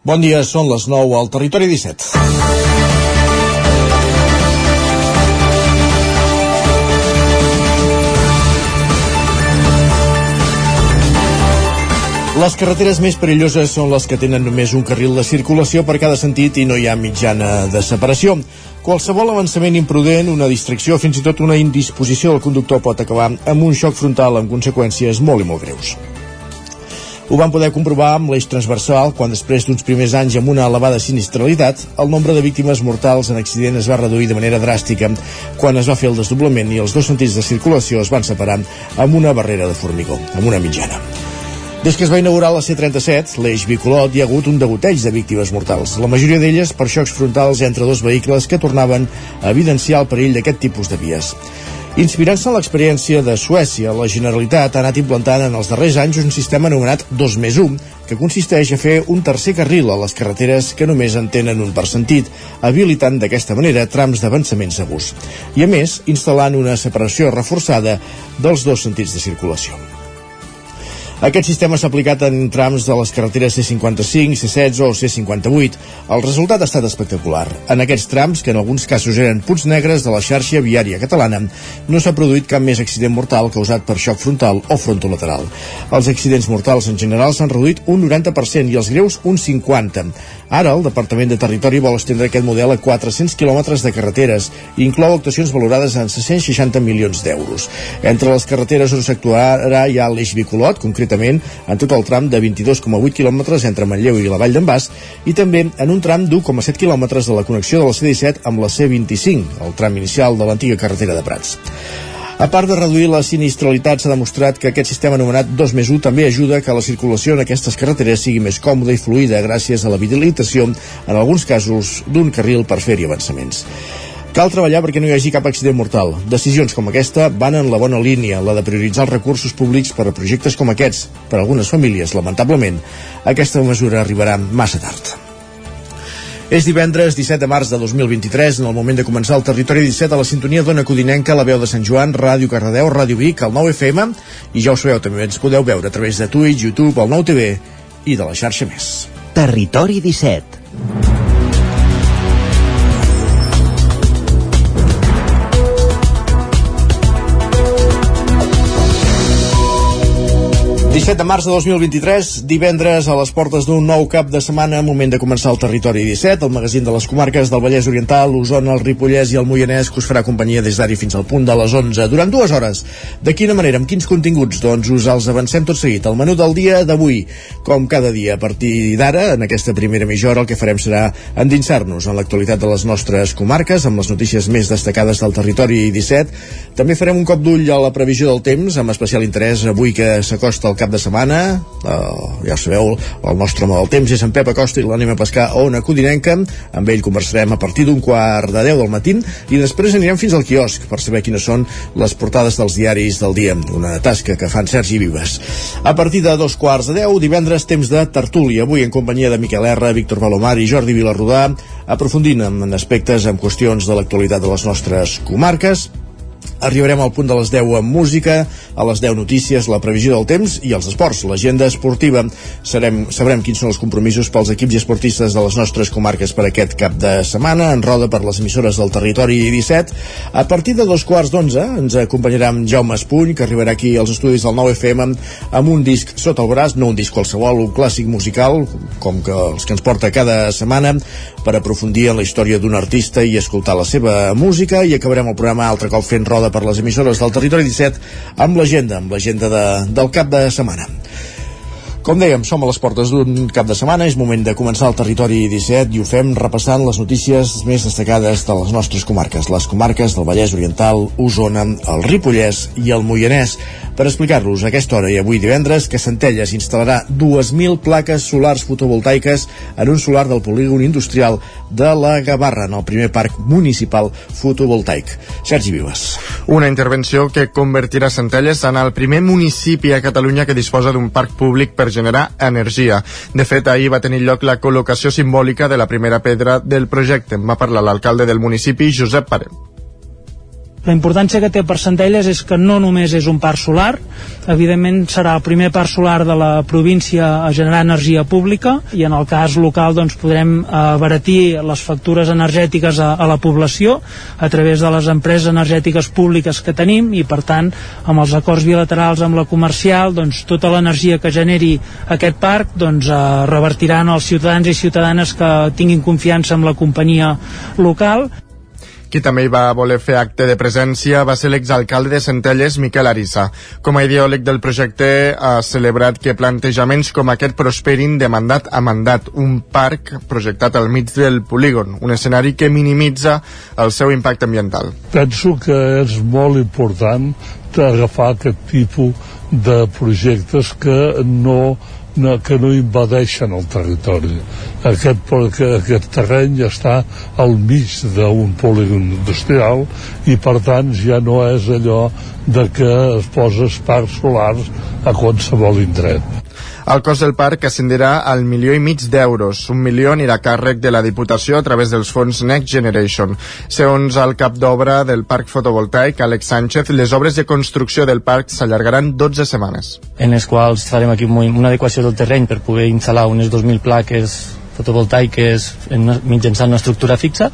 Bon dia, són les 9 al Territori 17. Les carreteres més perilloses són les que tenen només un carril de circulació per cada sentit i no hi ha mitjana de separació. Qualsevol avançament imprudent, una distracció, fins i tot una indisposició del conductor pot acabar amb un xoc frontal amb conseqüències molt i molt greus. Ho vam poder comprovar amb l'eix transversal quan després d'uns primers anys amb una elevada sinistralitat, el nombre de víctimes mortals en accident es va reduir de manera dràstica quan es va fer el desdoblament i els dos sentits de circulació es van separar amb una barrera de formigó, amb una mitjana. Des que es va inaugurar la C-37, l'eix bicolot, hi ha hagut un degoteig de víctimes mortals, la majoria d'elles per xocs frontals entre dos vehicles que tornaven a evidenciar el perill d'aquest tipus de vies. Inspirant-se en l'experiència de Suècia, la Generalitat ha anat implantant en els darrers anys un sistema anomenat 2 més 1, que consisteix a fer un tercer carril a les carreteres que només en tenen un per sentit, habilitant d'aquesta manera trams d'avançament segurs. I a més, instal·lant una separació reforçada dels dos sentits de circulació. Aquest sistema s'ha aplicat en trams de les carreteres C55, C16 o C58. El resultat ha estat espectacular. En aquests trams, que en alguns casos eren punts negres de la xarxa viària catalana, no s'ha produït cap més accident mortal causat per xoc frontal o frontolateral. Els accidents mortals en general s'han reduït un 90% i els greus un 50%. Ara, el Departament de Territori vol estendre aquest model a 400 quilòmetres de carreteres i inclou actuacions valorades en 660 milions d'euros. Entre les carreteres on s'actuarà hi ha l'eix bicolot, concretament en tot el tram de 22,8 quilòmetres entre Manlleu i la Vall d'en Bas, i també en un tram d'1,7 quilòmetres de la connexió de la C-17 amb la C-25, el tram inicial de l'antiga carretera de Prats. A part de reduir la sinistralitat, s'ha demostrat que aquest sistema anomenat 2 més 1 també ajuda que la circulació en aquestes carreteres sigui més còmoda i fluida gràcies a l'habilitació, en alguns casos, d'un carril per fer-hi avançaments. Cal treballar perquè no hi hagi cap accident mortal. Decisions com aquesta van en la bona línia, la de prioritzar els recursos públics per a projectes com aquests. Per a algunes famílies, lamentablement, aquesta mesura arribarà massa tard. És divendres 17 de març de 2023, en el moment de començar el Territori 17 a la sintonia d'Ona Codinenca, la veu de Sant Joan, Ràdio Cardedeu, Ràdio Vic, el 9 FM, i ja ho sabeu, també ens podeu veure a través de Twitch, YouTube, el 9 TV i de la xarxa més. Territori 17 17 de març de 2023, divendres a les portes d'un nou cap de setmana, moment de començar el Territori 17, el magazín de les comarques del Vallès Oriental, l'Osona, el Ripollès i el Moianès, que us farà companyia des d'ara fins al punt de les 11, durant dues hores. De quina manera, amb quins continguts? Doncs us els avancem tot seguit. El menú del dia d'avui, com cada dia, a partir d'ara, en aquesta primera mitja hora, el que farem serà endinsar-nos en l'actualitat de les nostres comarques, amb les notícies més destacades del Territori 17. També farem un cop d'ull a la previsió del temps, amb especial interès avui que s'acosta el cap de setmana. Uh, ja sabeu, el nostre home del temps és en Pep Acosta i l'anem a pescar a Ona Codinenca. Amb ell conversarem a partir d'un quart de 10 del matí i després anirem fins al quiosc per saber quines són les portades dels diaris del dia. Una tasca que fan Sergi Vives. A partir de dos quarts de 10 divendres temps de tertúlia, avui en companyia de Miquel R, Víctor Balomar i Jordi Vilarrudà aprofundint en aspectes en qüestions de l'actualitat de les nostres comarques Arribarem al punt de les 10 amb música, a les 10 notícies, la previsió del temps i els esports, l'agenda esportiva. Serem, sabrem quins són els compromisos pels equips i esportistes de les nostres comarques per aquest cap de setmana, en roda per les emissores del territori 17. A partir de dos quarts d'onze ens acompanyarà en Jaume Espuny, que arribarà aquí als estudis del 9FM amb un disc sota el braç, no un disc qualsevol, un clàssic musical, com que els que ens porta cada setmana, per aprofundir en la història d'un artista i escoltar la seva música, i acabarem el programa altre cop fent roda per les emissores del Territori 17 amb l'agenda, amb l'agenda de, del cap de setmana. Com dèiem, som a les portes d'un cap de setmana, és moment de començar el Territori 17 i ho fem repassant les notícies més destacades de les nostres comarques, les comarques del Vallès Oriental, Osona, el Ripollès i el Moianès per explicar-los aquesta hora i avui divendres que Centelles instal·larà 2.000 plaques solars fotovoltaiques en un solar del polígon industrial de la Gavarra, en el primer parc municipal fotovoltaic. Sergi Vives. Una intervenció que convertirà Centelles en el primer municipi a Catalunya que disposa d'un parc públic per generar energia. De fet, ahir va tenir lloc la col·locació simbòlica de la primera pedra del projecte. En va parlar l'alcalde del municipi, Josep Parem La importància que té per Centelles és que no només és un parc solar, evidentment serà el primer parc solar de la província a generar energia pública i en el cas local doncs, podrem abaratir les factures energètiques a, a la població a través de les empreses energètiques públiques que tenim i per tant amb els acords bilaterals amb la comercial doncs, tota l'energia que generi aquest parc doncs, eh, revertiran als ciutadans i ciutadanes que tinguin confiança en la companyia local qui també hi va voler fer acte de presència va ser l'exalcalde de Centelles, Miquel Arissa. Com a ideòleg del projecte ha celebrat que plantejaments com aquest prosperin de mandat a mandat, un parc projectat al mig del polígon, un escenari que minimitza el seu impacte ambiental. Penso que és molt important agafar aquest tipus de projectes que no no, que no invadeixen el territori. Aquest, aquest terreny està al mig d'un polígon industrial i per tant ja no és allò de que es poses parcs solars a qualsevol indret. El cost del parc ascendirà al milió i mig d'euros. Un milió anirà a càrrec de la Diputació a través dels fons Next Generation. Segons el cap d'obra del parc fotovoltaic, Alex Sánchez, les obres de construcció del parc s'allargaran 12 setmanes. En les quals farem aquí una adequació del terreny per poder instal·lar unes 2.000 plaques fotovoltaiques mitjançant una estructura fixa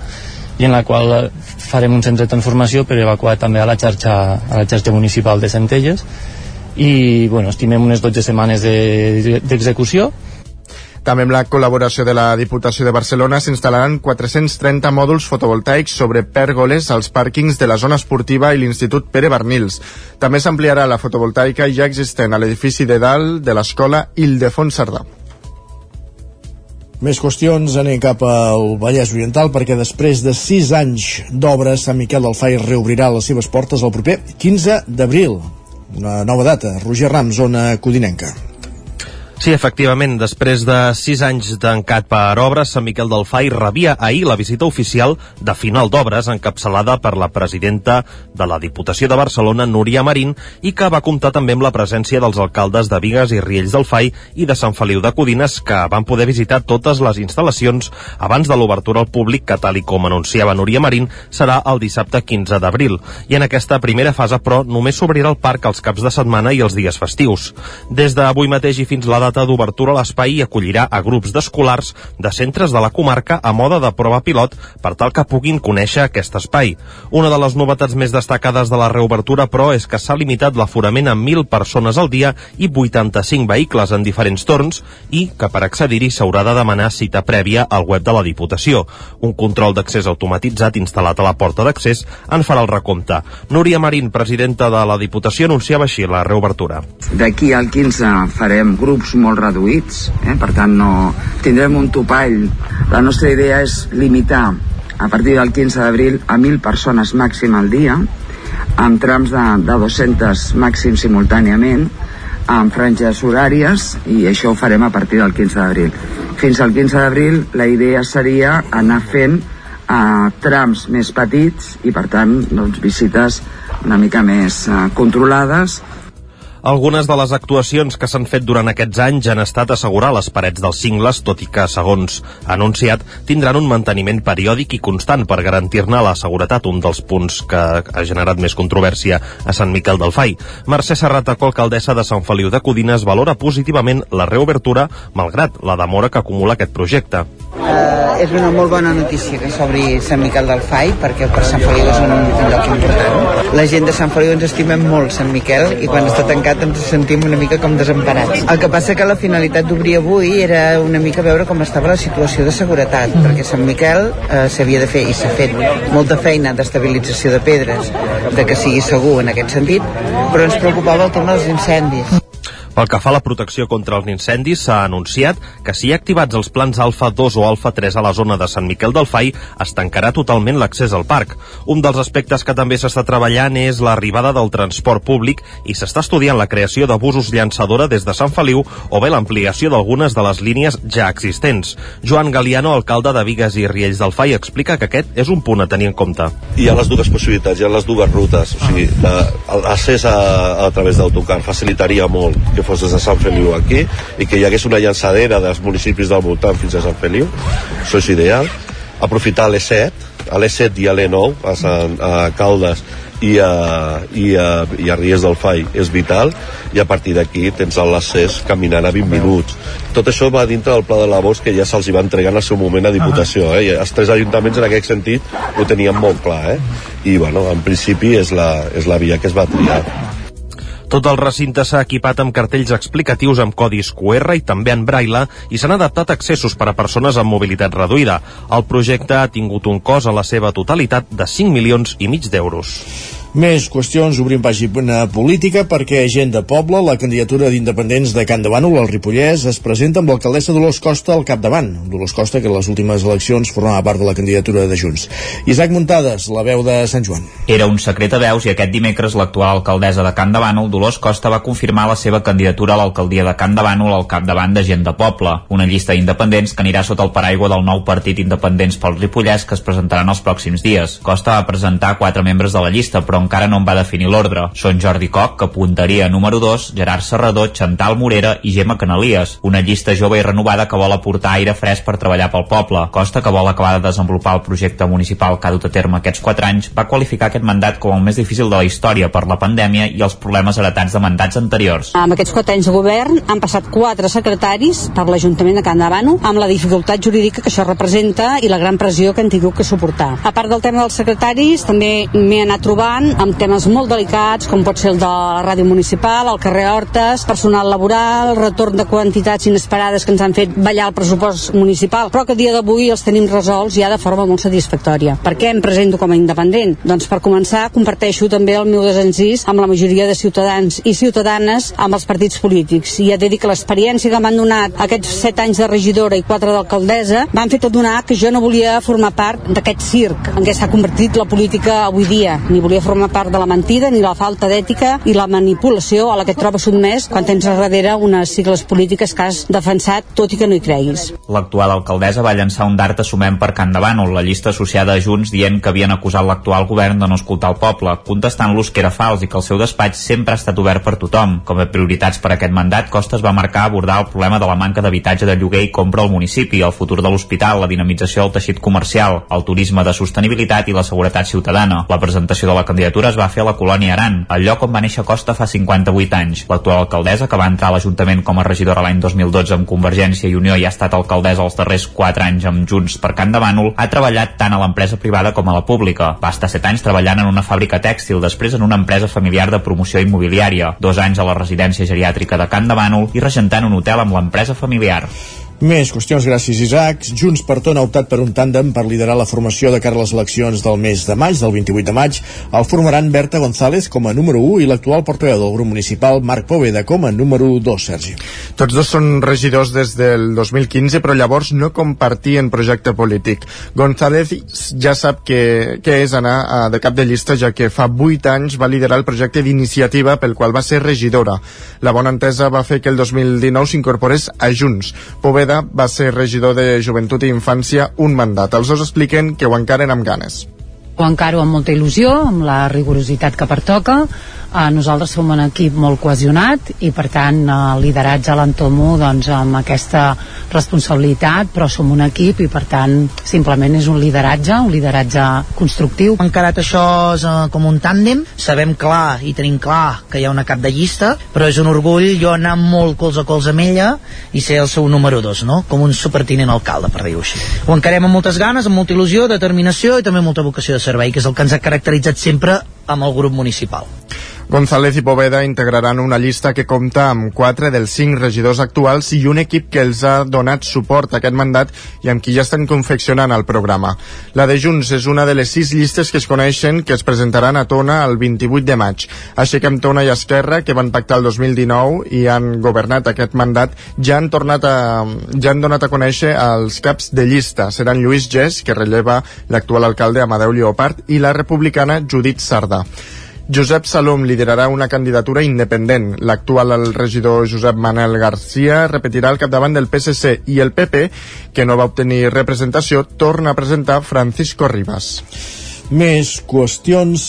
i en la qual eh, farem un centre de transformació per evacuar també a la xarxa, a la xarxa municipal de Centelles i bueno, estimem unes 12 setmanes d'execució de, també amb la col·laboració de la Diputació de Barcelona s'instal·laran 430 mòduls fotovoltaics sobre pèrgoles als pàrquings de la zona esportiva i l'Institut Pere Barnils. També s'ampliarà la fotovoltaica ja existent a l'edifici de dalt de l'escola Ildefons Cerdà. Més qüestions, anem cap al Vallès Oriental perquè després de 6 anys d'obres, Sant Miquel del Fai reobrirà les seves portes el proper 15 d'abril una nova data. Roger Ram, zona codinenca. Sí, efectivament, després de sis anys d'encat per obres, Sant Miquel del Fai rebia ahir la visita oficial de final d'obres encapçalada per la presidenta de la Diputació de Barcelona, Núria Marín, i que va comptar també amb la presència dels alcaldes de Vigues i Riells del Fai i de Sant Feliu de Codines, que van poder visitar totes les instal·lacions abans de l'obertura al públic, que tal i com anunciava Núria Marín, serà el dissabte 15 d'abril. I en aquesta primera fase, però, només s'obrirà el parc els caps de setmana i els dies festius. Des d'avui mateix i fins la data d'obertura l'espai acollirà a grups d'escolars de centres de la comarca a moda de prova pilot per tal que puguin conèixer aquest espai. Una de les novetats més destacades de la reobertura, però, és que s'ha limitat l'aforament a 1.000 persones al dia i 85 vehicles en diferents torns i que per accedir-hi s'haurà de demanar cita prèvia al web de la Diputació. Un control d'accés automatitzat instal·lat a la porta d'accés en farà el recompte. Núria Marín, presidenta de la Diputació, anunciava així la reobertura. D'aquí al 15 farem grups molt reduïts, eh? per tant no tindrem un topall. La nostra idea és limitar a partir del 15 d'abril a 1.000 persones màxim al dia, amb trams de, de 200 màxim simultàniament, amb franges horàries, i això ho farem a partir del 15 d'abril. Fins al 15 d'abril la idea seria anar fent a eh, trams més petits i per tant doncs, visites una mica més uh, controlades algunes de les actuacions que s'han fet durant aquests anys han estat assegurar les parets dels cingles, tot i que, segons anunciat, tindran un manteniment periòdic i constant per garantir-ne la seguretat, un dels punts que ha generat més controvèrsia a Sant Miquel del Fai. Mercè Serrataco, alcaldessa de Sant Feliu de Codines, valora positivament la reobertura, malgrat la demora que acumula aquest projecte. Uh, és una molt bona notícia que s'obri Sant Miquel del Fai, perquè per Sant Feliu és un, un lloc important. La gent de Sant Feliu ens estimem molt Sant Miquel i quan està tancat ens sentim una mica com desemparats. El que passa que la finalitat d'obrir avui era una mica veure com estava la situació de seguretat, mm. perquè Sant Miquel eh, s'havia de fer, i s'ha fet molta feina d'estabilització de pedres, de que sigui segur en aquest sentit, però ens preocupava el tema dels incendis. Pel que fa a la protecció contra els incendis, s'ha anunciat que si hi ha activats els plans Alfa 2 o Alfa 3 a la zona de Sant Miquel del Fai, es tancarà totalment l'accés al parc. Un dels aspectes que també s'està treballant és l'arribada del transport públic i s'està estudiant la creació de busos llançadora des de Sant Feliu o bé l'ampliació d'algunes de les línies ja existents. Joan Galiano, alcalde de Vigues i Riells del Fai, explica que aquest és un punt a tenir en compte. Hi ha les dues possibilitats, hi ha les dues rutes, o sigui, l'accés a, a través d'autocar facilitaria molt que fos des de Sant Feliu aquí i que hi hagués una llançadera dels municipis del voltant fins a Sant Feliu. Això és ideal. Aprofitar l'E7 a l'E7 i a l'E9, a, Sant, a Caldes i a, i, a, i a Ries del Fai és vital. I a partir d'aquí tens l'accés caminant a 20 minuts. Tot això va dintre del pla de labors que ja se'ls va entregar en el seu moment a Diputació eh? I els tres ajuntaments en aquest sentit ho tenien molt clar eh? i bueno, en principi és la, és la via que es va triar tot el recinte s'ha equipat amb cartells explicatius amb codis QR i també en braille i s'han adaptat accessos per a persones amb mobilitat reduïda. El projecte ha tingut un cost a la seva totalitat de 5 milions i mig d'euros. Més qüestions, obrim pàgina política perquè gent de poble, la candidatura d'independents de Can de Bànol al Ripollès es presenta amb l'alcaldessa Dolors Costa al capdavant. Dolors Costa, que en les últimes eleccions formava part de la candidatura de Junts. Isaac Muntades, la veu de Sant Joan. Era un secret a veus i aquest dimecres l'actual alcaldessa de Can de Bànol, Dolors Costa, va confirmar la seva candidatura a l'alcaldia de Can de Bànol al capdavant de gent de poble, una llista d'independents que anirà sota el paraigua del nou partit Independents pel Ripollès que es presentaran els pròxims dies. Costa va presentar quatre membres de la llista, però encara no en va definir l'ordre. Són Jordi Coc, que apuntaria número 2, Gerard Serrador, Chantal Morera i Gemma Canalies, una llista jove i renovada que vol aportar aire fresc per treballar pel poble. Costa, que vol acabar de desenvolupar el projecte municipal que ha dut a terme aquests 4 anys, va qualificar aquest mandat com el més difícil de la història per la pandèmia i els problemes heretats de mandats anteriors. Amb aquests 4 anys de govern han passat 4 secretaris per l'Ajuntament de Can Davano amb la dificultat jurídica que això representa i la gran pressió que han tingut que suportar. A part del tema dels secretaris, també m'he anat trobant amb temes molt delicats, com pot ser el de la ràdio municipal, el carrer Hortes, personal laboral, retorn de quantitats inesperades que ens han fet ballar el pressupost municipal, però que a dia d'avui els tenim resolts ja de forma molt satisfactòria. Per què em presento com a independent? Doncs per començar, comparteixo també el meu desencís amb la majoria de ciutadans i ciutadanes amb els partits polítics. I he de dir que l'experiència que m'han donat aquests set anys de regidora i quatre d'alcaldessa m'han fet adonar que jo no volia formar part d'aquest circ en què s'ha convertit la política avui dia, ni volia formar part de la mentida ni la falta d'ètica i la manipulació a la que et trobes sotmès quan tens darrere unes sigles polítiques que has defensat tot i que no hi creguis. L'actual alcaldessa va llançar un dart assument per Can Bànol, la llista associada a Junts dient que havien acusat l'actual govern de no escoltar el poble, contestant-los que era fals i que el seu despatx sempre ha estat obert per tothom. Com a prioritats per aquest mandat, Costes va marcar abordar el problema de la manca d'habitatge de lloguer i compra al municipi, el futur de l'hospital, la dinamització del teixit comercial, el turisme de sostenibilitat i la seguretat ciutadana. La presentació de la candidatura es va fer a la colònia Aran, el lloc on va néixer Costa fa 58 anys. L'actual alcaldessa, que va entrar a l'Ajuntament com a regidora l'any 2012 amb Convergència i Unió i ha estat alcaldessa els darrers 4 anys amb Junts per Can de Bànol, ha treballat tant a l'empresa privada com a la pública. Va estar 7 anys treballant en una fàbrica tèxtil, després en una empresa familiar de promoció immobiliària, dos anys a la residència geriàtrica de Can de Bànol i regentant un hotel amb l'empresa familiar. Més qüestions gràcies, Isaac. Junts per Tona ha optat per un tàndem per liderar la formació de cara a les eleccions del mes de maig, del 28 de maig. El formaran Berta González com a número 1 i l'actual portaveu del grup municipal, Marc Poveda, com a número 2, Sergi. Tots dos són regidors des del 2015, però llavors no compartien projecte polític. González ja sap que, que és anar a, de cap de llista, ja que fa 8 anys va liderar el projecte d'iniciativa pel qual va ser regidora. La bona entesa va fer que el 2019 s'incorporés a Junts. Poveda Rueda va ser regidor de Joventut i Infància un mandat. Els dos expliquen que ho encaren amb ganes. Ho encaro amb molta il·lusió, amb la rigorositat que pertoca, eh, nosaltres som un equip molt cohesionat i per tant el lideratge l'entomo doncs, amb aquesta responsabilitat però som un equip i per tant simplement és un lideratge, un lideratge constructiu. Encarat això és, uh, com un tàndem, sabem clar i tenim clar que hi ha una cap de llista però és un orgull jo anar molt cols a cols amb ella i ser el seu número dos, no? com un supertinent alcalde per dir-ho així. Ho encarem amb moltes ganes, amb molta il·lusió, determinació i també molta vocació de servei que és el que ens ha caracteritzat sempre amb el grup municipal. González i Poveda integraran una llista que compta amb quatre dels cinc regidors actuals i un equip que els ha donat suport a aquest mandat i amb qui ja estan confeccionant el programa. La de Junts és una de les sis llistes que es coneixen que es presentaran a Tona el 28 de maig. Així que amb Tona i Esquerra, que van pactar el 2019 i han governat aquest mandat, ja han tornat a, ja han donat a conèixer els caps de llista. Seran Lluís Gés, que relleva l'actual alcalde Amadeu Lleopard, i la republicana Judit Sardà. Josep Salom liderarà una candidatura independent. L'actual regidor Josep Manel Garcia repetirà el capdavant del PSC i el PP, que no va obtenir representació, torna a presentar Francisco Ribas. Més qüestions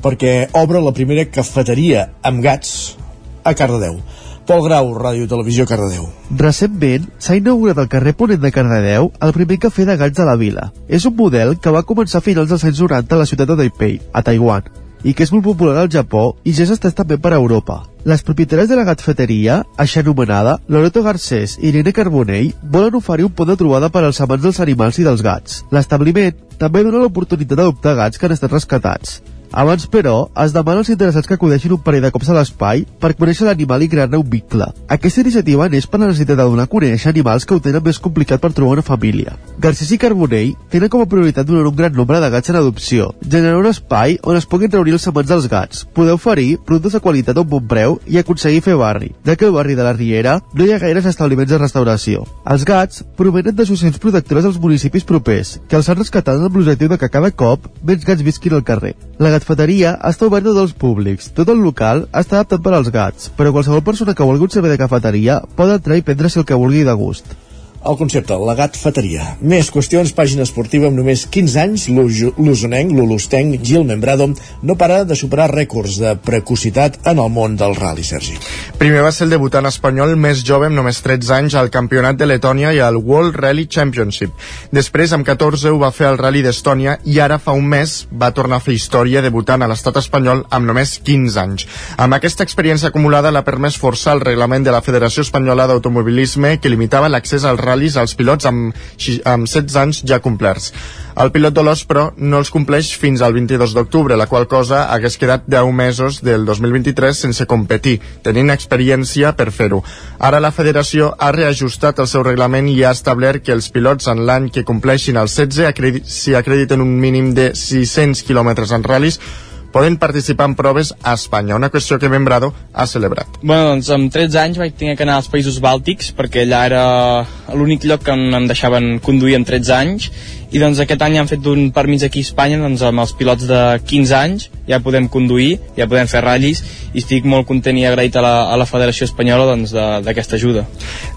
perquè obre la primera cafeteria amb gats a Cardedeu. Pol Grau, Ràdio Televisió, Cardedeu. Recentment s'ha inaugurat al carrer Ponent de Cardedeu el primer cafè de gats de la vila. És un model que va començar a finals dels anys 90 a la ciutat de Taipei, a Taiwan, i que és molt popular al Japó i ja s'ha estès també per a Europa. Les propietàries de la gatfeteria, així anomenada, Loreto Garcés i Irene Carbonell, volen oferir un punt de trobada per als amants dels animals i dels gats. L'establiment també dona l'oportunitat d'adoptar gats que han estat rescatats. Abans, però, es demana als interessats que acudeixin un parell de cops a l'espai per conèixer l'animal i crear-ne un vincle. Aquesta iniciativa neix per la necessitat de donar a conèixer animals que ho tenen més complicat per trobar una família. Garcés i Carbonell tenen com a prioritat donar un gran nombre de gats en adopció, generar un espai on es puguin reunir els amants dels gats, poder oferir productes de qualitat a un bon preu i aconseguir fer barri, ja que al barri de la Riera no hi ha gaires establiments de restauració. Els gats provenen d'associacions protectores dels municipis propers, que els han rescatat amb l'objectiu de que cada cop menys gats visquin al carrer. La gatfeteria està oberta a tots públics. Tot el local està adaptat per als gats, però qualsevol persona que vulgui servei de cafeteria pot entrar i prendre-s'hi el que vulgui de gust. El concepte, la gatfeteria. Més qüestions, pàgina esportiva amb només 15 anys, l'uso- l'usonenc, l'ulustenc Gil Membrado no para de superar rècords de precocitat en el món del rally, Sergi. Primer va ser el debutant espanyol més jove amb només 13 anys al campionat de Letònia i al World Rally Championship. Després, amb 14, ho va fer al Rally d'Estònia i ara fa un mes va tornar a fer història debutant a l'estat espanyol amb només 15 anys. Amb aquesta experiència acumulada l'ha permès forçar el reglament de la Federació Espanyola d'Automobilisme que limitava l'accés als ral·lis als pilots amb, amb 16 anys ja complerts. El pilot Dolors, però, no els compleix fins al 22 d'octubre, la qual cosa hagués quedat 10 mesos del 2023 sense competir, tenint experiència per fer-ho. Ara la federació ha reajustat el seu reglament i ha establert que els pilots en l'any que compleixin els 16, acredi si acrediten un mínim de 600 quilòmetres en ral·lis, poden participar en proves a Espanya, una qüestió que Membrado ha celebrat. Bueno, doncs amb 13 anys vaig tenir que anar als Països Bàltics perquè allà era l'únic lloc que em deixaven conduir amb 13 anys i doncs aquest any han fet un permís aquí a Espanya doncs amb els pilots de 15 anys ja podem conduir, ja podem fer ratllis i estic molt content i agraït a la, a la Federació Espanyola doncs, d'aquesta ajuda.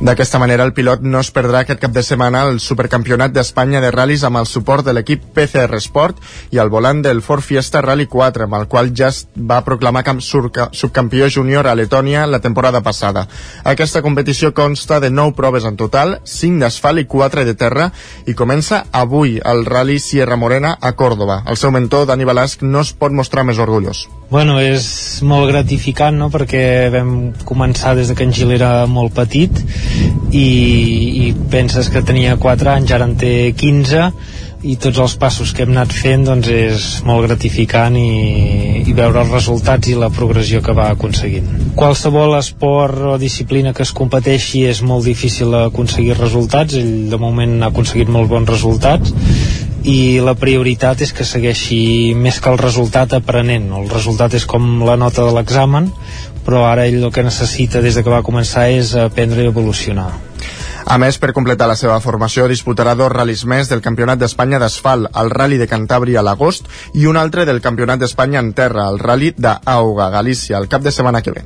D'aquesta manera, el pilot no es perdrà aquest cap de setmana el Supercampionat d'Espanya de ral·lis amb el suport de l'equip PCR Sport i al volant del Ford Fiesta Rally 4, amb el qual ja es va proclamar camp subcampió júnior a Letònia la temporada passada. Aquesta competició consta de 9 proves en total, 5 d'asfalt i 4 de terra, i comença avui el Rally Sierra Morena a Còrdoba. El seu mentor, Dani Balasc, no es pot mostrar més orgullós. Bueno, és molt gratificant, no?, perquè vam començar des de que en Gil era molt petit i, i penses que tenia 4 anys, ara en té 15 i tots els passos que hem anat fent doncs és molt gratificant i, i veure els resultats i la progressió que va aconseguint. Qualsevol esport o disciplina que es competeixi és molt difícil aconseguir resultats, ell de moment ha aconseguit molt bons resultats i la prioritat és que segueixi més que el resultat aprenent. El resultat és com la nota de l'examen, però ara ell el que necessita des de que va començar és aprendre i evolucionar. A més, per completar la seva formació, disputarà dos ral·lis més del Campionat d'Espanya d'Asfalt, el Rally de Cantàbria a l'agost, i un altre del Campionat d'Espanya en terra, el Rally d'Auga, Galícia, el cap de setmana que ve.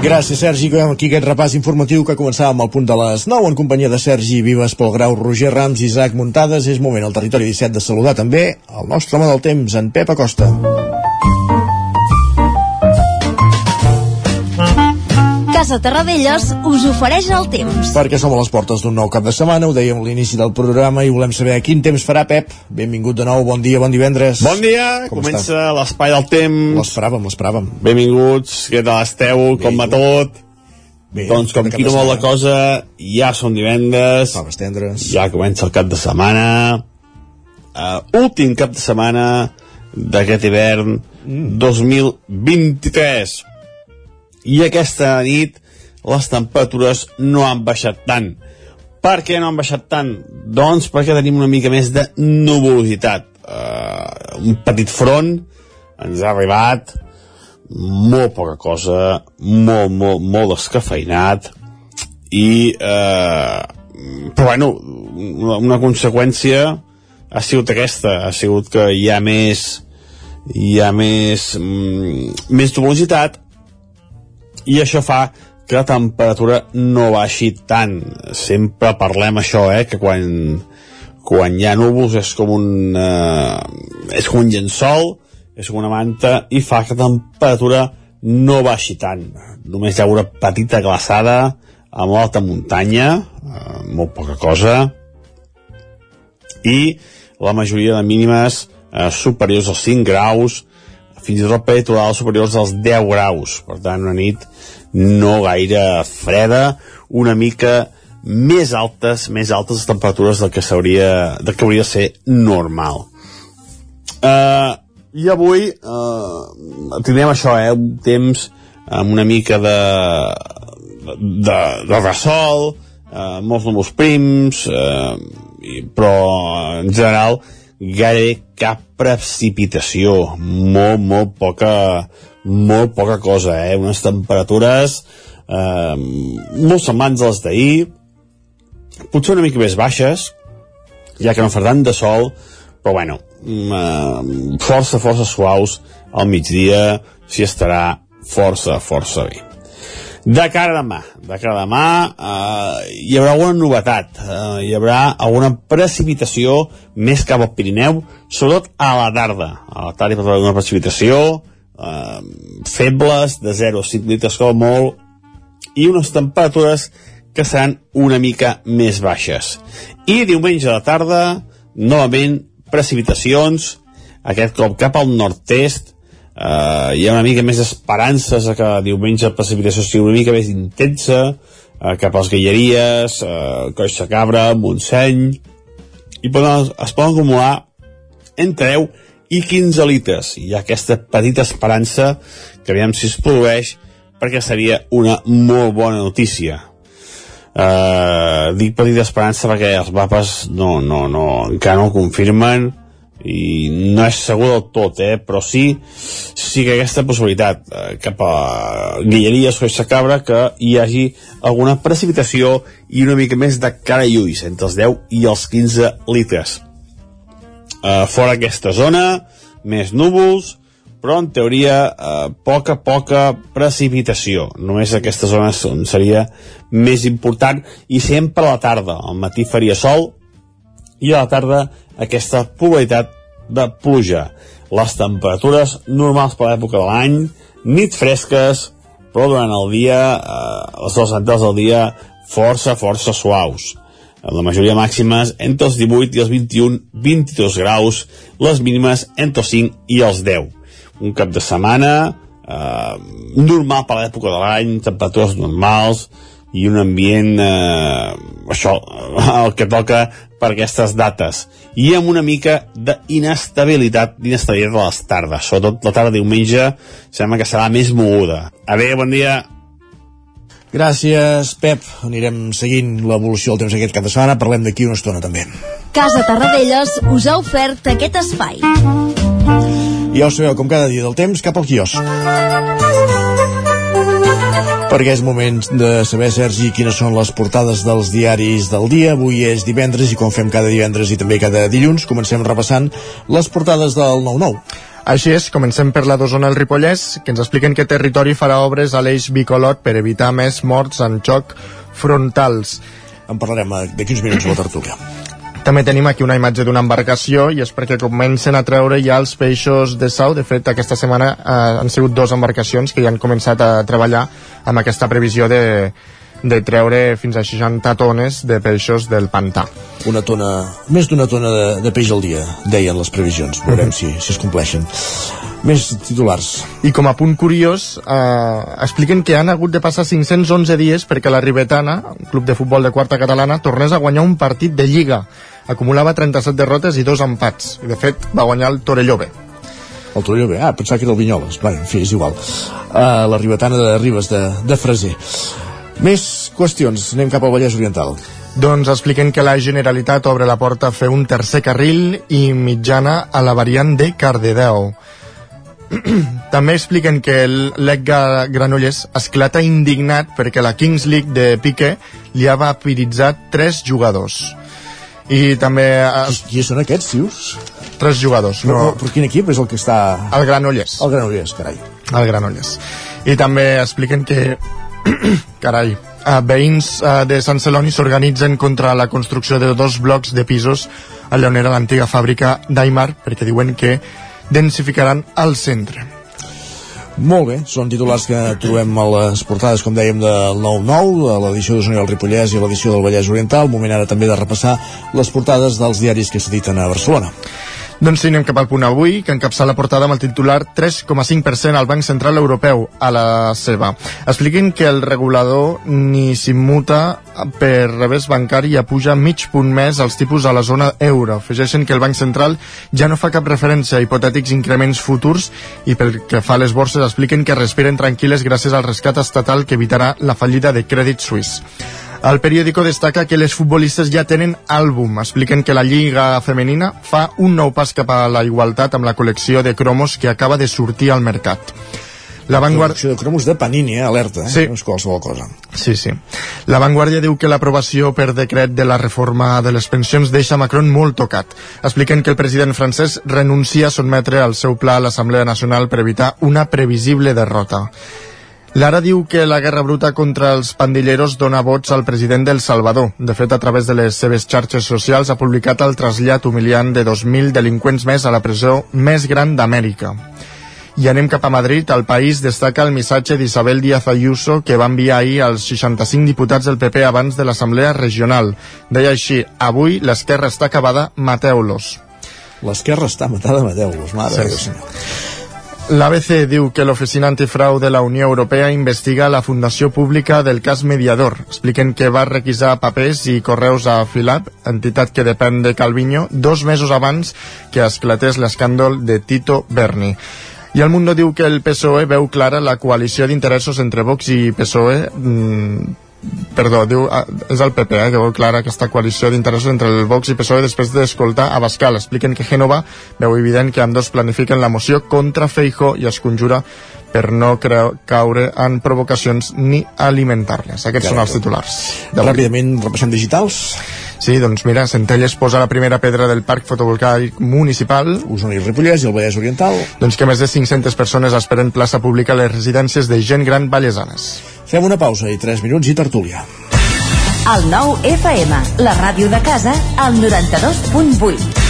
Gràcies, Sergi. Acabem aquí aquest repàs informatiu que començàvem al punt de les 9 en companyia de Sergi Vives, Pol Grau, Roger Rams i Isaac Muntades. És moment al territori 17 de saludar també el nostre home del temps, en Pep Acosta. Casa Terradellos us ofereix el temps. Perquè som a les portes d'un nou cap de setmana, ho dèiem a l'inici del programa i volem saber quin temps farà, Pep. Benvingut de nou, bon dia, bon divendres. Bon dia, Com comença l'espai del temps. L'esperàvem, l'esperàvem. Benvinguts, què tal esteu, com va tot? Bé, doncs com qui no vol la cosa, ja som divendres. Faves tendres. Ja comença el cap de setmana. Uh, últim cap de setmana d'aquest hivern Mm. 2023. I aquesta nit les temperatures no han baixat tant. Per què no han baixat tant? Doncs perquè tenim una mica més de nuvolositat. Uh, un petit front ens ha arribat, molt poca cosa, molt, molt, molt descafeinat, i, eh, però bueno, una, una conseqüència ha sigut aquesta, ha sigut que hi ha més, hi ha més, mm, més nuvolositat, i això fa que la temperatura no baixi tant. Sempre parlem això, eh, que quan, quan hi ha núvols és com un, eh, és com un llençol és com una manta i fa que la temperatura no baixi tant. Només hi ha una petita glaçada a molt alta muntanya, eh, molt poca cosa, i la majoria de mínimes eh, superiors als 5 graus, fins i tot per litoral superiors als 10 graus. Per tant, una nit no gaire freda, una mica més altes, més altes les temperatures del que s'hauria del que hauria de ser normal. Uh, I avui uh, tindrem això, eh, un temps amb una mica de de, de ressol, uh, molts núvols prims, uh, i, però en general gairebé cap precipitació, molt, molt poca, molt poca cosa, eh? unes temperatures eh, molt semblants a les d'ahir, potser una mica més baixes, ja que no fa tant de sol, però bueno, eh, força, força suaus al migdia, s'hi estarà força, força bé. De cara a demà, de cara a demà eh, hi haurà alguna novetat, eh, hi haurà alguna precipitació més cap al Pirineu, sobretot a la tarda. A la tarda hi haver alguna precipitació, eh, febles, de 0 a 5 litres com molt, i unes temperatures que seran una mica més baixes. I diumenge a la tarda, novament, precipitacions, aquest cop cap al nord-est, Uh, hi ha una mica més d'esperances que diumenge la precipitació sigui una mica més intensa uh, cap als Guilleries, uh, Coix de Cabra, Montseny i poden, es poden acumular entre 10 i 15 litres. Hi ha aquesta petita esperança que aviam si es produeix perquè seria una molt bona notícia. Uh, dic petita esperança perquè els mapes no, no, no, encara no confirmen i no és segur del tot, eh? però sí, sí que aquesta possibilitat eh, cap a Guilleries o Cabra que hi hagi alguna precipitació i una mica més de cara i ulls, entre els 10 i els 15 litres. Eh, fora aquesta zona, més núvols, però en teoria eh, poca, poca precipitació. Només aquesta zona on seria més important i sempre a la tarda. Al matí faria sol i a la tarda aquesta probabilitat de pluja. Les temperatures normals per l'època de l'any, nit fresques, però durant el dia, eh, les dues centrals del dia, força, força suaus. La majoria màximes entre els 18 i els 21, 22 graus, les mínimes entre els 5 i els 10. Un cap de setmana eh, normal per l'època de l'any, temperatures normals, i un ambient eh, això, el que toca per aquestes dates i amb una mica d'inestabilitat d'inestabilitat a les tardes sobretot la tarda diumenge sembla que serà més moguda a veure, bon dia Gràcies, Pep. Anirem seguint l'evolució del temps aquest cap de setmana. Parlem d'aquí una estona, també. Casa Tarradellas us ha ofert aquest espai. I ja ho sabeu, com cada dia del temps, cap al quios perquè és moment de saber, Sergi, quines són les portades dels diaris del dia. Avui és divendres i com fem cada divendres i també cada dilluns, comencem repassant les portades del 9-9. Així és, comencem per la d'Osona al Ripollès, que ens expliquen que Territori farà obres a l'eix bicolot per evitar més morts en xoc frontals. En parlarem d'aquí uns minuts a la tertúlia. També tenim aquí una imatge d'una embarcació i és perquè comencen a treure ja els peixos de sau. De fet, aquesta setmana eh, han sigut dues embarcacions que ja han començat a treballar amb aquesta previsió de, de treure fins a 60 tones de peixos del pantà. Una tona, més d'una tona de, de peix al dia, deien les previsions. Veurem mm -hmm. si, si es compleixen. Més titulars. I com a punt curiós, eh, expliquen que han hagut de passar 511 dies perquè la Ribetana, un club de futbol de quarta catalana, tornés a guanyar un partit de Lliga acumulava 37 derrotes i dos empats. I de fet va guanyar el Torelló B. El Torelló B, ah, pensava que era el Vinyoles. Bé, en fi, és igual. Uh, la ribetana de Ribes de, de Freser. Més qüestions, anem cap al Vallès Oriental. Doncs expliquen que la Generalitat obre la porta a fer un tercer carril i mitjana a la variant de Cardedeu. També expliquen que l'Ec Granollers esclata indignat perquè la Kings League de Piqué li ha vaporitzat tres jugadors i també... Qui, qui són aquests, tios? Tres jugadors. No. no. Però quin equip és el que està... El Granollers. El Granollers, carai. El Granollers. I també expliquen que... carai, uh, veïns uh, de Sant Celoni s'organitzen contra la construcció de dos blocs de pisos a Lleonera, l'antiga fàbrica d'Aimar, perquè diuen que densificaran el centre. Molt bé, són titulars que trobem a les portades, com dèiem, del 9-9, de l'edició d'Osona i el Ripollès i l'edició del Vallès Oriental. Moment ara també de repassar les portades dels diaris que s'editen a Barcelona. Doncs sí, anem cap al punt avui, que encapça la portada amb el titular 3,5% al Banc Central Europeu a la seva. Expliquin que el regulador ni s'immuta per revés bancari i apuja mig punt més els tipus a la zona euro. Afegeixen que el Banc Central ja no fa cap referència a hipotètics increments futurs i pel que fa a les borses expliquen que respiren tranquil·les gràcies al rescat estatal que evitarà la fallida de Credit Suisse. El periòdico destaca que les futbolistes ja tenen àlbum. Expliquen que la Lliga Femenina fa un nou pas cap a la igualtat amb la col·lecció de cromos que acaba de sortir al mercat. La Vanguardia... de cromos de Panini, eh? alerta, eh? Sí. no és qualsevol cosa. Sí, sí. La Vanguardia diu que l'aprovació per decret de la reforma de les pensions deixa Macron molt tocat. Expliquen que el president francès renuncia a sotmetre el seu pla a l'Assemblea Nacional per evitar una previsible derrota. Lara diu que la guerra bruta contra els pandilleros dona vots al president del Salvador. De fet, a través de les seves xarxes socials ha publicat el trasllat humiliant de 2.000 delinqüents més a la presó més gran d'Amèrica. I anem cap a Madrid. El país destaca el missatge d'Isabel Díaz Ayuso que va enviar ahir als 65 diputats del PP abans de l'Assemblea Regional. Deia així, avui l'esquerra està acabada, mateu-los. L'esquerra està matada, mateu-los, mare Sí. senyor. L'ABC diu que l'Oficina Antifrau de la Unió Europea investiga la Fundació Pública del cas Mediador. Expliquen que va requisar papers i correus a Filab, entitat que depèn de Calviño, dos mesos abans que esclatés l'escàndol de Tito Berni. I el Mundo diu que el PSOE veu clara la coalició d'interessos entre Vox i PSOE mm, perdó, diu, ah, és el PP, eh, que veu clara aquesta coalició d'interessos entre el Vox i PSOE després d'escoltar a Bascal. Expliquen que Genova veu evident que ambdós planifiquen la moció contra Feijo i es conjura per no creu, caure en provocacions ni alimentar-les. Aquests Ja són els titulars. Ràpidament repassem digitals. Sí, doncs mira, Centelles posa la primera pedra del parc fotovoltaic municipal. Osona i Ripollès i el Vallès Oriental. Doncs que més de 500 persones esperen plaça pública a les residències de gent gran vallesanes. Fem una pausa i 3 minuts i tertúlia. El nou FM, la ràdio de casa, al 92.8.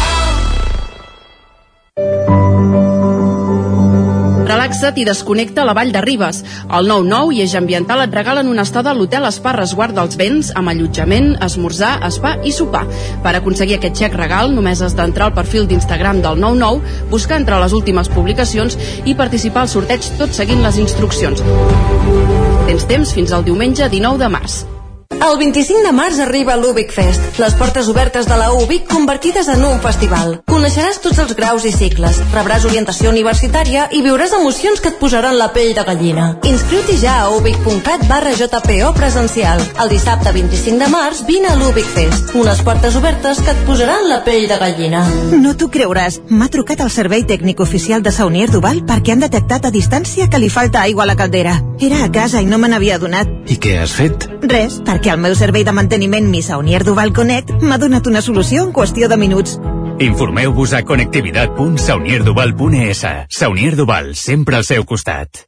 Relaxa't i desconnecta la Vall de Ribes. El 9-9 i Eix Ambiental et regalen una estada a l'hotel Spa Resguard dels Vents amb allotjament, esmorzar, spa i sopar. Per aconseguir aquest xec regal només has d'entrar al perfil d'Instagram del 9-9, buscar entre les últimes publicacions i participar al sorteig tot seguint les instruccions. Tens temps fins al diumenge 19 de març. El 25 de març arriba l'Ubic Fest, les portes obertes de la UBIC convertides en un festival. Coneixeràs tots els graus i cicles, rebràs orientació universitària i viuràs emocions que et posaran la pell de gallina. Inscriu-t'hi ja a ubic.cat barra JPO presencial. El dissabte 25 de març vine a l'Ubic Fest, unes portes obertes que et posaran la pell de gallina. No t'ho creuràs. M'ha trucat el servei tècnic oficial de Saunier Duval perquè han detectat a distància que li falta aigua a la caldera. Era a casa i no me n'havia adonat. I què has fet? Res, perquè el meu servei de manteniment Mi Saunier Duval Connect m'ha donat una solució en qüestió de minuts. Informeu-vos a connectivitat.saunierduval.es. Saunier Duval, sempre al seu costat.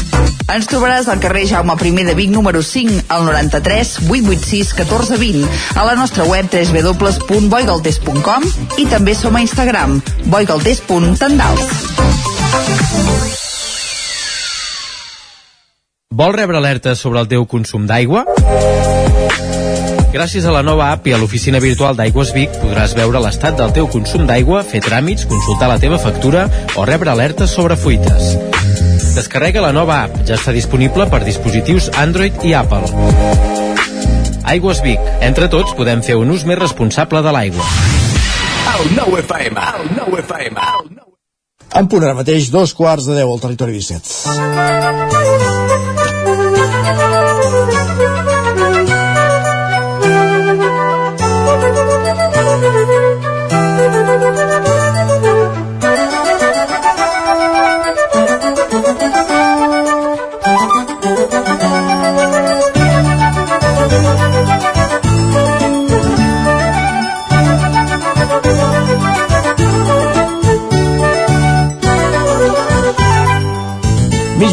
Ens trobaràs al carrer Jaume I de Vic número 5 al 93 886 1420 a la nostra web www.boigaltes.com i també som a Instagram boigaltes.tendals Vol rebre alertes sobre el teu consum d'aigua? Gràcies a la nova app i a l'oficina virtual d'Aigües Vic podràs veure l'estat del teu consum d'aigua, fer tràmits, consultar la teva factura o rebre alertes sobre fuites. Descarrega la nova app, ja està disponible per dispositius Android i Apple. Aigües Vic. Entre tots podem fer un ús més responsable de l'aigua. El nou FM, el nou FM. En punt ara mateix, dos quarts de deu al territori 17.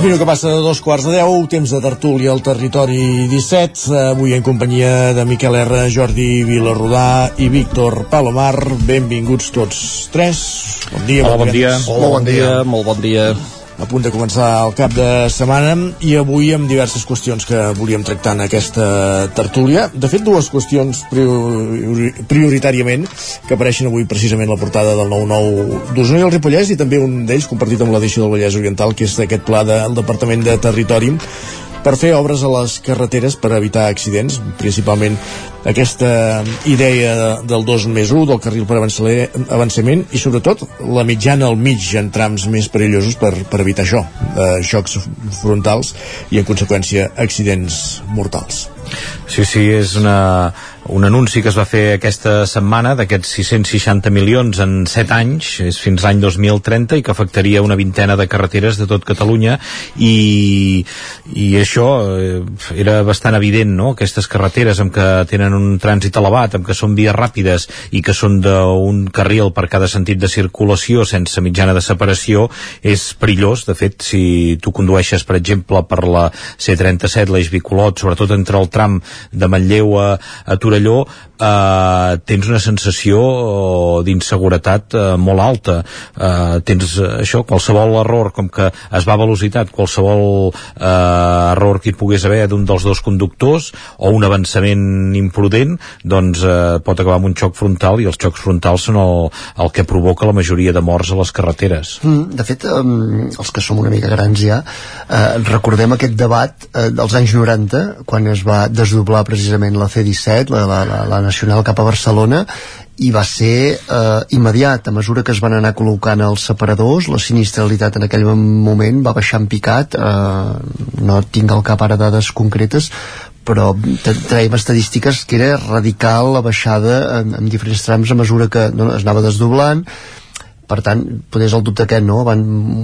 Minut que passa de dos quarts de deu, temps de tertúlia al territori 17, avui en companyia de Miquel R, Jordi Vilarrodà i Víctor Palomar. Benvinguts tots tres. Bon dia. Hola, bon dia. Hola, bon dia. Molt bon dia. A punt de començar el cap de setmana i avui amb diverses qüestions que volíem tractar en aquesta tertúlia. De fet, dues qüestions priori prioritàriament que apareixen avui precisament a la portada del 9-9 d'Osona i el Ripollès i també un d'ells compartit amb l'edició del Vallès Oriental que és d'aquest pla del Departament de Territori per fer obres a les carreteres per evitar accidents, principalment aquesta idea de, del 2 més 1, del carril per avançaler, avancament i sobretot la mitjana al mig en trams més perillosos per, per evitar això, eh, xocs frontals i en conseqüència accidents mortals. Sí, sí, és una, un anunci que es va fer aquesta setmana d'aquests 660 milions en 7 anys, és fins l'any 2030 i que afectaria una vintena de carreteres de tot Catalunya i, i això eh, era bastant evident, no?, aquestes carreteres amb que tenen un trànsit elevat, amb que són vies ràpides i que són d'un carril per cada sentit de circulació sense mitjana de separació, és perillós. De fet, si tu condueixes, per exemple, per la C37, l'Eix Bicolot, sobretot entre el tram de Manlleu a, a Torelló, eh, tens una sensació d'inseguretat eh, molt alta. Eh, tens eh, això, qualsevol error, com que es va a velocitat, qualsevol eh, error que hi pogués haver d'un dels dos conductors o un avançament imprudent, doncs eh, pot acabar amb un xoc frontal i els xocs frontals són el, el que provoca la majoria de morts a les carreteres. Mm, de fet, um, els que som una mica grans ja, eh, recordem aquest debat eh, dels anys 90, quan es va desdoblar precisament la C-17, la, la, la, la nacional cap a Barcelona, i va ser eh, immediat. A mesura que es van anar col·locant els separadors la sinistralitat en aquell moment va baixar en picat eh, no tinc al cap ara dades concretes però traiem estadístiques que era radical la baixada en, en diferents trams a mesura que no, es anava desdoblant per tant, és el dubte aquest, no? Van,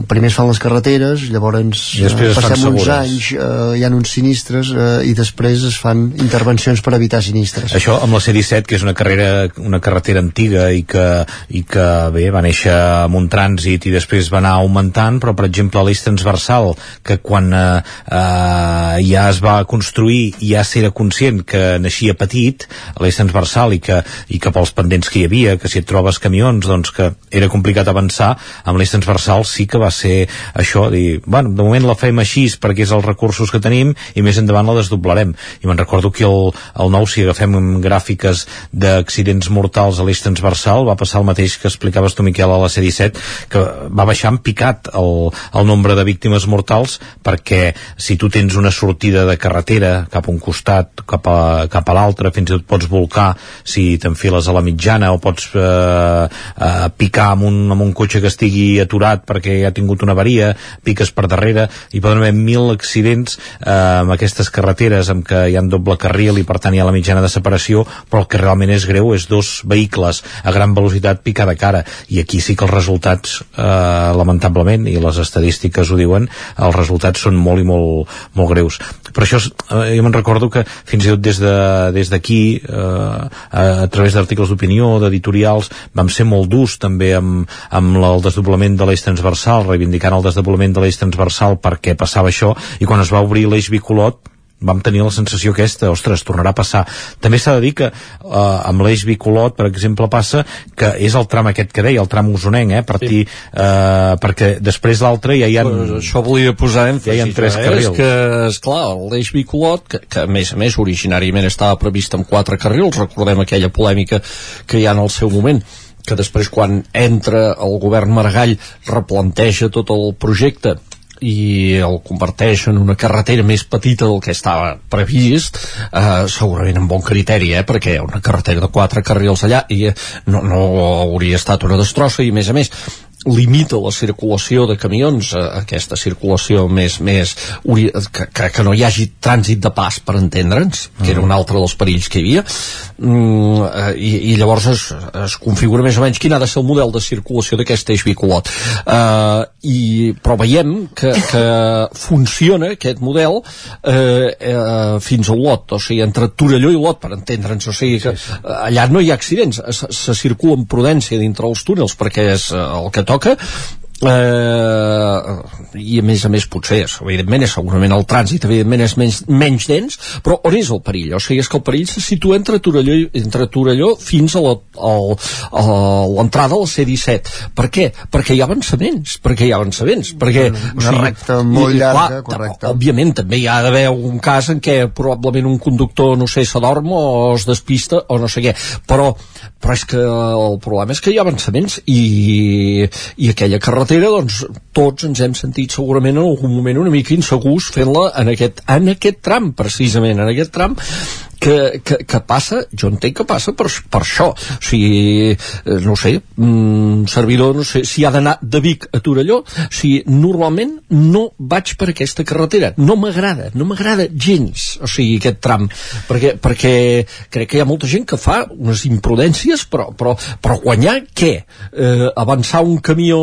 primer es fan les carreteres, llavors I eh, passem uns segures. anys, eh, hi ha uns sinistres eh, i després es fan intervencions per evitar sinistres. Això amb la C-17, que és una carrera una carretera antiga i que, i que bé, va néixer amb un trànsit i després va anar augmentant, però per exemple l'eix transversal, que quan eh, eh, ja es va construir ja s'era conscient que naixia petit, l'eix transversal i que, i que pels pendents que hi havia, que si et trobes camions, doncs que era complicat avançar, amb l'eix transversal sí que va ser això, dir, bueno, de moment la fem així perquè és els recursos que tenim i més endavant la desdoblarem. I me'n recordo que el, el nou, si agafem gràfiques d'accidents mortals a l'eix transversal, va passar el mateix que explicaves tu, Miquel, a la C-17, que va baixar en picat el, el nombre de víctimes mortals perquè si tu tens una sortida de carretera cap a un costat, cap a, cap a l'altre, fins i tot pots volcar si t'enfiles a la mitjana o pots eh, eh, picar amb un, amb un cotxe que estigui aturat perquè ha tingut una avaria, piques per darrere hi poden haver mil accidents eh, amb aquestes carreteres amb què hi ha doble carril i per tant hi ha la mitjana de separació però el que realment és greu és dos vehicles a gran velocitat picar de cara i aquí sí que els resultats eh, lamentablement, i les estadístiques ho diuen, els resultats són molt i molt, molt greus. Per això eh, jo me'n recordo que fins i tot des d'aquí de, des eh, a, a través d'articles d'opinió, d'editorials vam ser molt durs també amb, amb el desdoblament de l'eix transversal, reivindicant el desdoblament de l'eix transversal perquè passava això, i quan es va obrir l'eix bicolot vam tenir la sensació aquesta, ostres, tornarà a passar. També s'ha de dir que eh, amb l'eix Bicolot, per exemple, passa que és el tram aquest que deia, el tram usonenc, eh, partir, sí. eh, perquè després l'altre ja hi ha... Pues això volia posar èmfasi, ja hi ha tres eh? carrils. És que, esclar, l'eix Bicolot, que, que a més a més originàriament estava previst amb quatre carrils, recordem aquella polèmica que hi ha en el seu moment, que després quan entra el govern Maragall replanteja tot el projecte i el converteix en una carretera més petita del que estava previst eh, segurament amb bon criteri eh, perquè una carretera de quatre carrils allà i eh, no, no hauria estat una destrossa i a més a més limita la circulació de camions a aquesta circulació més, més que, que, que no hi hagi trànsit de pas per entendre'ns, que era un altre dels perills que hi havia. Mm, eh, i, i llavors es, es configura més o menys quin ha de ser el model de circulació d'aquest eix bicolot uh, i, però veiem que, que funciona aquest model eh, eh, fins a Olot, o sigui, entre Torelló i Olot per entendre'ns, o sigui que eh, allà no hi ha accidents, se, se circula amb prudència dintre els túnels perquè és eh, el que toca Okay. Eh, i a més a més potser evidentment és segurament el trànsit evidentment és menys, menys dens però on és el perill? O sigui, és que el perill se situa entre Torelló, entre Torelló fins a l'entrada a la C-17 per què? perquè hi ha avançaments perquè hi ha avançaments perquè, Una recta molt i- i, llarga, clar, correcte. òbviament també hi ha d'haver un cas en què probablement un conductor, no sé, s'adorm o es despista o no sé què, però, però és que el problema és que hi ha avançaments i, i aquella carretera, doncs, tots ens hem sentit segurament en algun moment una mica insegurs fent-la en, aquest, en aquest tram, precisament, en aquest tram que, que, que passa, jo entenc que passa per, per això, o sigui eh, no sé, mm, servidor no sé, si ha d'anar de Vic a Torelló si normalment no vaig per aquesta carretera, no m'agrada no m'agrada gens, o sigui, aquest tram perquè, perquè crec que hi ha molta gent que fa unes imprudències però, però, però guanyar què? Eh, avançar un camió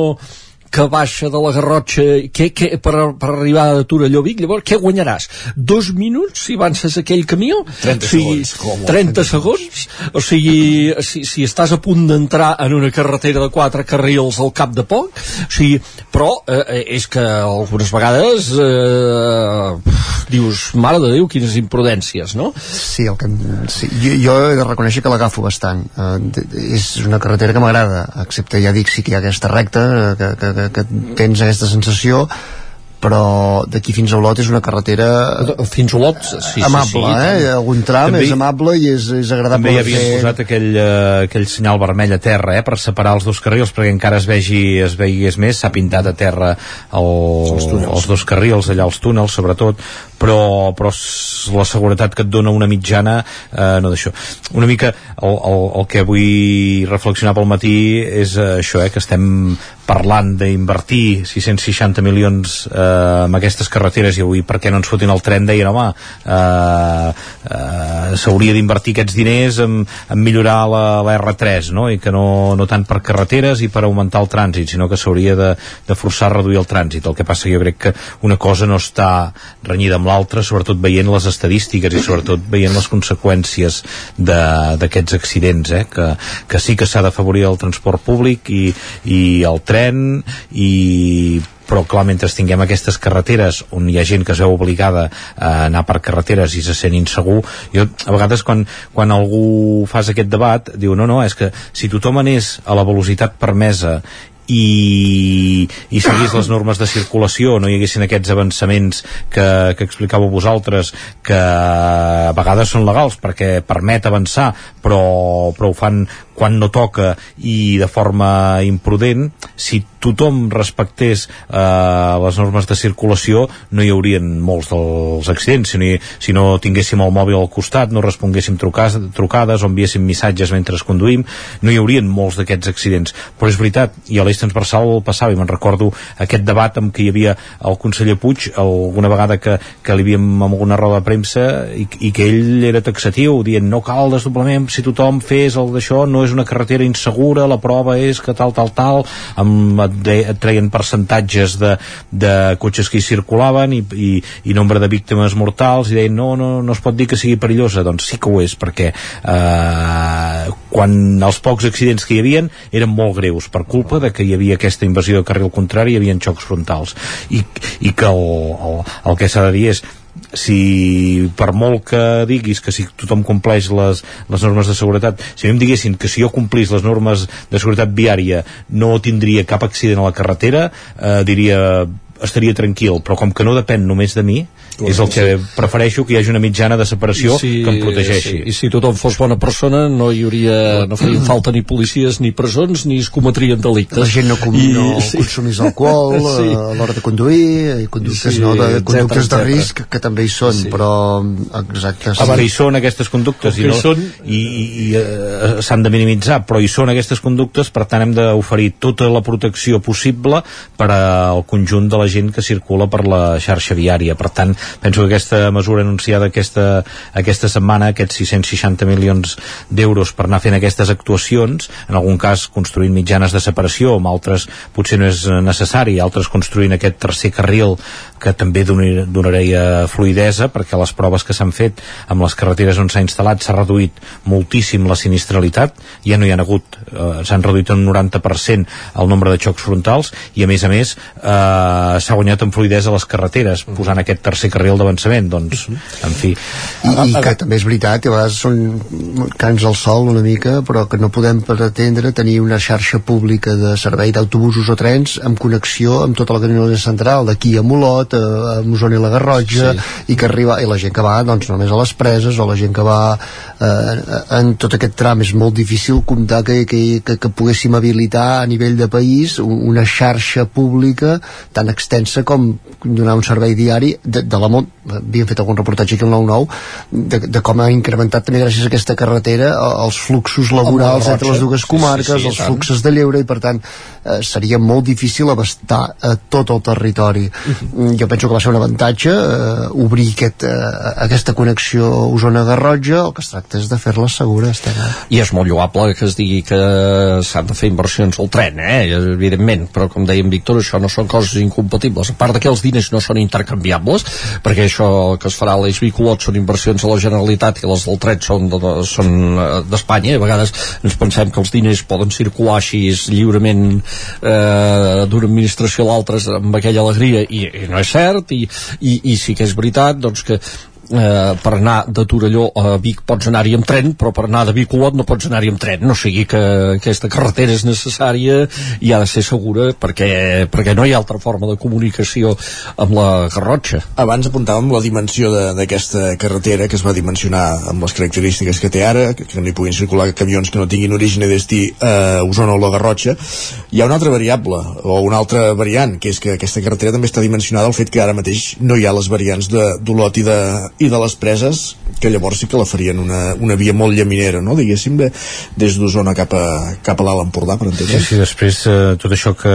que baixa de la Garrotxa què, què, per, per arribar a Torelló Vic llavors què guanyaràs? Dos minuts si avances aquell camió? 30 o sigui, segons, com a molt. 30 segons? O sigui, si, si estàs a punt d'entrar en una carretera de quatre carrils al cap de poc, o sigui, però eh, és que algunes vegades eh, dius, mare de Déu, quines imprudències, no? Sí, el que, sí jo, jo he de reconèixer que l'agafo bastant. Uh, és una carretera que m'agrada, excepte, ja dic, sí que hi ha aquesta recta, eh, que, que, que, que tens aquesta sensació, però d'aquí fins a Olot és una carretera fins a Olot sí, amable, sí, sí. eh? algun tram També- és amable i és, és agradable també hi havien fer. posat aquell, eh, aquell senyal vermell a terra eh, per separar els dos carrils perquè encara es vegi es veigués més, s'ha pintat a terra el, els, els dos carrils allà els túnels sobretot però, però la seguretat que et dona una mitjana eh, no d'això, una mica el, el, el que vull reflexionar pel matí és eh, això, eh, que estem parlant d'invertir 660 milions eh, amb aquestes carreteres i avui per què no ens fotin el tren deien home eh, eh, s'hauria d'invertir aquests diners en, en millorar la, la R3 no? i que no, no tant per carreteres i per augmentar el trànsit sinó que s'hauria de, de forçar a reduir el trànsit el que passa que jo crec que una cosa no està renyida amb l'altra sobretot veient les estadístiques i sobretot veient les conseqüències d'aquests accidents eh? que, que sí que s'ha d'afavorir el transport públic i, i el tren i però clar, mentre tinguem aquestes carreteres on hi ha gent que es veu obligada a anar per carreteres i se sent insegur jo a vegades quan, quan algú fas aquest debat diu no, no, és que si tothom anés a la velocitat permesa i, i seguís les normes de circulació, no hi haguessin aquests avançaments que, que explicàveu vosaltres, que a vegades són legals perquè permet avançar, però, però ho fan quan no toca i de forma imprudent, si tothom respectés eh, les normes de circulació no hi haurien molts dels accidents. Si no, hi, si no tinguéssim el mòbil al costat no responguéssim trucades, trucades o enviéssim missatges mentre conduïm no hi haurien molts d'aquests accidents. Però és veritat, i a l'eix transversal passava i me'n recordo aquest debat amb què hi havia el conseller Puig alguna vegada que, que li havíem amb alguna roda de premsa i, i que ell era taxatiu dient no cal desdoblament si tothom fes el d'això no és una carretera insegura la prova és que tal, tal, tal amb, et, treien percentatges de, de cotxes que hi circulaven i, i, i nombre de víctimes mortals i deien no, no, no es pot dir que sigui perillosa. Doncs sí que ho és perquè eh, quan els pocs accidents que hi havien eren molt greus per culpa de que hi havia aquesta invasió de carril contrari hi havia xocs frontals. I, i que el, el, el que s'ha de dir és si per molt que diguis que si tothom compleix les, les normes de seguretat si a mi em diguessin que si jo complís les normes de seguretat viària no tindria cap accident a la carretera eh, diria estaria tranquil, però com que no depèn només de mi, és el que prefereixo que hi hagi una mitjana de separació si, que em protegeixi. Sí, I si tothom fos bona persona no hi hauria, no farien falta ni policies ni presons ni es cometrien delictes. La gent no, com, I, no sí. consumís alcohol Sí. a l'hora de conduir, i conductes, Sí, no, de, etcètera, conductes de etcètera. risc que també hi són, sí. però exacte. Sí. que hi són aquestes conductes i, no, són- i, i, i eh, s'han de minimitzar però hi són aquestes conductes per tant hem d'oferir tota la protecció possible per al conjunt de la gent que circula per la xarxa viària per tant penso que aquesta mesura anunciada aquesta, aquesta setmana aquests 660 milions d'euros per anar fent aquestes actuacions en algun cas construint mitjanes de separació amb altres potser no és necessari altres construint aquest tercer carril que també donar- donaria fluidesa perquè les proves que s'han fet amb les carreteres on s'ha instal·lat s'ha reduït moltíssim la sinistralitat. Ja no hi ha hagut, eh, s'han reduït un 90% el nombre de xocs frontals i a més a més eh, s'ha guanyat en fluidesa les carreteres posant aquest tercer carril d'avançament. Doncs, en fi. I, i que també és veritat, a vegades són cants al sol una mica, però que no podem pretendre tenir una xarxa pública de servei d'autobusos o trens amb connexió amb tota la Catalunya central, d'aquí a Molot, a, a Mosona i la Garrotxa, sí. i que arriba, i la gent que va doncs, només a les preses, o la gent que va eh, en tot aquest tram, és molt difícil comptar que, que, que, que poguéssim habilitar a nivell de país un- una xarxa pública tan extensa com donar un servei diari de, de la mont. Havíem fet algun reportatge aquí al 9-9 de, de com ha incrementat també gràcies a aquesta carretera eh, els fluxos laborals entre les dues Sí, comarques, sí, sí, i els tant. fluxos de lleure i per tant eh, seria molt difícil abastar eh, tot el territori. Mm, jo penso que va ser un avantatge eh, obrir aquest, eh, aquesta connexió Osona-Garrotxa el que es tracta és de fer-la segura estem, i és molt lloable que es digui que s'han de fer inversions al tren, eh? evidentment, però com deia en Víctor, això no són coses incompatibles, a part que els diners no són intercanviables, perquè això que es farà a l'Eix Bicolot són inversions a la Generalitat i les del tren són de- són eh, d'Espanya, a vegades ens pensem que els diners poden circular així lliurement eh, d'una administració a l'altra amb aquella alegria, i, i no és cert, i, i, i sí que és veritat doncs que eh, per anar de Torelló a Vic pots anar-hi amb tren, però per anar de Vic a Olot no pots anar-hi amb tren, no sigui que aquesta carretera és necessària i ha de ser segura perquè, perquè no hi ha altra forma de comunicació amb la Garrotxa. Abans apuntàvem la dimensió d'aquesta carretera que es va dimensionar amb les característiques que té ara, que, que no hi puguin circular camions que no tinguin origen i destí a Osona o la Garrotxa. Hi ha una altra variable, o una altra variant, que és que aquesta carretera també està dimensionada al fet que ara mateix no hi ha les variants d'Olot i, de, i de les preses, que llavors sí que la farien una, una via molt llaminera, no? diguéssim, de, des d'Osona cap a, cap a l'Alt Empordà, per Sí, entendre. sí, després eh, tot això que,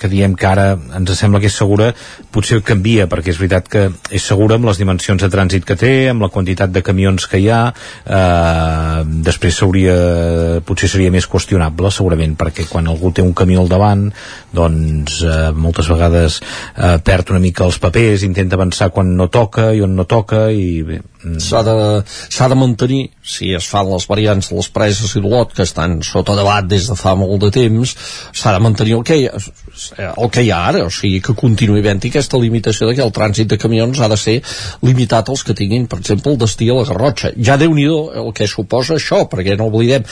que diem que ara ens sembla que és segura potser canvia, perquè és veritat que és segura amb les dimensions de trànsit que té, amb la quantitat de camions que hi ha eh, després s'hauria potser seria més qüestionable segurament, perquè quan algú té un camió al davant doncs eh, moltes vegades eh, perd una mica els papers, intenta avançar quan no toca i on no toca i bé, mm, S'ha de, de mantenir, si es fan les variants de les preses i d'Olot, que estan sota debat des de fa molt de temps, s'ha de mantenir el que, hi ha, el que hi ha ara, o sigui, que continuï havent aquesta limitació de que el trànsit de camions ha de ser limitat als que tinguin, per exemple, el destí a la Garrotxa. Ja déu nhi el que suposa això, perquè no oblidem,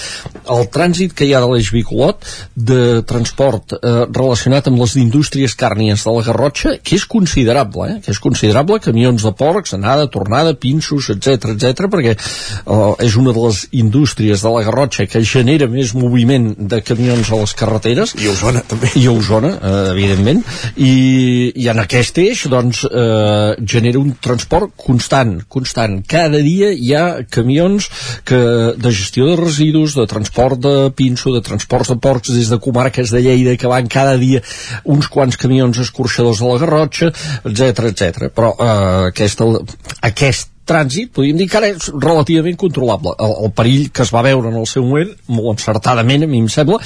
el trànsit que hi ha de l'Eix Bicolot de transport eh, relacionat amb les indústries càrnies de la Garrotxa, que és considerable, eh? que és considerable, camions de porcs, anada, tornada, pinços, etc etc perquè eh, és una de les indústries de la Garrotxa que genera més moviment de camions a les carreteres. I a Osona, també. I a Osona, eh, evidentment. I, I en aquest eix, doncs, eh, genera un transport constant, constant. Cada dia hi ha camions que, de gestió de residus, de transport de pinso, de transports de porcs des de comarques de Lleida que van cada dia uns quants camions escorxadors de la Garrotxa, etc etc. Però eh, aquesta, aquest trànsit, podríem dir que ara és relativament controlable. El, el perill que es va veure en el seu moment, molt encertadament, a mi em sembla,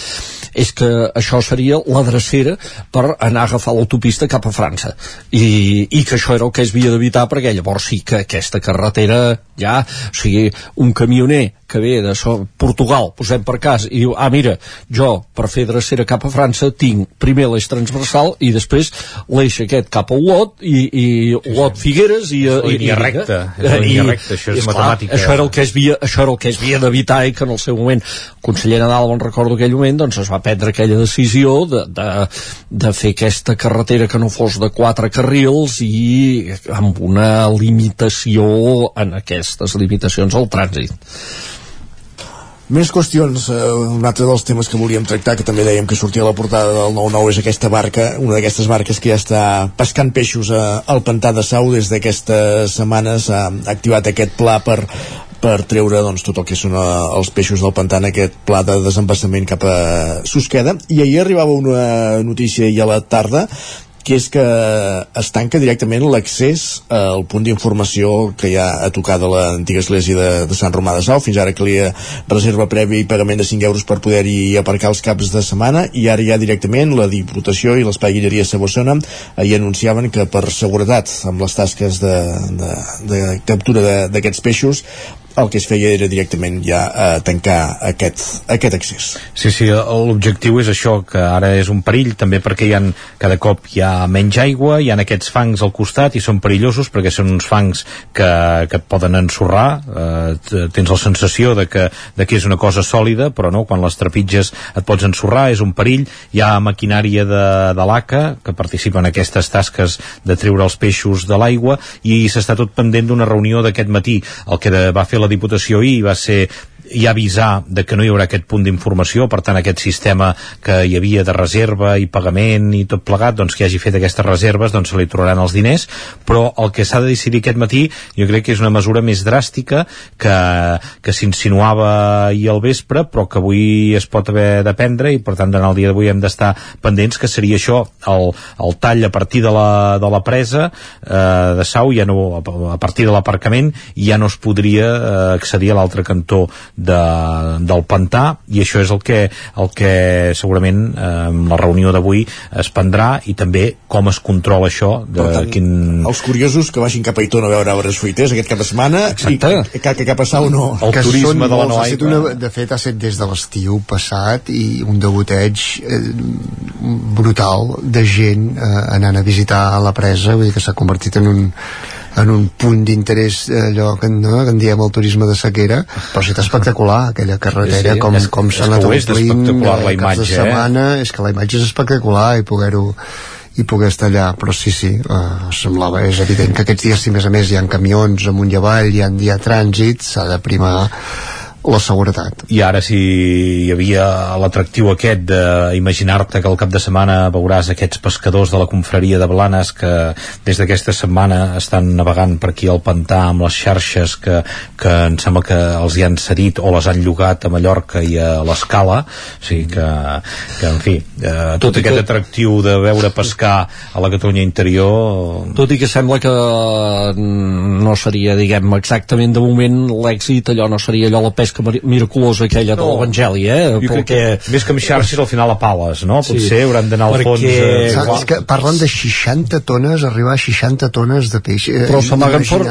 és que això seria la drecera per anar a agafar l'autopista cap a França. I, I que això era el que es havia d'evitar, perquè llavors sí que aquesta carretera ja, o sigui, un camioner que ve de so Portugal, posem per cas, i diu, ah, mira, jo, per fer drecera cap a França, tinc primer l'eix transversal i després l'eix aquest cap a Olot i, i Olot Figueres i, És la i, línia i, recta, és la línia recta, això és esclar, matemàtica. Això era el que es havia, això era el que es havia d'evitar i que en el seu moment el conseller Nadal, me'n recordo aquell moment, doncs es va prendre aquella decisió de, de, de fer aquesta carretera que no fos de quatre carrils i amb una limitació en aquestes limitacions al trànsit. Més qüestions, eh, un altre dels temes que volíem tractar, que també dèiem que sortia a la portada del 9-9, és aquesta barca, una d'aquestes barques que ja està pescant peixos a, al pantà de Sau. Des d'aquestes setmanes, ha activat aquest pla per, per treure doncs, tot el que són eh, els peixos del pantà en aquest pla de desembassament cap a Susqueda. I ahir arribava una notícia i a la tarda que és que es tanca directament l'accés al punt d'informació que hi ha a tocar de l'antiga església de, de Sant Romà de Sau. Fins ara calia reserva prèvia i pagament de 5 euros per poder-hi aparcar els caps de setmana i ara ja directament la Diputació i l'Espai Guilleria Sabossona ahir anunciaven que per seguretat amb les tasques de, de, de captura d'aquests peixos el que es feia era directament ja eh, tancar aquest, aquest accés. Sí, sí, l'objectiu és això, que ara és un perill, també perquè hi ha, cada cop hi ha menys aigua, hi ha aquests fangs al costat i són perillosos perquè són uns fangs que, que et poden ensorrar, eh, tens la sensació de que, de que és una cosa sòlida, però no, quan les trepitges et pots ensorrar, és un perill, hi ha maquinària de, de l'ACA que participa en aquestes tasques de treure els peixos de l'aigua i s'està tot pendent d'una reunió d'aquest matí. El que va fer la Diputació ahir va ser i avisar de que no hi haurà aquest punt d'informació, per tant aquest sistema que hi havia de reserva i pagament i tot plegat, doncs que hagi fet aquestes reserves doncs se li tornaran els diners, però el que s'ha de decidir aquest matí jo crec que és una mesura més dràstica que, que s'insinuava ahir al vespre, però que avui es pot haver de prendre i per tant en el dia d'avui hem d'estar pendents que seria això, el, el tall a partir de la, de la presa eh, de Sau, ja no, a partir de l'aparcament ja no es podria eh, accedir a l'altre cantó de, del pantà i això és el que, el que segurament eh, la reunió d'avui es prendrà i també com es controla això de tant, quin... els curiosos que vagin cap a Itona a veure arbres fruiters aquest cap de setmana Exacte. i que, que cap a Sau no. El que turisme són de la set una, de fet ha set des de l'estiu passat i un degoteig eh, brutal de gent eh, anant a visitar la presa vull dir que s'ha convertit en un en un punt d'interès eh, allò que, no, que en diem el turisme de sequera però ha estat espectacular aquella carretera Sí, sí, com, és- com s'ha anat omplint eh, la caps imatge, de eh? setmana és que la imatge és espectacular i poder-ho i poder estar allà, però sí, sí eh, semblava, és evident que aquests dies si a més a més hi ha camions amunt i avall hi ha, hi ha trànsit, s'ha de primar la seguretat. I ara si hi havia l'atractiu aquest d'imaginar-te que al cap de setmana veuràs aquests pescadors de la confraria de Blanes que des d'aquesta setmana estan navegant per aquí al pantà amb les xarxes que, que em sembla que els hi han cedit o les han llogat a Mallorca i a l'Escala. O sigui que, que en fi eh, tot, Tot aquest que- atractiu de veure pescar a la Catalunya interior Tot i que sembla que mm, no seria, diguem, exactament de moment l'èxit, allò no seria allò la pesca mari- miraculosa aquella de No. l'Evangeli, eh? jo crec que més que amb xarxes al final a pales no? Sí. potser hauran d'anar al Perquè- fons eh, Saps que parlen de 60 tones, arribar a 60 tones de peix. Eh, Però s'amaguen for,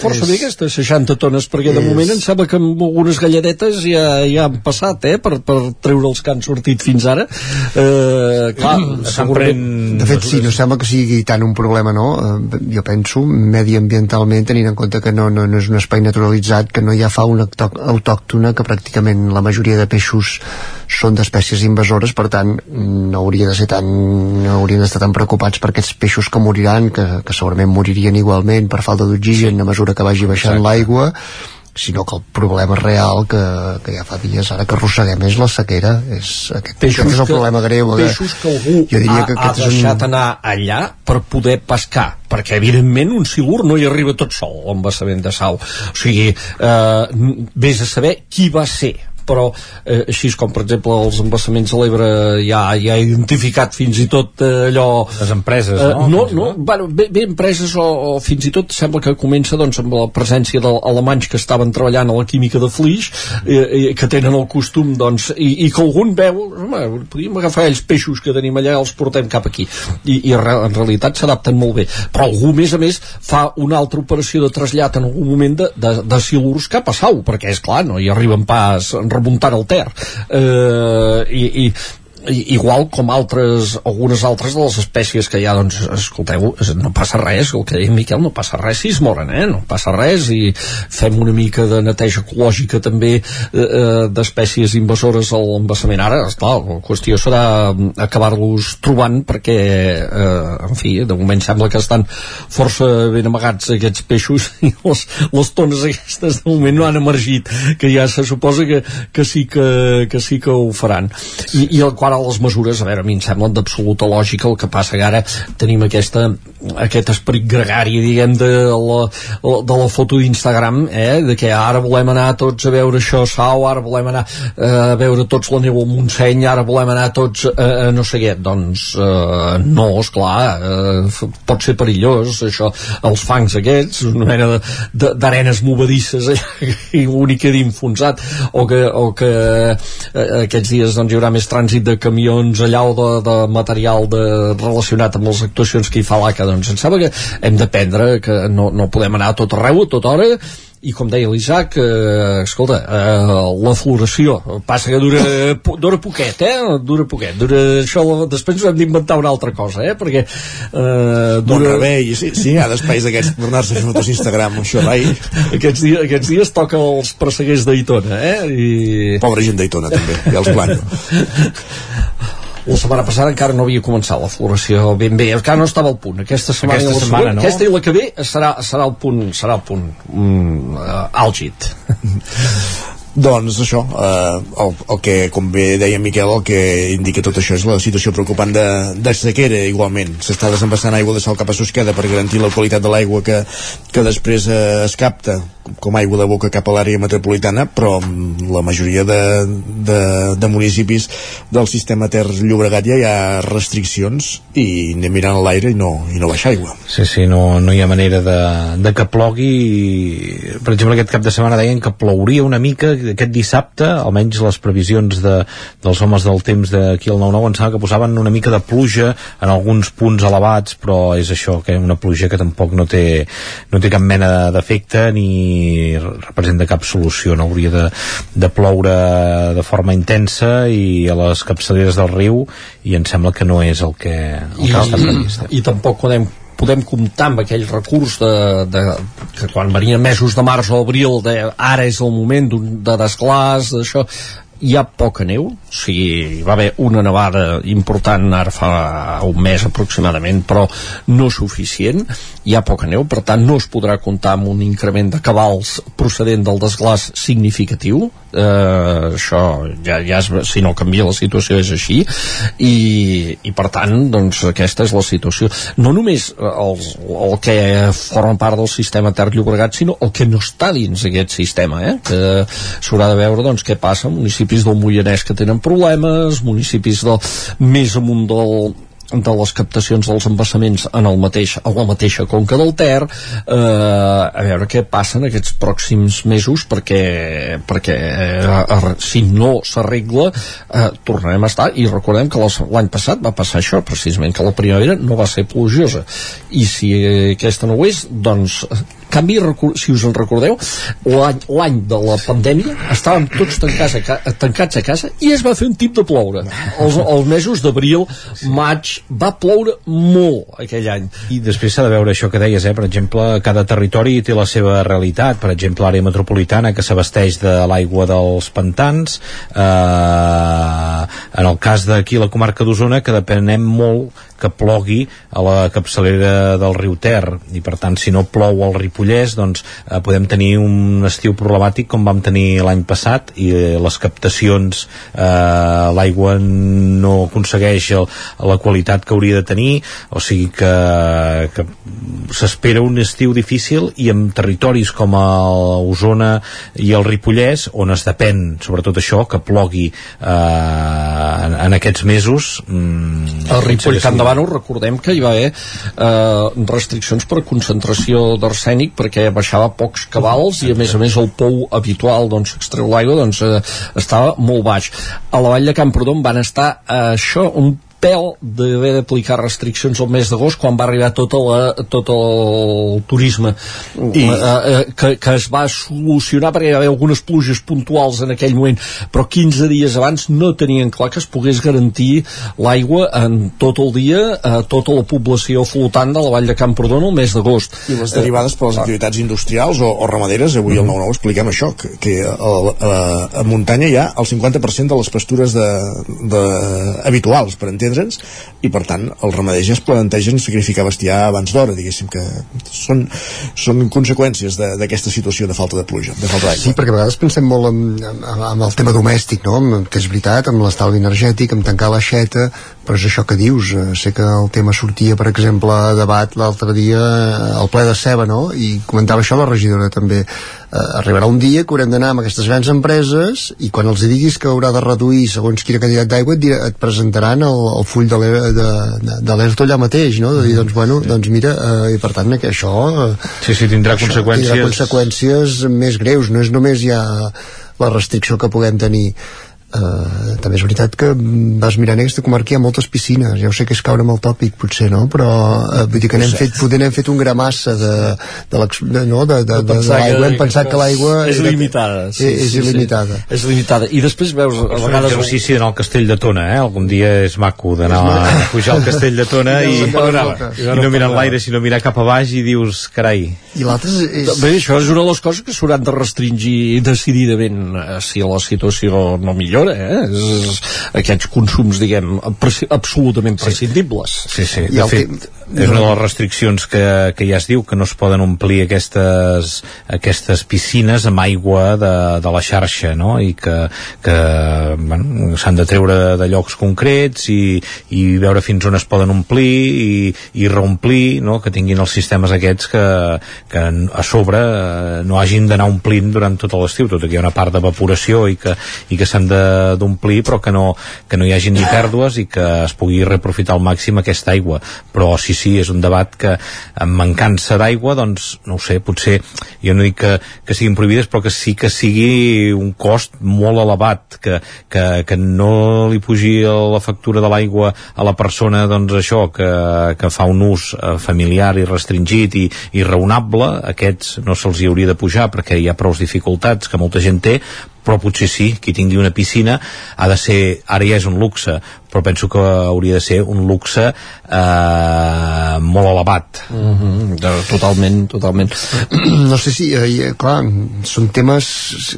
força és- bé aquestes 60 tones, perquè de és- moment em sembla que amb algunes galladetes ja, ja han passat, eh? Per, per treure els que han sortit fins ara. Eh, clar, segurament... De fet, sí, no sembla que sigui tant un problema, no? Eh, jo penso, mediambientalment, tenint en compte que no, no, no és un espai naturalitzat, que no hi ha fauna autò- autòctona, que pràcticament la majoria de peixos són d'espècies invasores, per tant, no hauria de ser tan, no haurien d'estar tan preocupats per aquests peixos que moriran, que, que segurament moririen igualment per falta d'oxigen a mesura que vagi baixant l'aigua, sinó que el problema real que, que ja fa dies ara que arrosseguem és la sequera. És, aquest, Peixos aquest és el que- problema greu peixos que algú jo diria ha, que ha és un, deixat anar allà per poder pescar perquè evidentment un silur no hi arriba tot sol l'embassament de Sau o sigui, eh, vés a saber qui va ser però eh, així com per exemple els embassaments a l'Ebre ja, ja ha identificat fins i tot eh, allò les empreses, eh, no? no, no bueno, bé, bé empreses o, o fins i tot sembla que comença doncs, amb la presència d'alemanys que estaven treballant a la química de Flix eh, eh, que tenen el costum doncs, i, i que algun veu home, podríem agafar ells peixos que tenim allà els portem cap aquí. I, i en realitat s'adapten molt bé. Però algú a més a més fa una altra operació de trasllat en algun moment de, de, de silurs cap a Sau perquè és clar, no hi arriben pas remuntant el Ter. Eh, i, i igual com altres, algunes altres de les espècies que hi ha, doncs, escolteu, no passa res, el que deia Miquel, no passa res si es moren, eh? no passa res i fem una mica de neteja ecològica també eh, eh d'espècies invasores a l'embassament. Ara, esclar, la qüestió serà acabar-los trobant perquè, eh, en fi, de moment sembla que estan força ben amagats aquests peixos i les, les tones aquestes de moment no han emergit, que ja se suposa que, que, sí, que, que sí que ho faran. I, i el qual ara les mesures, a veure, a mi em semblen d'absoluta lògica, el que passa que ara tenim aquesta, aquest esperit gregari, diguem, de la, de la foto d'Instagram, eh, de que ara volem anar tots a veure això sau, ara volem anar eh, a veure tots la neu al Montseny, ara volem anar tots a, a no sé què, doncs eh, no, esclar, eh, pot ser perillós, això, els fangs aquests, una mena d'arenes movedisses allà, i l'únic que quedi enfonsat, o que, o que eh, aquests dies doncs, hi haurà més trànsit de camions allà o de, de material de, relacionat amb les actuacions que hi fa l'ACA doncs em sembla que hem d'aprendre que no, no podem anar a tot arreu, a tota hora i com deia l'Isaac, eh, escolta, eh, la floració passa que dura, dura poquet, eh? Dura poquet, dura això, després hem d'inventar una altra cosa, eh? Perquè eh, dura... Bon rebei, sí, sí, hi ha d'espais d'aquests per anar-se a fer fotos Instagram, això, rai. aquests, dies, aquests dies toca els presseguers d'Aitona, eh? I... Pobra gent d'Aitona, també, ja els plano. la setmana passada encara no havia començat la floració ben bé, encara no estava al punt aquesta setmana, aquesta, la setmana, no? aquesta i la que ve serà, serà el punt, serà el punt mm, uh, àlgid doncs això, eh, el, el que, com bé deia Miquel, el que indica tot això és la situació preocupant de, de sequera igualment. S'està desembassant aigua de sal cap a Susqueda per garantir la qualitat de l'aigua que, que després eh, es capta com aigua de boca cap a l'àrea metropolitana, però la majoria de, de, de municipis del sistema Ter Llobregat ja hi ha restriccions i anem mirant l'aire i no, i no baixa aigua. Sí, sí, no, no hi ha manera de, de que plogui. Per exemple, aquest cap de setmana deien que plouria una mica aquest dissabte, almenys les previsions de, dels homes del temps d'aquí al 9-9 em que posaven una mica de pluja en alguns punts elevats, però és això, que una pluja que tampoc no té, no té cap mena d'efecte ni representa cap solució, no hauria de, de ploure de forma intensa i a les capçaleres del riu i em sembla que no és el que, el I, que està previst. I, i tampoc podem podem comptar amb aquell recurs de, de, que quan venien mesos de març o abril de ara és el moment de desglàs d'això hi ha poca neu, o sigui, hi va haver una nevada important ara fa un mes aproximadament, però no suficient, hi ha poca neu, per tant no es podrà comptar amb un increment de cabals procedent del desglàs significatiu, eh, això ja, ja es, si no canvia la situació és així, i, i per tant, doncs aquesta és la situació. No només els, el que forma part del sistema Ter Llobregat, sinó el que no està dins aquest sistema, eh? que s'haurà de veure doncs, què passa en municipis del Moianès que tenen problemes, municipis del, més amunt del, de les captacions dels embassaments en el mateix, a la mateixa conca del Ter. Eh, a veure què passa en aquests pròxims mesos perquè, perquè eh, si no s'arregla eh, tornarem a estar. I recordem que l'any passat va passar això precisament que la primavera no va ser plujosa. I si aquesta no ho és doncs canvi, si us en recordeu l'any de la pandèmia estàvem tots tancats a, tancats a casa i es va fer un tip de ploure els, els mesos d'abril, maig va ploure molt aquell any. I després s'ha de veure això que deies, eh? per exemple, cada territori té la seva realitat, per exemple, l'àrea metropolitana que s'abasteix de l'aigua dels pantans, eh, en el cas d'aquí la comarca d'Osona, que depenem molt que plogui a la capçalera del riu Ter. I per tant si no plou al Ripollès doncs eh, podem tenir un estiu problemàtic com vam tenir l'any passat i eh, les captacions eh, l'aigua no aconsegueix el, la qualitat que hauria de tenir. O sigui que, que s'espera un estiu difícil i en territoris com a Osona i el Ripollès on es depèn sobretot això que plogui eh, en, en aquests mesos mm, a Ripoll Camp de Bànol recordem que hi va haver eh, restriccions per concentració d'arsènic perquè baixava pocs cabals i a més a més el pou habitual d'on s'extreu l'aigua doncs, eh, estava molt baix. A la vall de Camprodon van estar eh, això un pèl d'haver d'aplicar restriccions al mes d'agost quan va arribar tota la, tot el turisme. I... eh, eh, que, que es va solucionar perquè hi va haver algunes pluges puntuals en aquell moment però 15 dies abans no tenien clar que es pogués garantir l'aigua en tot el dia a tota la població flotant de la vall de Camprodon el mes d'agost. I les derivades per les activitats industrials o, o ramaderes, avui al 9-9 expliquem això que, que a, a, a muntanya hi ha el 50% de les pastures de, de, habituals per entendre entendre'ns i per tant els ramaders ja es plantegen sacrificar bestiar abans d'hora diguéssim que són, són conseqüències d'aquesta situació de falta de pluja de falta Sí, perquè a vegades pensem molt en, en, en el tema domèstic no? que és veritat, amb l'estalvi energètic amb tancar l'aixeta, però és això que dius eh, sé que el tema sortia per exemple a debat l'altre dia eh, al ple de ceba no? i comentava això la regidora també. Eh, arribarà un dia que haurem d'anar amb aquestes grans empreses i quan els diguis que haurà de reduir segons quina quantitat d'aigua et, et presentaran el, el full de l'ERTO allà mateix no? de dir, doncs, bueno, doncs mira eh, i per tant que això eh, sí, sí, tindrà això, conseqüències. tindrà conseqüències més greus. No és només ja la restricció que puguem tenir Uh, també és veritat que vas mirant aquesta comarca hi ha moltes piscines, ja ho sé que és caure amb el tòpic potser, no? però uh, vull dir que n'hem fet, poder n'hem fet un gramassa de, de, de, no? de, de, de, de l'aigua, hem pensat que l'aigua és limitada sí, és, és il·limitada. Sí. és limitada. I després veus a vegades exercici d'anar al castell de Tona eh? algun dia és maco d'anar a pujar al castell de Tona i, i, i no mirar l'aire sinó mirar cap a baix i dius carai. I l'altre és... Bé, això és una de les coses que s'hauran de restringir decididament eh, si la situació no millora millora, eh? És, aquests consums, diguem, absolutament prescindibles. Sí, sí, de fet, és una de les restriccions que, que ja es diu que no es poden omplir aquestes, aquestes piscines amb aigua de, de la xarxa, no? I que, que bueno, s'han de treure de llocs concrets i, i veure fins on es poden omplir i, i reomplir, no? Que tinguin els sistemes aquests que, que a sobre eh, no hagin d'anar omplint durant tot l'estiu, tot i que hi ha una part d'evaporació i que, i que s'han de d'omplir però que no, que no hi hagi ni pèrdues i que es pugui reprofitar al màxim aquesta aigua. Però sí, sí, és un debat que amb mancança d'aigua, doncs, no ho sé potser, jo no dic que, que siguin prohibides però que sí que sigui un cost molt elevat, que, que, que no li pugi la factura de l'aigua a la persona, doncs això que, que fa un ús eh, familiar i restringit i, i raonable, aquests no se'ls hi hauria de pujar perquè hi ha prou dificultats que molta gent té, però potser sí, qui tingui una piscina ha de ser, ara ja és un luxe però penso que hauria de ser un luxe eh, molt elevat. Mm -hmm, totalment, totalment. No sé si, eh, clar són temes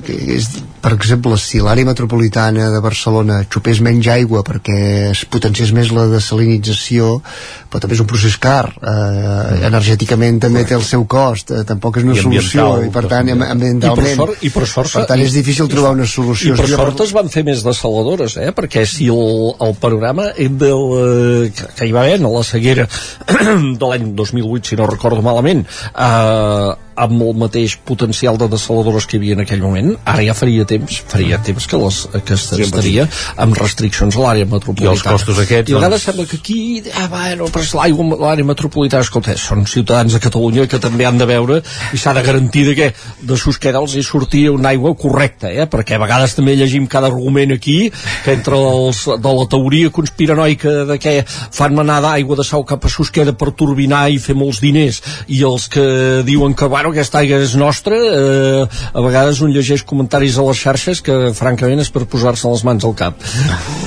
que és, per exemple, si l'àrea metropolitana de Barcelona xupés menys aigua perquè es potenciés més la desalinització però també és un procés car eh, mm. energèticament també té el seu cost eh, tampoc és una I solució i per tant ambientalment i per sort, i per, sort, per tant és difícil trobar una solució i per sort es van fer més desaladores eh? perquè si el, el panorama del, eh, que, que hi va haver a la ceguera de l'any 2008 si no recordo malament eh, amb el mateix potencial de desaladores que hi havia en aquell moment, ara ja faria temps, faria temps que, les, que sí, estaria amb restriccions a l'àrea metropolitana. I els costos aquests... I a vegades doncs... sembla que aquí, ah, bueno, però l'aigua a l'àrea metropolitana, escolta, són ciutadans de Catalunya que també han de veure i s'ha de garantir de que de Susqueda els hi sortia una aigua correcta, eh? perquè a vegades també llegim cada argument aquí, que entre els de la teoria conspiranoica de que fan manar d'aigua de sau cap a Susqueda per turbinar i fer molts diners, i els que diuen que, bueno, aquesta aigua és nostra eh, a vegades un llegeix comentaris a les xarxes que francament és per posar-se les mans al cap.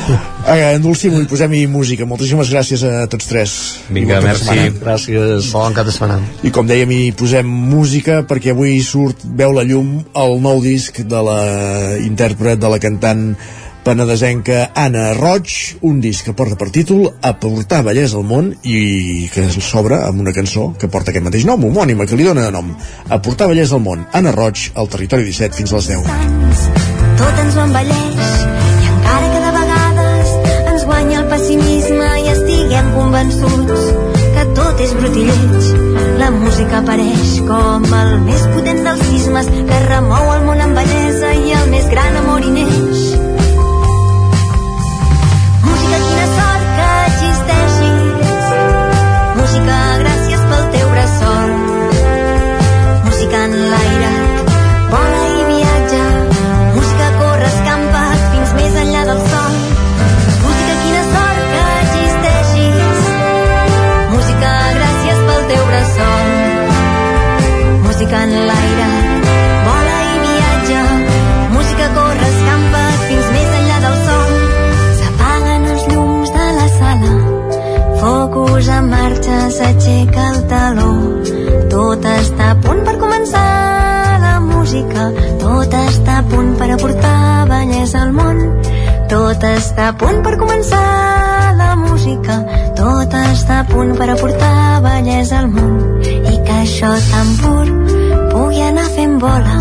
Eh, endolcim i posem-hi música. Moltíssimes gràcies a tots tres. Vinga, merci. gràcies. Bon cap de setmana. I com dèiem hi posem música perquè avui surt veu la llum el nou disc de la intèrpret de la cantant penedesenca Anna Roig, un disc que porta per títol Aportar bellesa al món i que s'obre amb una cançó que porta aquest mateix nom, homònima, que li dona nom. Aportar bellesa al món. Anna Roig, al Territori 17, fins a les 10. Tot ens ho embelleix i encara que de vegades ens guanya el pessimisme i estiguem convençuts que tot és brut i lleig. La música apareix com el més potent dels sismes que remou el món amb bellesa i el més gran amor Música, punt per aportar bellesa al món. Tot està a punt per començar la música. Tot està a punt per aportar bellesa al món. I que això tan pur pugui anar fent bola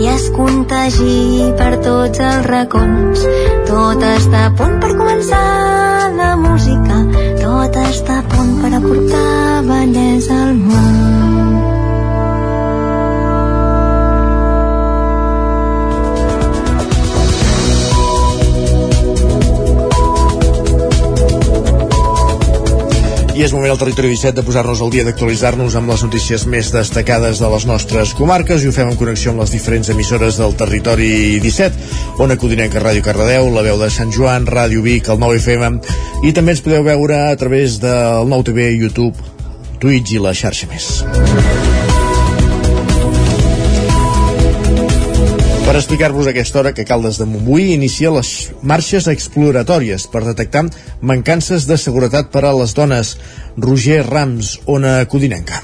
i es contagi per tots els racons. Tot està a punt per començar la música. Tot està a punt per aportar bellesa al món. I és moment al Territori 17 de posar-nos al dia d'actualitzar-nos amb les notícies més destacades de les nostres comarques i ho fem en connexió amb les diferents emissores del Territori 17, Ona Codinenca, Ràdio Cardedeu, la veu de Sant Joan, Ràdio Vic, el 9 FM, i també ens podeu veure a través del nou TV, YouTube, Twitch i la xarxa més. Per explicar-vos aquesta hora que Caldes de Montbui inicia les marxes exploratòries per detectar mancances de seguretat per a les dones. Roger Rams, Ona Codinenca.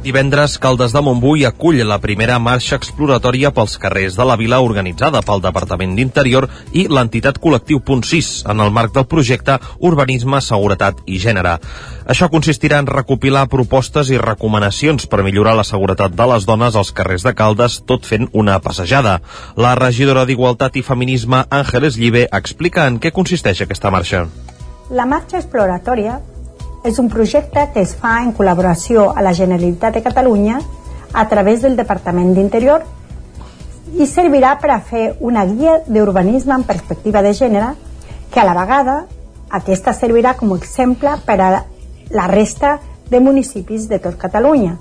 Divendres, Caldes de Montbui acull la primera marxa exploratòria pels carrers de la vila organitzada pel Departament d'Interior i l'entitat Col·lectiu Punt 6 en el marc del projecte Urbanisme, Seguretat i Gènere. Això consistirà en recopilar propostes i recomanacions per millorar la seguretat de les dones als carrers de Caldes, tot fent una passejada. La regidora d'Igualtat i Feminisme, Àngeles Llibe, explica en què consisteix aquesta marxa. La marxa exploratòria és un projecte que es fa en col·laboració a la Generalitat de Catalunya a través del Departament d'Interior i servirà per a fer una guia d'urbanisme en perspectiva de gènere que a la vegada aquesta servirà com a exemple per a la resta de municipis de tot Catalunya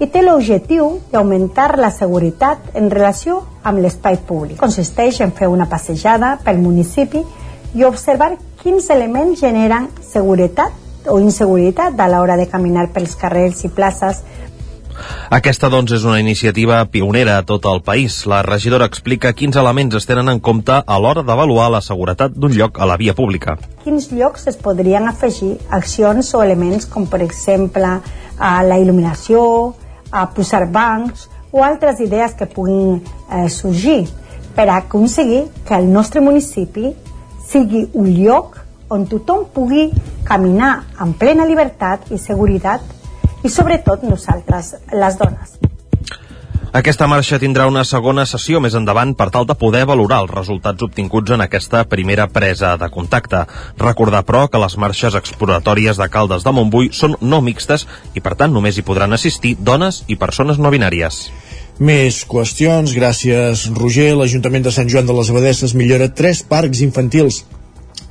i té l'objectiu d'augmentar la seguretat en relació amb l'espai públic. Consisteix en fer una passejada pel municipi i observar quins elements generen seguretat o inseguretat a l'hora de caminar pels carrers i places aquesta, doncs, és una iniciativa pionera a tot el país. La regidora explica quins elements es tenen en compte a l'hora d'avaluar la seguretat d'un lloc a la via pública. Quins llocs es podrien afegir accions o elements com, per exemple, a la il·luminació, a posar bancs o altres idees que puguin eh, sorgir per aconseguir que el nostre municipi sigui un lloc on tothom pugui caminar amb plena llibertat i seguretat i sobretot nosaltres, les dones. Aquesta marxa tindrà una segona sessió més endavant per tal de poder valorar els resultats obtinguts en aquesta primera presa de contacte. Recordar, però, que les marxes exploratòries de Caldes de Montbui són no mixtes i, per tant, només hi podran assistir dones i persones no binàries. Més qüestions. Gràcies, Roger. L'Ajuntament de Sant Joan de les Abadesses millora tres parcs infantils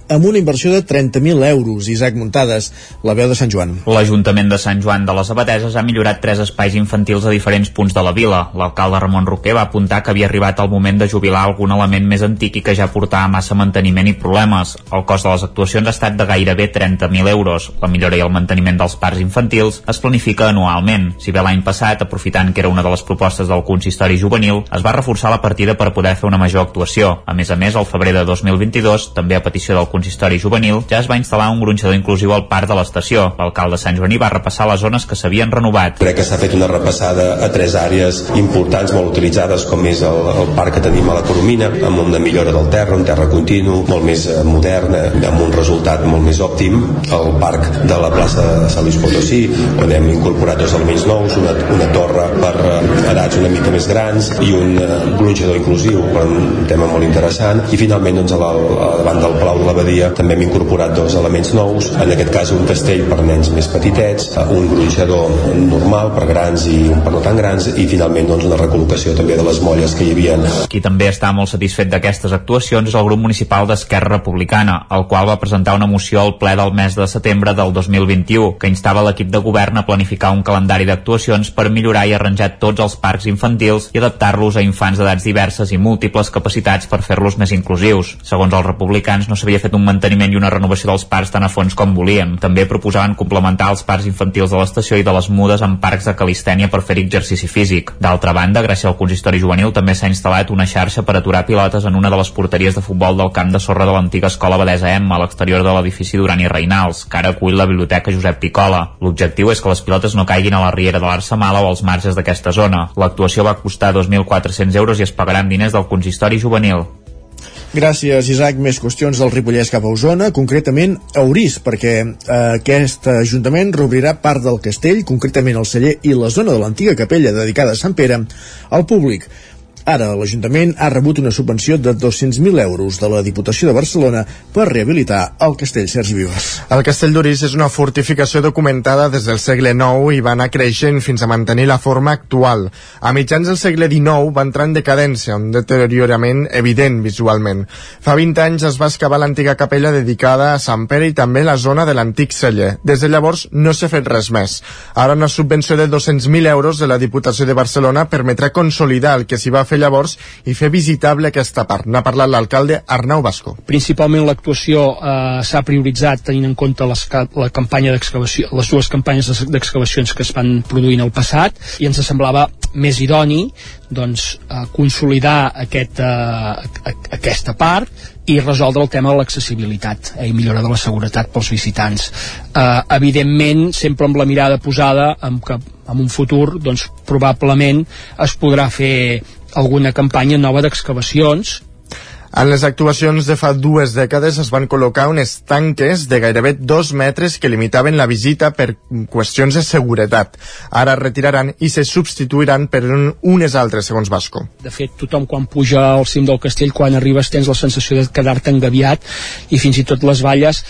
amb una inversió de 30.000 euros. Isaac Muntades, la veu de Sant Joan. L'Ajuntament de Sant Joan de les Abateses ha millorat tres espais infantils a diferents punts de la vila. L'alcalde Ramon Roquer va apuntar que havia arribat el moment de jubilar algun element més antic i que ja portava massa manteniment i problemes. El cost de les actuacions ha estat de gairebé 30.000 euros. La millora i el manteniment dels parcs infantils es planifica anualment. Si bé l'any passat, aprofitant que era una de les propostes del consistori juvenil, es va reforçar la partida per poder fer una major actuació. A més a més, al febrer de 2022, també a petició del consistori juvenil, ja es va instal·lar un gronxador inclusiu al parc de l'estació. L'alcalde Sant Joaní va repassar les zones que s'havien renovat. Crec que s'ha fet una repassada a tres àrees importants, molt utilitzades, com és el, el parc que tenim a la Coromina, amb una millora del terra, un terra continu, molt més eh, modern, eh, amb un resultat molt més òptim. El parc de la plaça de Sant Luis Potosí, on hem incorporat dos elements nous, una, una torre per eh, edats una mica més grans i un gronxador inclusiu, per un tema molt interessant. I finalment, doncs, a, la, a davant del Palau de l'Abadia també hem incorporat dos elements nous, en aquest cas un castell per nens més petitets, un gronxador normal per grans i un per no tan grans, i finalment doncs, una recol·locació també de les molles que hi havia. Qui també està molt satisfet d'aquestes actuacions és el grup municipal d'Esquerra Republicana, el qual va presentar una moció al ple del mes de setembre del 2021, que instava l'equip de govern a planificar un calendari d'actuacions per millorar i arranjar tots els parcs infantils i adaptar-los a infants d'edats diverses i múltiples capacitats per fer-los més inclusius. Segons els republicans, no s'havia fet un manteniment i una renovació dels parcs tan a fons com volien. També proposaven complementar els parcs infantils de l'estació i de les mudes amb parcs de calistènia per fer exercici físic. D'altra banda, gràcies al consistori juvenil també s'ha instal·lat una xarxa per aturar pilotes en una de les porteries de futbol del camp de sorra de l'antiga escola Badesa M a l'exterior de l'edifici Duran i Reinals, que ara acull la biblioteca Josep Picola. L'objectiu és que les pilotes no caiguin a la riera de l'Arsamala o als marges d'aquesta zona. L'actuació va costar 2.400 euros i es pagaran diners del consistori juvenil. Gràcies, Isaac. Més qüestions del Ripollès cap a Osona, concretament a Orís, perquè eh, aquest Ajuntament reobrirà part del castell, concretament el celler i la zona de l'antiga capella dedicada a Sant Pere, al públic. Ara, l'Ajuntament ha rebut una subvenció de 200.000 euros de la Diputació de Barcelona per rehabilitar el castell Sergi Vives. El castell d'Orís és una fortificació documentada des del segle IX i va anar creixent fins a mantenir la forma actual. A mitjans del segle XIX va entrar en decadència, un deteriorament evident visualment. Fa 20 anys es va excavar l'antiga capella dedicada a Sant Pere i també la zona de l'antic celler. Des de llavors no s'ha fet res més. Ara una subvenció de 200.000 euros de la Diputació de Barcelona permetrà consolidar el que s'hi va fer llavors i fer visitable aquesta part. N'ha parlat l'alcalde Arnau Basco. Principalment l'actuació eh, s'ha prioritzat tenint en compte les, la campanya d'excavació, les dues campanyes d'excavacions que es van produir en el passat i ens semblava més idoni doncs, eh, consolidar aquest, eh, aquesta part i resoldre el tema de l'accessibilitat eh, i millora de la seguretat pels visitants. Eh, evidentment, sempre amb la mirada posada en que en un futur doncs, probablement es podrà fer alguna campanya nova d'excavacions en les actuacions de fa dues dècades es van col·locar unes tanques de gairebé dos metres que limitaven la visita per qüestions de seguretat. Ara es retiraran i se substituiran per un, unes altres, segons Basco. De fet, tothom quan puja al cim del castell, quan arribes tens la sensació de quedar-te engaviat i fins i tot les valles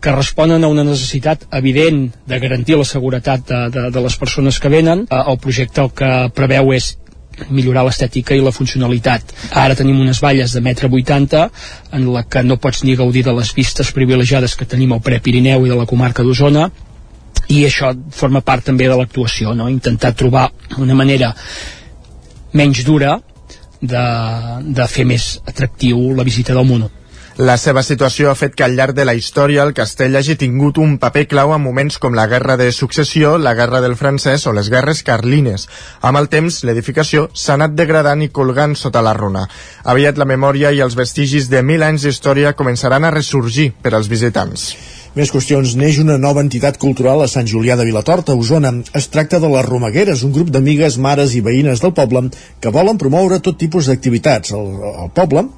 que responen a una necessitat evident de garantir la seguretat de, de, de les persones que venen. Eh, el projecte el que preveu és millorar l'estètica i la funcionalitat. Ara tenim unes valles de metre 80 en la que no pots ni gaudir de les vistes privilegiades que tenim al Prepirineu i de la comarca d'Osona i això forma part també de l'actuació, no? intentar trobar una manera menys dura de, de fer més atractiu la visita del món. La seva situació ha fet que al llarg de la història el castell hagi tingut un paper clau en moments com la Guerra de Successió, la Guerra del Francès o les Guerres Carlines. Amb el temps, l'edificació s'ha anat degradant i colgant sota la runa. Aviat la memòria i els vestigis de mil anys d'història començaran a ressorgir per als visitants. Més qüestions. Neix una nova entitat cultural a Sant Julià de Vilatorta, Osona. Es tracta de les Romagueres, un grup d'amigues, mares i veïnes del poble que volen promoure tot tipus d'activitats al, al poble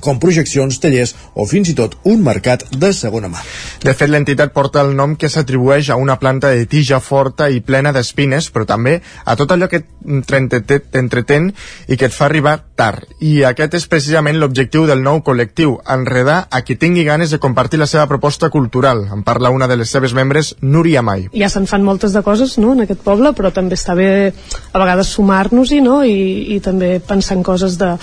com projeccions, tallers o fins i tot un mercat de segona mà. De fet, l'entitat porta el nom que s'atribueix a una planta de tija forta i plena d'espines, però també a tot allò que t'entretén i que et fa arribar tard. I aquest és precisament l'objectiu del nou col·lectiu, enredar a qui tingui ganes de compartir la seva proposta cultural. En parla una de les seves membres, Núria Mai. Ja se'n fan moltes de coses no, en aquest poble, però també està bé a vegades sumar-nos-hi no? I, i també pensar en coses de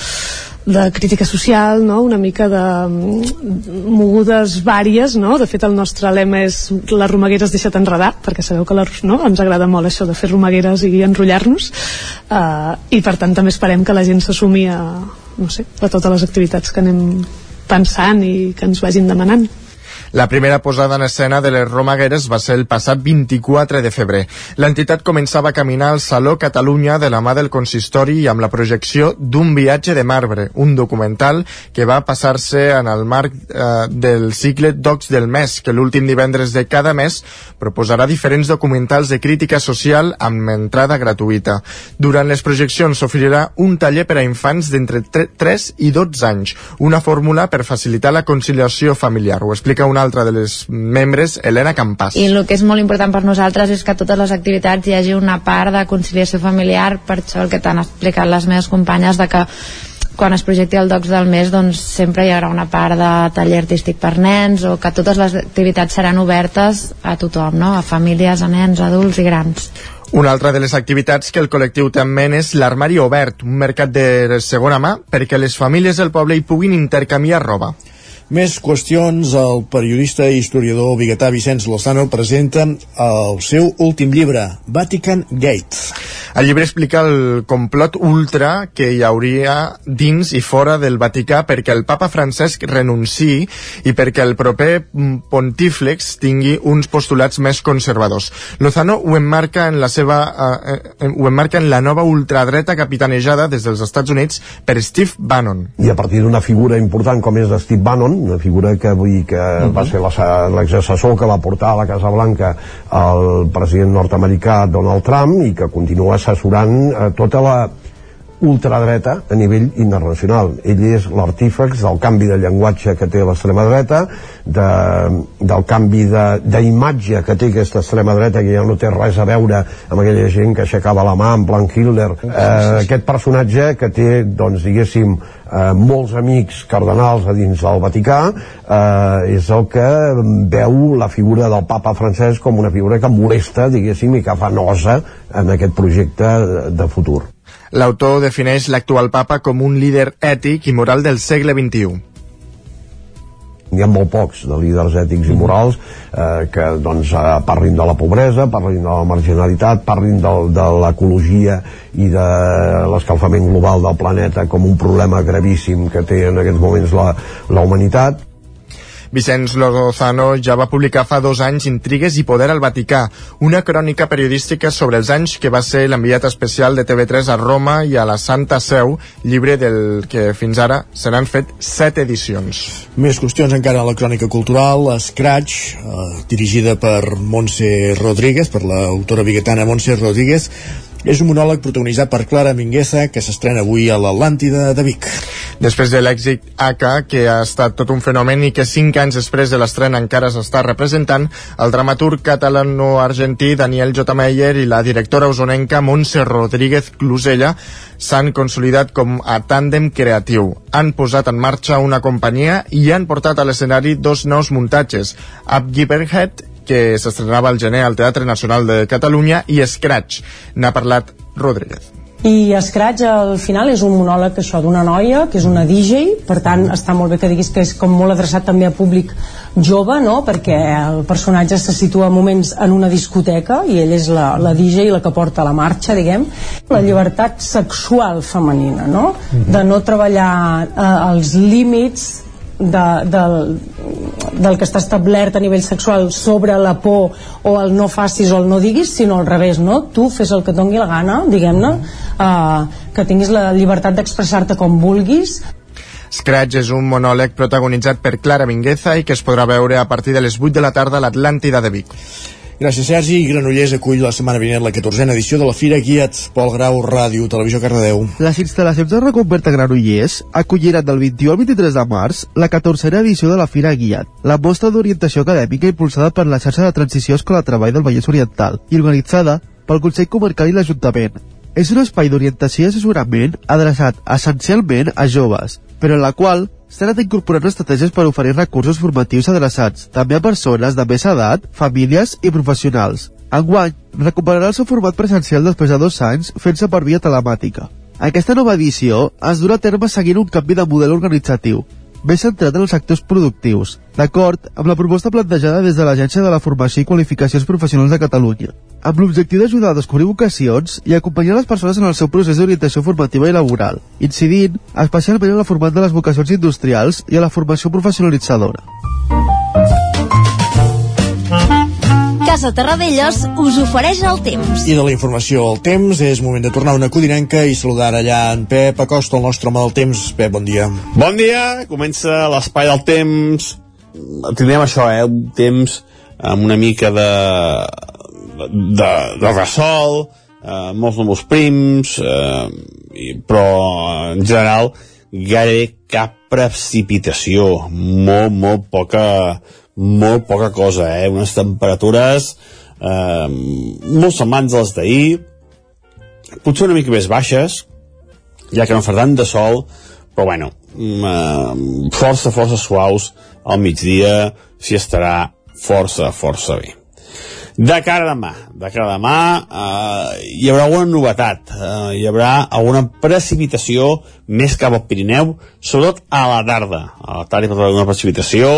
de crítica social, no? una mica de mm, mogudes vàries, no? de fet el nostre lema és les romagueres deixa't enredar, perquè sabeu que la, no? ens agrada molt això de fer romagueres i enrotllar-nos, uh, i per tant també esperem que la gent s'assumi a, no sé, a totes les activitats que anem pensant i que ens vagin demanant. La primera posada en escena de les Romagueres va ser el passat 24 de febrer. L'entitat començava a caminar al Saló Catalunya de la mà del consistori i amb la projecció d'un viatge de marbre, un documental que va passar-se en el marc eh, del cicle Docs del mes, que l'últim divendres de cada mes proposarà diferents documentals de crítica social amb entrada gratuïta. Durant les projeccions s'oferirà un taller per a infants d'entre 3 i 12 anys, una fórmula per facilitar la conciliació familiar. Ho explica una altra de les membres, Helena Campàs. I el que és molt important per nosaltres és que a totes les activitats hi hagi una part de conciliació familiar, per això el que t'han explicat les meves companyes de que quan es projecti el Docs del mes doncs sempre hi haurà una part de taller artístic per nens o que totes les activitats seran obertes a tothom, no? a famílies, a nens, adults i grans. Una altra de les activitats que el col·lectiu també és l'Armari Obert, un mercat de segona mà perquè les famílies del poble hi puguin intercanviar roba. Més qüestions, el periodista i historiador biguetà Vicenç Lozano presenta el seu últim llibre, Vatican Gate. El llibre explica el complot ultra que hi hauria dins i fora del Vaticà perquè el papa Francesc renunciï i perquè el proper pontíflex tingui uns postulats més conservadors. Lozano ho emmarca en la seva eh, eh, ho emmarca en la nova ultradreta capitanejada des dels Estats Units per Steve Bannon. I a partir d'una figura important com és de Steve Bannon, una figura que vull dir que uh -huh. va ser l'exassessor que va portar a la Casa Blanca el president nord-americà Donald Trump i que continua assessorant eh, tota la ultradreta a nivell internacional. Ell és l'artífex del canvi de llenguatge que té l'extrema dreta, de, del canvi d'imatge que té aquesta extrema dreta, que ja no té res a veure amb aquella gent que aixecava la mà en plan Hitler. Eh, aquest personatge que té, doncs, diguéssim, eh, molts amics cardenals a dins del Vaticà, eh, és el que veu la figura del papa francès com una figura que molesta, diguéssim, i que fa nosa en aquest projecte de futur. L'autor defineix l'actual papa com un líder ètic i moral del segle XXI. Hi ha molt pocs de líders ètics i morals eh, que doncs, eh, parlin de la pobresa, parlin de la marginalitat, parlin de, de l'ecologia i de l'escalfament global del planeta com un problema gravíssim que té en aquests moments la, la humanitat Vicenç Lozano ja va publicar fa dos anys Intrigues i poder al Vaticà, una crònica periodística sobre els anys que va ser l'enviat especial de TV3 a Roma i a la Santa Seu, llibre del que fins ara se n'han fet set edicions. Més qüestions encara a la crònica cultural, Scratch, eh, dirigida per Montse Rodríguez, per l'autora biguetana Montse Rodríguez, és un monòleg protagonitzat per Clara Mingueza que s'estrena avui a l'Atlàntida de Vic. Després de l'èxit AK, que ha estat tot un fenomen i que cinc anys després de l'estrena encara s'està representant, el dramaturg catalano-argentí Daniel J. Meyer i la directora usonenca Montse Rodríguez Clusella s'han consolidat com a tàndem creatiu. Han posat en marxa una companyia i han portat a l'escenari dos nous muntatges, Up que s'estrenava al gener al Teatre Nacional de Catalunya i Scratch. N'ha parlat Rodríguez. I Scratch al final és un monòleg això d'una noia que és una DJ, per tant està molt bé que diguis que és com molt adreçat també a públic jove, no? perquè el personatge se situa moments en una discoteca i ell és la, la DJ la que porta la marxa, diguem. La llibertat sexual femenina, no? De no treballar eh, els límits de, del, del que està establert a nivell sexual sobre la por o el no facis o el no diguis, sinó al revés, no? Tu fes el que et doni la gana, diguem-ne, uh, que tinguis la llibertat d'expressar-te com vulguis, Scratch és un monòleg protagonitzat per Clara Mingueza i que es podrà veure a partir de les 8 de la tarda a l'Atlàntida de Vic. Gràcies, Sergi. Granollers acull la setmana vinent la 14a edició de la Fira Guiat. Pol Grau, Ràdio, Televisió Cardedeu. Les instal·lacions de Reconverta Granollers acolliran del 21 al 23 de març la 14a edició de la Fira Guiat, la mostra d'orientació acadèmica impulsada per la xarxa de transició Escola de Treball del Vallès Oriental i organitzada pel Consell Comarcal i l'Ajuntament. És un espai d'orientació i assessorament adreçat essencialment a joves, però en la qual s'han anat incorporant estratègies per oferir recursos formatius adreçats també a persones de més edat, famílies i professionals. Enguany, recuperarà el seu format presencial després de dos anys fent-se per via telemàtica. Aquesta nova edició es durà a terme seguint un canvi de model organitzatiu, més centrat en els sectors productius, d'acord amb la proposta plantejada des de l'Agència de la Formació i Qualificacions Professionals de Catalunya, amb l'objectiu d'ajudar a descobrir vocacions i acompanyar les persones en el seu procés d'orientació formativa i laboral, incidint especialment en el format de les vocacions industrials i a la formació professionalitzadora. Casa Terradellos us ofereix el temps. I de la informació al temps, és moment de tornar a una codinenca i saludar allà en Pep Acosta, el nostre home del temps. Pep, bon dia. Bon dia, comença l'espai del temps. Tindrem això, eh, un temps amb una mica de, de, de ressol, eh, molts núvols prims, eh, i, però en general gairebé cap precipitació, molt, molt poca, molt poca cosa, eh? unes temperatures eh, molt semblants a les d'ahir, potser una mica més baixes, ja que no fa tant de sol, però bueno, eh, força, força suaus al migdia, s'hi estarà força, força bé. De cara a demà, de cara a demà eh, hi haurà alguna novetat, eh, hi haurà alguna precipitació més cap al Pirineu, sobretot a la tarda. A la tarda hi haver alguna precipitació,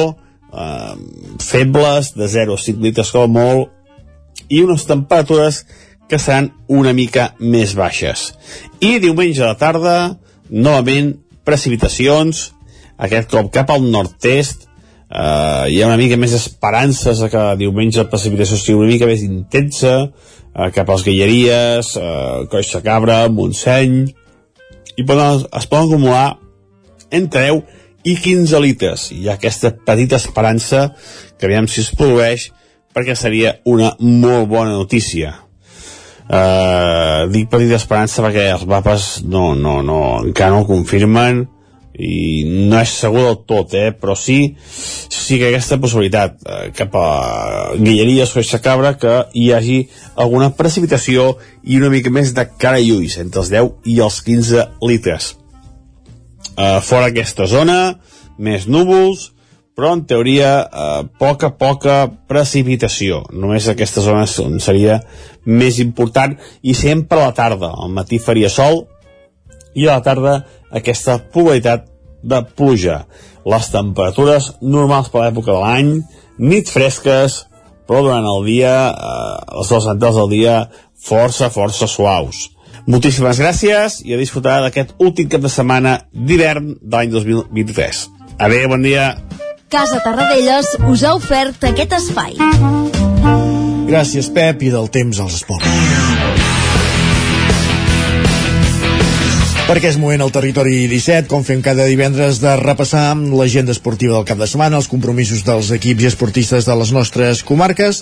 eh, febles, de 0 a 5 litres com a molt, i unes temperatures que seran una mica més baixes. I diumenge a la tarda, novament, precipitacions, aquest cop cap al nord-est, eh, hi ha una mica més esperances que diumenge la precipitació sigui una mica més intensa, eh, cap als Guilleries, eh, Coix de Cabra, Montseny, i poden, es poden acumular entre 10 i 15 litres. Hi ha aquesta petita esperança que aviam si es produeix perquè seria una molt bona notícia. Uh, dic petita esperança perquè els mapes no, no, no, encara no ho confirmen i no és segur del tot, eh? però sí, sí que aquesta possibilitat eh, cap a Guilleries o Cabra que hi hagi alguna precipitació i una mica més de cara i ulls, entre els 10 i els 15 litres. Eh, fora aquesta zona, més núvols, però en teoria eh, poca, poca precipitació. Només aquesta zona seria més important i sempre a la tarda. Al matí faria sol i a la tarda aquesta probabilitat de pluja. Les temperatures normals per l'època de l'any, nit fresques, però durant el dia, eh, les dues centrals del dia, força, força suaus. Moltíssimes gràcies i a disfrutar d'aquest últim cap de setmana d'hivern de l'any 2023. Adéu, bon dia. Casa Tarradellas us ha ofert aquest espai. Gràcies, Pep, i del temps als esports. Perquè és moment al territori 17, com fem cada divendres, de repassar l'agenda esportiva del cap de setmana, els compromisos dels equips i esportistes de les nostres comarques,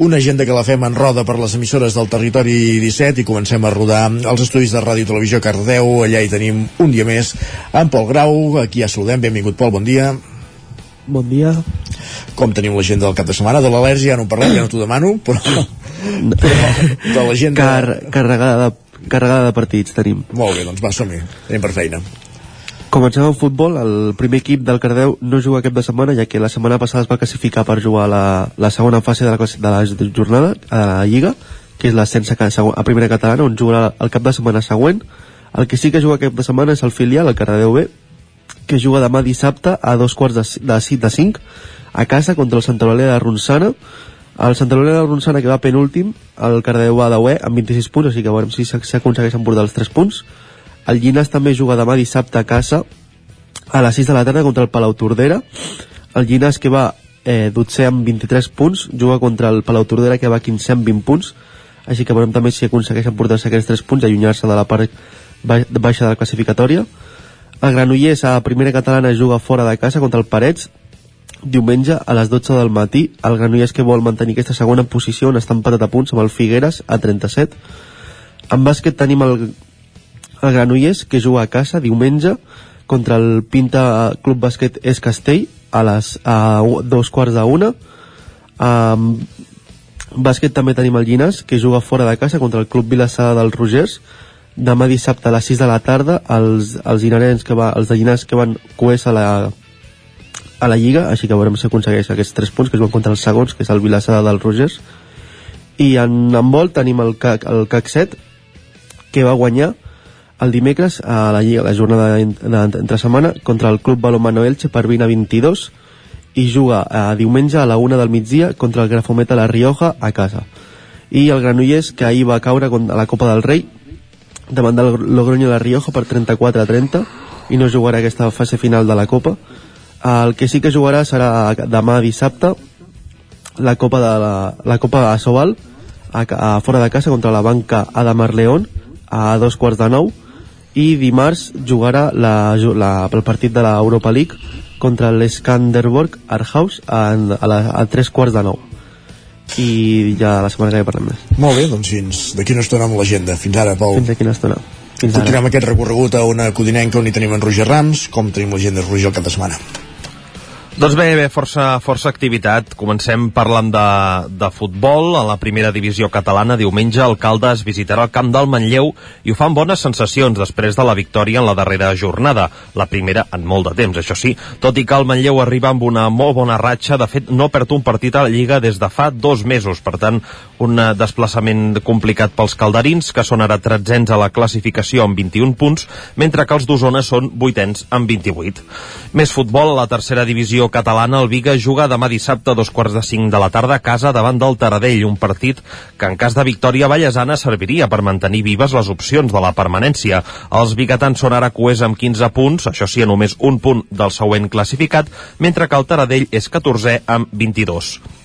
una agenda que la fem en roda per les emissores del territori 17 i comencem a rodar els estudis de Ràdio i Televisió Cardeu, allà hi tenim un dia més en Pol Grau, aquí ja saludem, benvingut Pol, bon dia. Bon dia. Com tenim l'agenda del cap de setmana? De l'al·lèrgia ja no parlem, ja no t'ho demano, però, però de l'agenda... Car carregada de carregada de partits tenim. Molt bé, doncs va, som-hi. Tenim per feina. Comencem amb futbol. El primer equip del Cardeu no juga aquest de setmana, ja que la setmana passada es va classificar per jugar la, la segona fase de la, de la jornada a la Lliga, que és l'ascens a, a primera catalana, on jugarà el cap de setmana següent. El que sí que juga aquest de setmana és el filial, el Cardeu B, que juga demà dissabte a dos quarts de, de, de, de cinc a casa contra el Santa Eulàlia de Ronçana el Santa Eulàlia de Ronçana, que va penúltim, el Cardedeu va de UE amb 26 punts, així que veurem si s'aconsegueixen portar els 3 punts. El Llinàs també juga demà dissabte a casa a les 6 de la tarda contra el Palau Tordera. El Llinàs que va eh, 12 amb 23 punts, juga contra el Palau Tordera que va 15 amb 20 punts, així que veurem també si aconsegueixen portar-se aquests 3 punts i allunyar-se de la part baixa de la classificatòria. El Granollers a primera catalana juga fora de casa contra el Parets, diumenge a les 12 del matí el Granollers que vol mantenir aquesta segona posició on està empatat a punts amb el Figueres a 37 en bàsquet tenim el, el Granollers que juga a casa diumenge contra el Pinta Club Bàsquet Es Castell a les a dos quarts de una. Um, bàsquet també tenim el Llinàs que juga fora de casa contra el Club Vilassada dels Rogers. Demà dissabte a les 6 de la tarda els, els que va, els de Llinàs que van coers a la a la Lliga, així que veurem si aconsegueix aquests 3 punts que es van contra els segons, que és el Vilassada del Rogers. I en handbol tenim el CAC, el CAC 7, que va guanyar el dimecres a la Lliga, la jornada d'entre setmana, contra el Club Balomano Elche per 20 a 22 i juga a diumenge a la 1 del migdia contra el Grafometa La Rioja a casa. I el Granollers, que ahir va caure a la Copa del Rei davant del Logroño La Rioja per 34 a 30 i no jugarà aquesta fase final de la Copa el que sí que jugarà serà demà dissabte la Copa de la, la Copa de Sobal a, a fora de casa contra la banca Adamar León a dos quarts de nou i dimarts jugarà la, la, el partit de l'Europa League contra l'Skanderborg Arhaus a, a, la, a tres quarts de nou i ja la setmana que ve parlem més Molt bé, doncs fins d'aquí una estona amb l'agenda. Fins ara, Pol. fins d'aquí una estona fins ara. Continuem aquest recorregut a una codinenca on hi tenim en Roger Rams, com tenim l'agenda de Roger el cap de setmana. Doncs bé, bé, força, força activitat. Comencem parlant de, de futbol. A la primera divisió catalana, diumenge, el Caldes visitarà el camp del Manlleu i ho fan bones sensacions després de la victòria en la darrera jornada. La primera en molt de temps, això sí. Tot i que el Manlleu arriba amb una molt bona ratxa, de fet no perd un partit a la Lliga des de fa dos mesos. Per tant, un eh, desplaçament complicat pels calderins, que són ara tretzens a la classificació amb 21 punts, mentre que els d'Osona són vuitens amb 28. Més futbol a la tercera divisió catalana, el Viga juga demà dissabte a dos quarts de cinc de la tarda a casa davant del Taradell, un partit que en cas de victòria ballesana serviria per mantenir vives les opcions de la permanència. Els bigatans són ara coers amb 15 punts, això sí, a només un punt del següent classificat, mentre que el Taradell és 14 amb 22.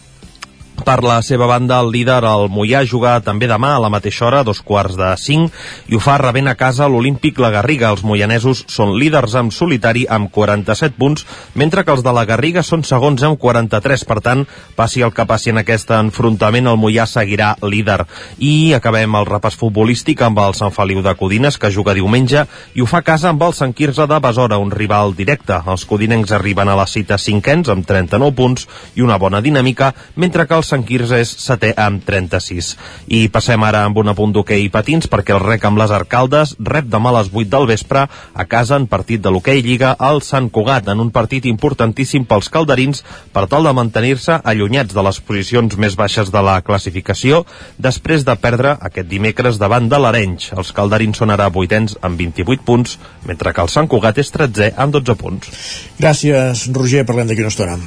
Per la seva banda, el líder, el Mollà, juga també demà a la mateixa hora, dos quarts de cinc, i ho fa rebent a casa l'Olímpic La Garriga. Els moianesos són líders en solitari amb 47 punts, mentre que els de la Garriga són segons amb 43. Per tant, passi el que passi en aquest enfrontament, el Mollà seguirà líder. I acabem el repàs futbolístic amb el Sant Feliu de Codines, que juga diumenge, i ho fa a casa amb el Sant Quirze de Besora, un rival directe. Els codinencs arriben a la cita cinquens amb 39 punts i una bona dinàmica, mentre que Sant Quirze és setè amb 36. I passem ara amb un apunt d'hoquei patins perquè el rec amb les Arcaldes rep demà a les 8 del vespre a casa en partit de l'hoquei Lliga al Sant Cugat en un partit importantíssim pels calderins per tal de mantenir-se allunyats de les posicions més baixes de la classificació després de perdre aquest dimecres davant de l'Arenys. Els calderins són ara vuitens amb 28 punts, mentre que el Sant Cugat és 13 amb 12 punts. Gràcies, Roger, parlem d'aquí una estona.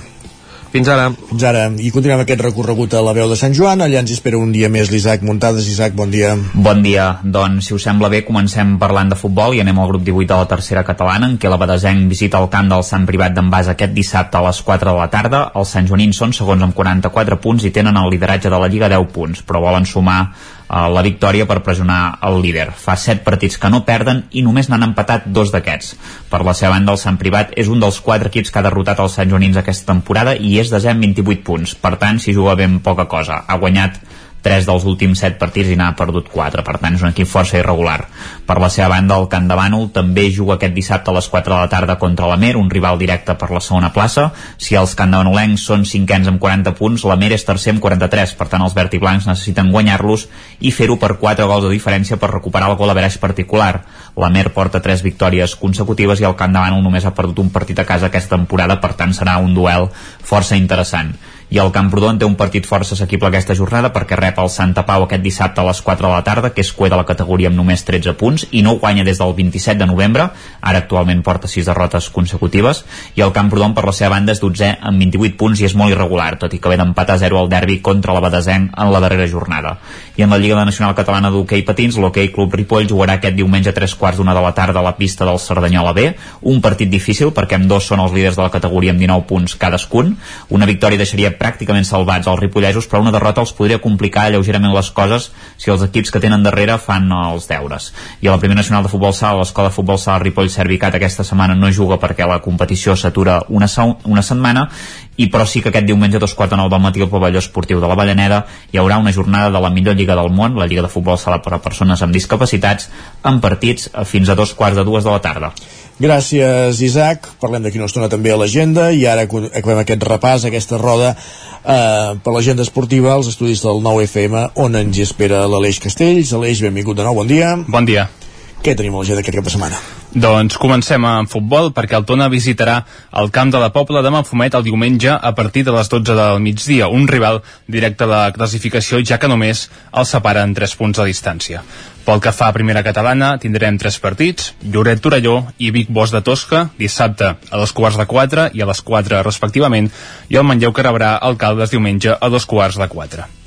Fins ara. Fins ara. I continuem aquest recorregut a la veu de Sant Joan. Allà ens espera un dia més l'Isaac Muntades. Isaac, bon dia. Bon dia. Doncs, si us sembla bé, comencem parlant de futbol i anem al grup 18 de la tercera catalana, en què la Badesenc visita el camp del Sant Privat d'en Bas aquest dissabte a les 4 de la tarda. Els Sant Joanins són segons amb 44 punts i tenen el lideratge de la Lliga 10 punts, però volen sumar la victòria per pressionar el líder. Fa 7 partits que no perden i només n'han empatat dos d'aquests. Per la seva banda, el Sant Privat és un dels quatre equips que ha derrotat els Sant Joanins aquesta temporada i és amb 28 punts. Per tant, si juga ben poca cosa. Ha guanyat 3 dels últims 7 partits i n'ha perdut 4, per tant és un equip força irregular. Per la seva banda, el Camp de Bànol també juga aquest dissabte a les 4 de la tarda contra la Mer, un rival directe per la segona plaça. Si els candavanolencs són cinquens amb 40 punts, la Mer és tercer amb 43, per tant els verd i blancs necessiten guanyar-los i fer-ho per 4 gols de diferència per recuperar el gol a vereix particular. La Mer porta 3 victòries consecutives i el Camp de Bànol només ha perdut un partit a casa aquesta temporada, per tant serà un duel força interessant i el Camprodon té un partit força assequible aquesta jornada perquè rep el Santa Pau aquest dissabte a les 4 de la tarda, que és cue de la categoria amb només 13 punts i no guanya des del 27 de novembre, ara actualment porta 6 derrotes consecutives, i el Camprodon per la seva banda és 12 amb 28 punts i és molt irregular, tot i que ve d'empatar 0 al derbi contra la Badesenc en la darrera jornada. I en la Lliga Nacional Catalana d'Hockey Patins, l'Hockey Club Ripoll jugarà aquest diumenge a 3 quarts d'una de la tarda a la pista del Cerdanyola B, un partit difícil perquè amb dos són els líders de la categoria amb 19 punts cadascun, una victòria deixaria pràcticament salvats els ripollesos, però una derrota els podria complicar lleugerament les coses si els equips que tenen darrere fan els deures. I a la Primera Nacional de Futbol Sala, l'Escola de Futbol Sala Ripoll Servicat aquesta setmana no juga perquè la competició s'atura una, una setmana i però sí que aquest diumenge a dos quarts de nou del matí al pavelló esportiu de la Vallaneda hi haurà una jornada de la millor lliga del món, la Lliga de Futbol Sala per a persones amb discapacitats, amb partits fins a dos quarts de dues de la tarda. Gràcies, Isaac. Parlem d'aquí una estona també a l'agenda i ara acabem aquest repàs, aquesta roda eh, per l'agenda esportiva als estudis del 9FM on ens hi espera l'Aleix Castells. Aleix, benvingut de nou, bon dia. Bon dia. Què tenim a l'agenda aquest cap de setmana? Doncs comencem amb futbol perquè el Tona visitarà el camp de la Pobla de Manfumet el diumenge a partir de les 12 del migdia, un rival directe a la classificació ja que només el separen 3 punts de distància. Pel que fa a primera catalana, tindrem tres partits, Lloret Torelló i Vic Bosch de Tosca, dissabte a les quarts de 4 i a les 4 respectivament, i el Manlleu que rebrà Alcaldes diumenge a dos quarts de 4.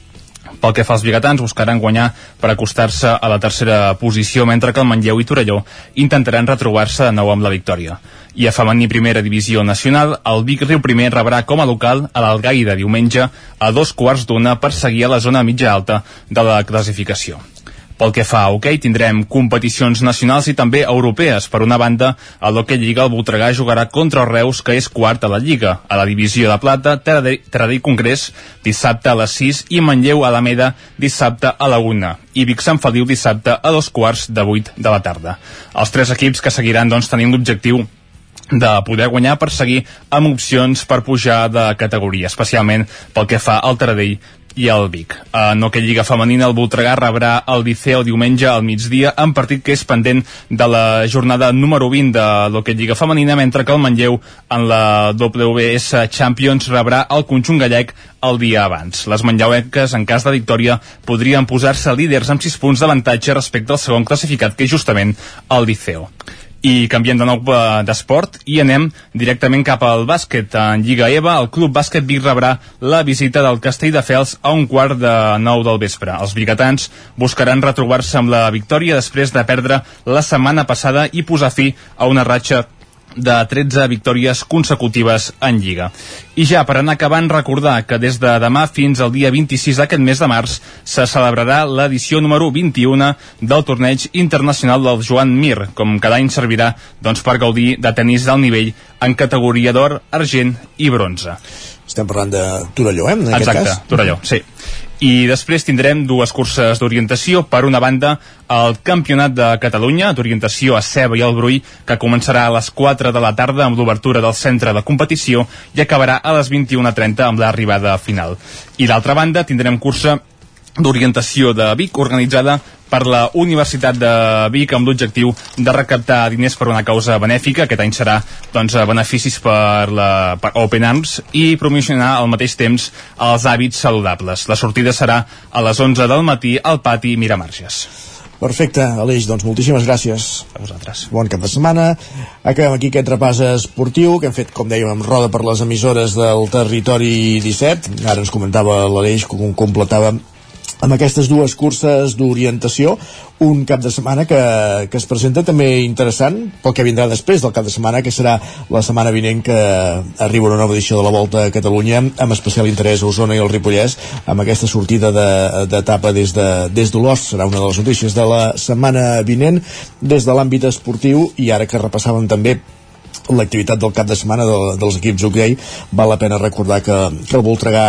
Pel que fa als biguetans, buscaran guanyar per acostar-se a la tercera posició, mentre que el Manlleu i Torelló intentaran retrobar-se de nou amb la victòria. I a femení primera divisió nacional, el Vic Riu Primer rebrà com a local a l'Algaida diumenge a dos quarts d'una per seguir a la zona mitja alta de la classificació. Pel que fa a hoquei, tindrem competicions nacionals i també europees. Per una banda, a l'Hockey Lliga el Voltregà jugarà contra el Reus, que és quart a la Lliga. A la divisió de plata, Taradell Congrés, dissabte a les 6 i Manlleu Alameda, dissabte a la 1. I Vic Sant Feliu dissabte a dos quarts de 8 de la tarda. Els tres equips que seguiran doncs, tenint l'objectiu de poder guanyar per seguir amb opcions per pujar de categoria, especialment pel que fa al Taradell i el Vic. En hoquei Lliga Femenina, el Voltregà rebrà el Liceu diumenge al migdia en partit que és pendent de la jornada número 20 de l'hoquei Lliga Femenina, mentre que el Manlleu en la WS Champions rebrà el conjunt gallec el dia abans. Les manlleuenques, en cas de victòria, podrien posar-se líders amb 6 punts d'avantatge respecte al segon classificat, que és justament el Liceu i canviem de nou eh, d'esport i anem directament cap al bàsquet. En Lliga EVA, el Club Bàsquet Vic rebrà la visita del Castell de Fels a un quart de nou del vespre. Els biguetans buscaran retrobar-se amb la victòria després de perdre la setmana passada i posar fi a una ratxa de 13 victòries consecutives en Lliga. I ja, per anar acabant, recordar que des de demà fins al dia 26 d'aquest mes de març se celebrarà l'edició número 21 del torneig internacional del Joan Mir, com cada any servirà doncs, per gaudir de tenis d'alt nivell en categoria d'or, argent i bronze. Estem parlant de Torelló, eh? En Exacte, cas? Torelló, sí i després tindrem dues curses d'orientació. Per una banda, el Campionat de Catalunya d'orientació a Ceba i el Brull, que començarà a les 4 de la tarda amb l'obertura del centre de competició i acabarà a les 21.30 amb l'arribada final. I d'altra banda, tindrem cursa d'orientació de Vic organitzada per la Universitat de Vic amb l'objectiu de recaptar diners per una causa benèfica. Aquest any serà doncs, beneficis per la per Open Arms i promocionar al mateix temps els hàbits saludables. La sortida serà a les 11 del matí al pati Miramarges. Perfecte, Aleix, doncs moltíssimes gràcies. A vosaltres. Bon cap de setmana. Acabem aquí aquest repàs esportiu que hem fet, com dèiem, amb roda per les emissores del territori 17. Ara ens comentava l'Aleix com completava amb aquestes dues curses d'orientació un cap de setmana que, que es presenta també interessant pel que vindrà després del cap de setmana que serà la setmana vinent que arriba una nova edició de la Volta a Catalunya amb especial interès a Osona i el Ripollès amb aquesta sortida d'etapa de, des de des d'Olost serà una de les notícies de la setmana vinent. Des de l'àmbit esportiu i ara que repassàvem també l'activitat del cap de setmana de, dels equips hoquei val la pena recordar que, que el Voltregà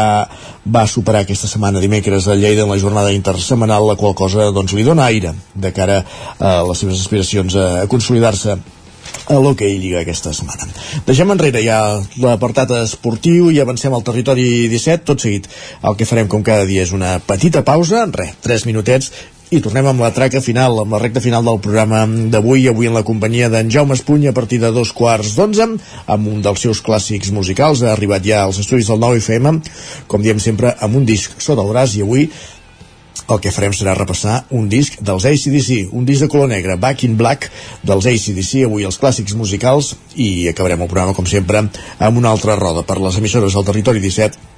va superar aquesta setmana dimecres a Lleida en la jornada intersemanal la qual cosa doncs, li dona aire de cara a les seves aspiracions a, a consolidar-se a l'Hockey Lliga aquesta setmana. Deixem enrere ja l'apartat esportiu i avancem al territori 17. Tot seguit el que farem com cada dia és una petita pausa, res, 3 minutets i tornem amb la traca final, amb la recta final del programa d'avui, avui en la companyia d'en Jaume Espuny a partir de dos quarts d'onze, amb un dels seus clàssics musicals, ha arribat ja als estudis del 9 FM, com diem sempre, amb un disc sota el braç, i avui el que farem serà repassar un disc dels ACDC, un disc de color negre, Back in Black, dels ACDC, avui els clàssics musicals, i acabarem el programa, com sempre, amb una altra roda per les emissores del Territori 17,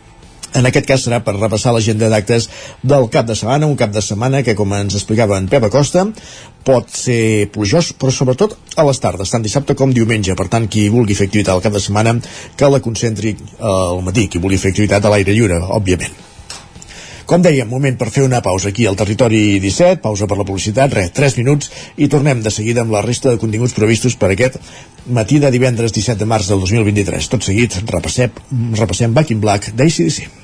en aquest cas serà per repassar l'agenda d'actes del cap de setmana, un cap de setmana que, com ens explicava en Pep Acosta, pot ser plujós, però sobretot a les tardes, tant dissabte com diumenge. Per tant, qui vulgui fer activitat al cap de setmana, que la concentri al matí. Qui vulgui fer activitat a l'aire lliure, òbviament. Com dèiem, moment per fer una pausa aquí al Territori 17, pausa per la publicitat, res, 3 minuts, i tornem de seguida amb la resta de continguts previstos per aquest matí de divendres 17 de març del 2023. Tot seguit, repassem, repassem Back in Black d'ACDC.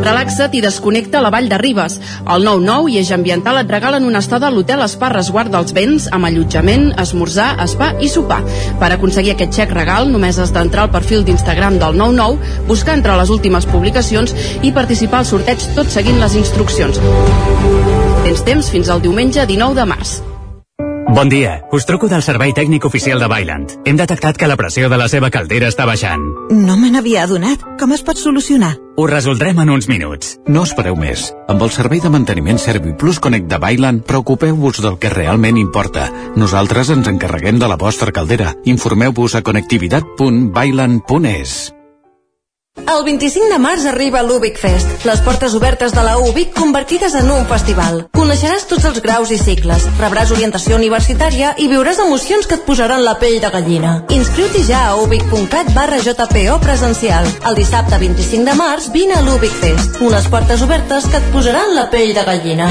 Fixa't i desconnecta la Vall de Ribes. El 9-9 i Eix Ambiental et regalen una estada a l'hotel Spa Resguard dels Vents amb allotjament, esmorzar, spa i sopar. Per aconseguir aquest xec regal només has d'entrar al perfil d'Instagram del 99, buscar entre les últimes publicacions i participar al sorteig tot seguint les instruccions. Tens temps fins al diumenge 19 de març. Bon dia, us truco del servei tècnic oficial de Bailand. Hem detectat que la pressió de la seva caldera està baixant. No me n'havia adonat. Com es pot solucionar? Ho resoldrem en uns minuts. No espereu més. Amb el servei de manteniment ServiPlus Connect de Bailand, preocupeu-vos del que realment importa. Nosaltres ens encarreguem de la vostra caldera. Informeu-vos a connectivitat.bailand.es. El 25 de març arriba l'Ubic Fest, les portes obertes de la UBIC convertides en un festival. Coneixeràs tots els graus i cicles, rebràs orientació universitària i viuràs emocions que et posaran la pell de gallina. Inscriu-t'hi ja a ubic.cat barra JPO presencial. El dissabte 25 de març vine a l'Ubic Fest, unes portes obertes que et posaran la pell de gallina.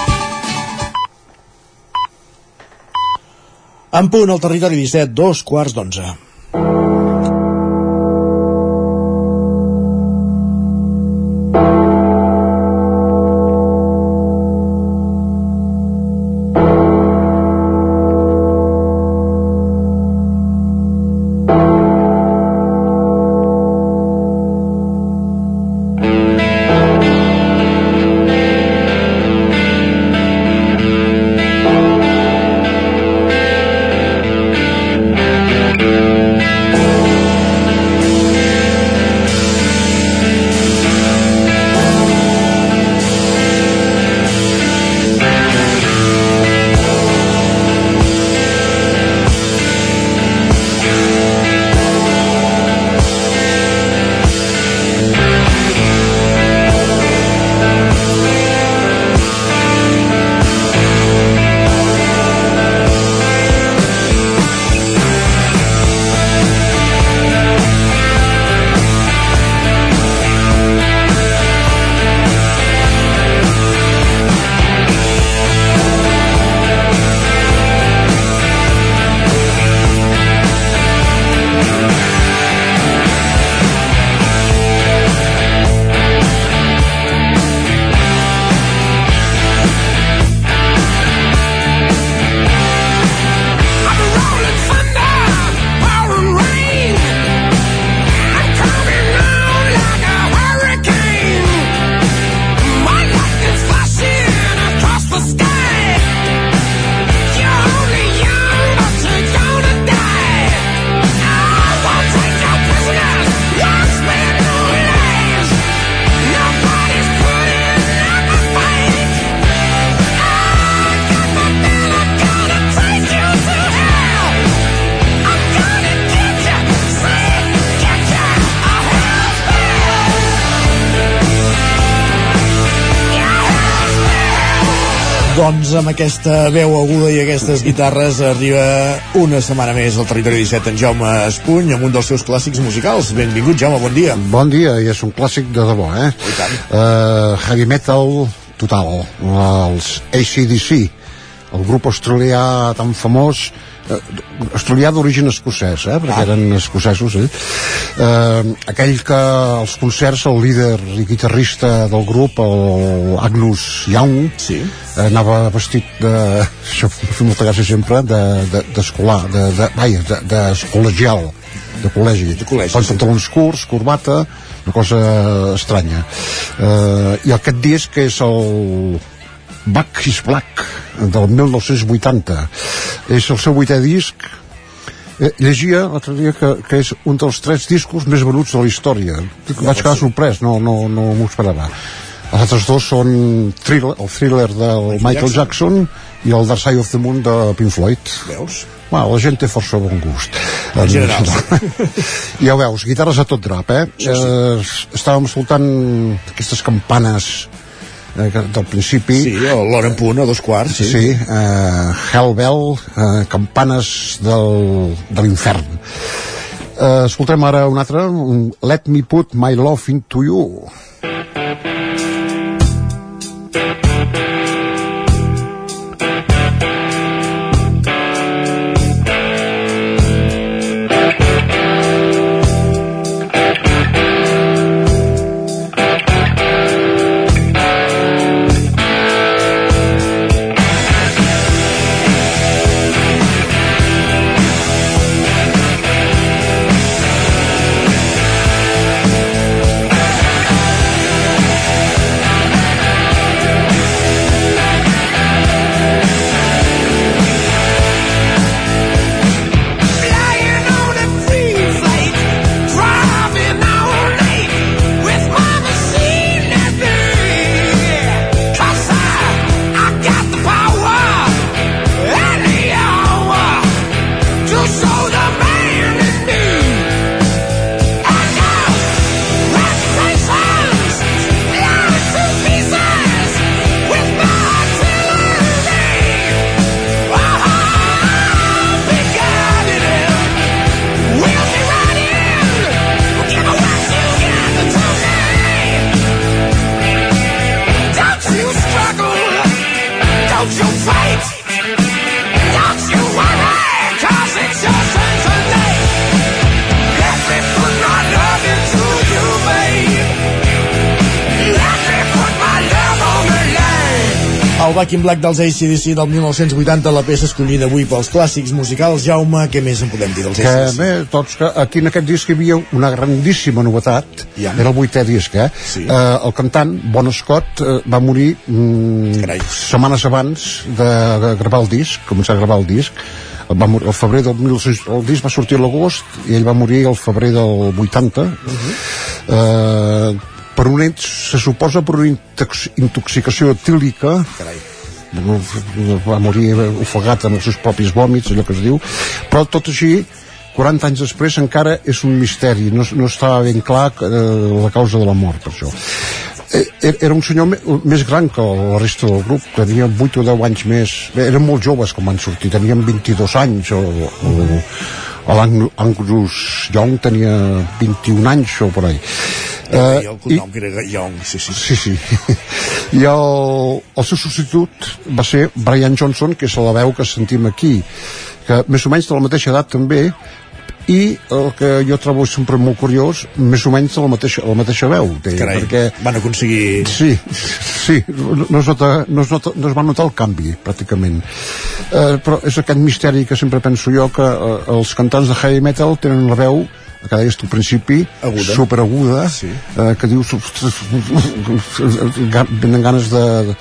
En punt al territori 17, dos quarts d'onze. Aquesta veu aguda i aquestes guitarres arriba una setmana més al Territori 17 en Jaume Espuny amb un dels seus clàssics musicals. Benvingut, Jaume, bon dia. Bon dia, i és un clàssic de debò, eh? I tant. Uh, heavy metal total, els ACDC, el grup australià tan famós eh, australià d'origen escocès, eh, perquè Ah. eren escocesos, eh? eh, aquell que als concerts el líder i guitarrista del grup, el Agnus Young, sí. Eh, anava vestit de, això fa molta gràcia sempre, d'escolar, de, de, de, vaja, de, d'escol·legial, de col·legi. De col·legi, Pantalons curts, corbata, una cosa estranya. Eh, I aquest disc és el Back is Black del 1980 és el seu vuitè disc. Eh, llegia l'altre dia que, que és un dels tres discos més venuts de la història. Vaig quedar sorprès, no, no, no m'ho esperava els altres dos són thriller, el thriller del Michael Jackson, i el Dark Side of the Moon de Pink Floyd veus? Bueno, la gent té força bon gust En general. ja ho veus, guitarres a tot drap eh? eh estàvem escoltant aquestes campanes eh, del principi Sí, l'hora en punt, a dos quarts, sí. sí eh, Hell Bell eh, campanes del, de l'infern eh, escoltem ara un altre un Let Me Put My Love Into You Back in Black dels ACDC del 1980, la peça escollida avui pels clàssics musicals. Jaume, què més en podem dir dels que ACDC? bé, tots que aquí en aquest disc hi havia una grandíssima novetat Ja. era el vuitè disc eh? Sí. eh, el cantant Bon Scott eh, va morir mm, setmanes abans de, gravar el disc començar a gravar el disc va morir el febrer del 1900, el disc va sortir a l'agost i ell va morir el febrer del 80 eh, per un se suposa per una intox intoxicació etílica Carai. Va morir ofegat amb els seus propis vòmits, allò que es diu, però tot així 40 anys després encara és un misteri, no, no estava ben clar eh, la causa de la mort, per això. Eh, Era un senyor més gran que la resta del grup, tenia 8 o 10 anys més, bé, eren molt joves quan van sortir, tenien 22 anys, o, o, o l'Angus Young tenia 21 anys o per ahí. Eh, el cognom que era Young, sí, sí. Sí, sí. I el, el seu substitut va ser Brian Johnson, que és la veu que sentim aquí, que més o menys de la mateixa edat també, i el que jo trobo sempre molt curiós, més o menys la mateixa, la mateixa veu. Té, Carai, perquè, van aconseguir... Sí, sí, no, es nota, no, es nota, no es va notar el canvi, pràcticament. Eh, però és aquest misteri que sempre penso jo, que eh, els cantants de heavy metal tenen la veu que deies tu al principi, Aguda. superaguda, sí. eh, que dius ga- venen ganes de,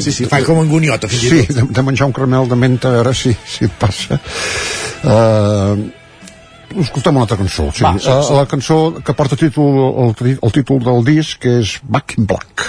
Sí, sí, fa com en Guniota, fins i sí, tot. de, de menjar un caramel de menta a veure si, si et passa uh, escoltem una altra cançó sí. Va, sí, uh, sí. la cançó que porta títol, el, el títol del disc que és Back in Black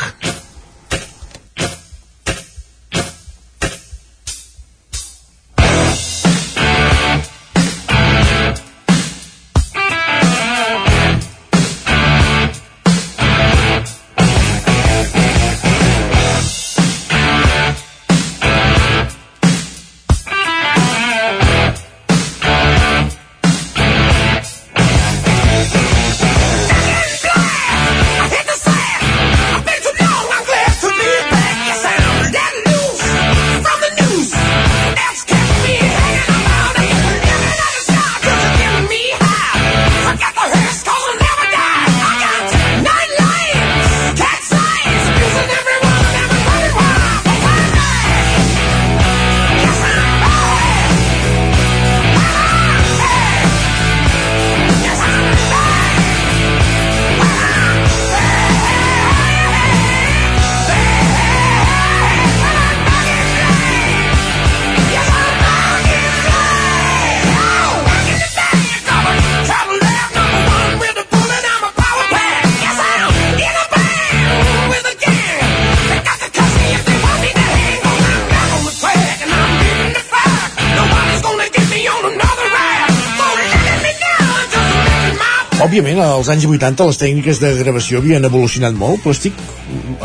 als anys 80 les tècniques de gravació havien evolucionat molt, però estic...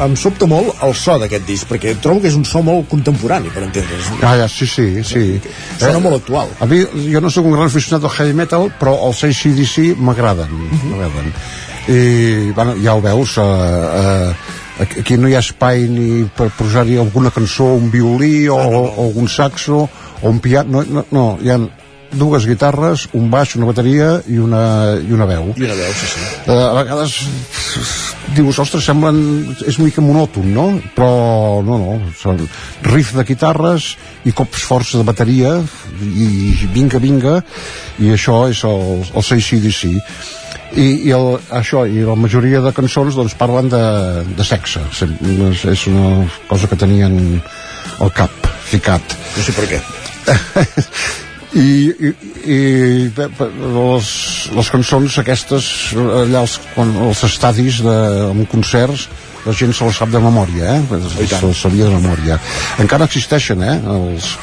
em sobta molt el so d'aquest disc, perquè trobo que és un so molt contemporani, per entendre's. Ah, ja, sí, sí, sí. Sona molt actual. A mi, jo no sóc un gran aficionat al heavy metal, però els ACDC m'agraden, m'agraden. I, bueno, ja ho veus, uh, uh, aquí no hi ha espai ni per posar-hi alguna cançó, un violí o, o algun saxo o un piano, no, no, no hi ha dues guitarres, un baix, una bateria i una, i una veu. I una veu, sí, sí. Uh, a vegades dius, ostres, semblen és una mica monòton, no? Però no, no, són riff de guitarres i cops forts de bateria i vinga, vinga i això és el, el ACDC i, i el, això, i la majoria de cançons doncs parlen de, de sexe és, és una cosa que tenien al cap ficat no sé per què i, i, i les, les cançons aquestes allà als, quan, als estadis de, en concerts la gent se les sap de memòria eh? se les sabia de memòria encara existeixen eh? els,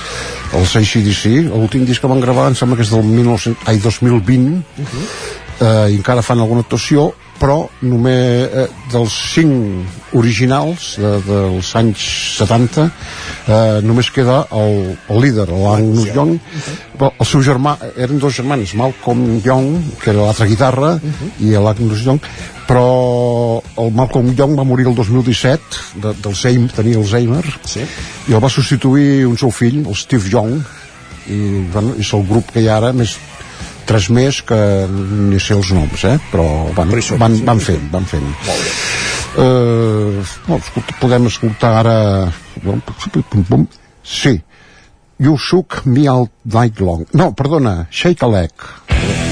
els ACDC l'últim disc que van gravar em sembla que és del 1900, ai, 2020 eh, i encara fan alguna actuació però només eh, dels cinc originals de, dels anys 70 eh, només queda el, el líder l'Angus Young però el seu germà, eren dos germans Malcolm Young, que era l'altra guitarra i l'Angus Young però el Malcolm Young va morir el 2017 de, d'Alzheimer, tenia Alzheimer. Sí. i el va substituir un seu fill, el Steve Young i, bueno, és el grup que hi ha ara més tres més que ni sé els noms, eh? però van, van, van fent, van fent. Uh, no, escolta, podem escoltar ara... Sí, You Shook Me All Night Long. No, perdona, Shake a Leg.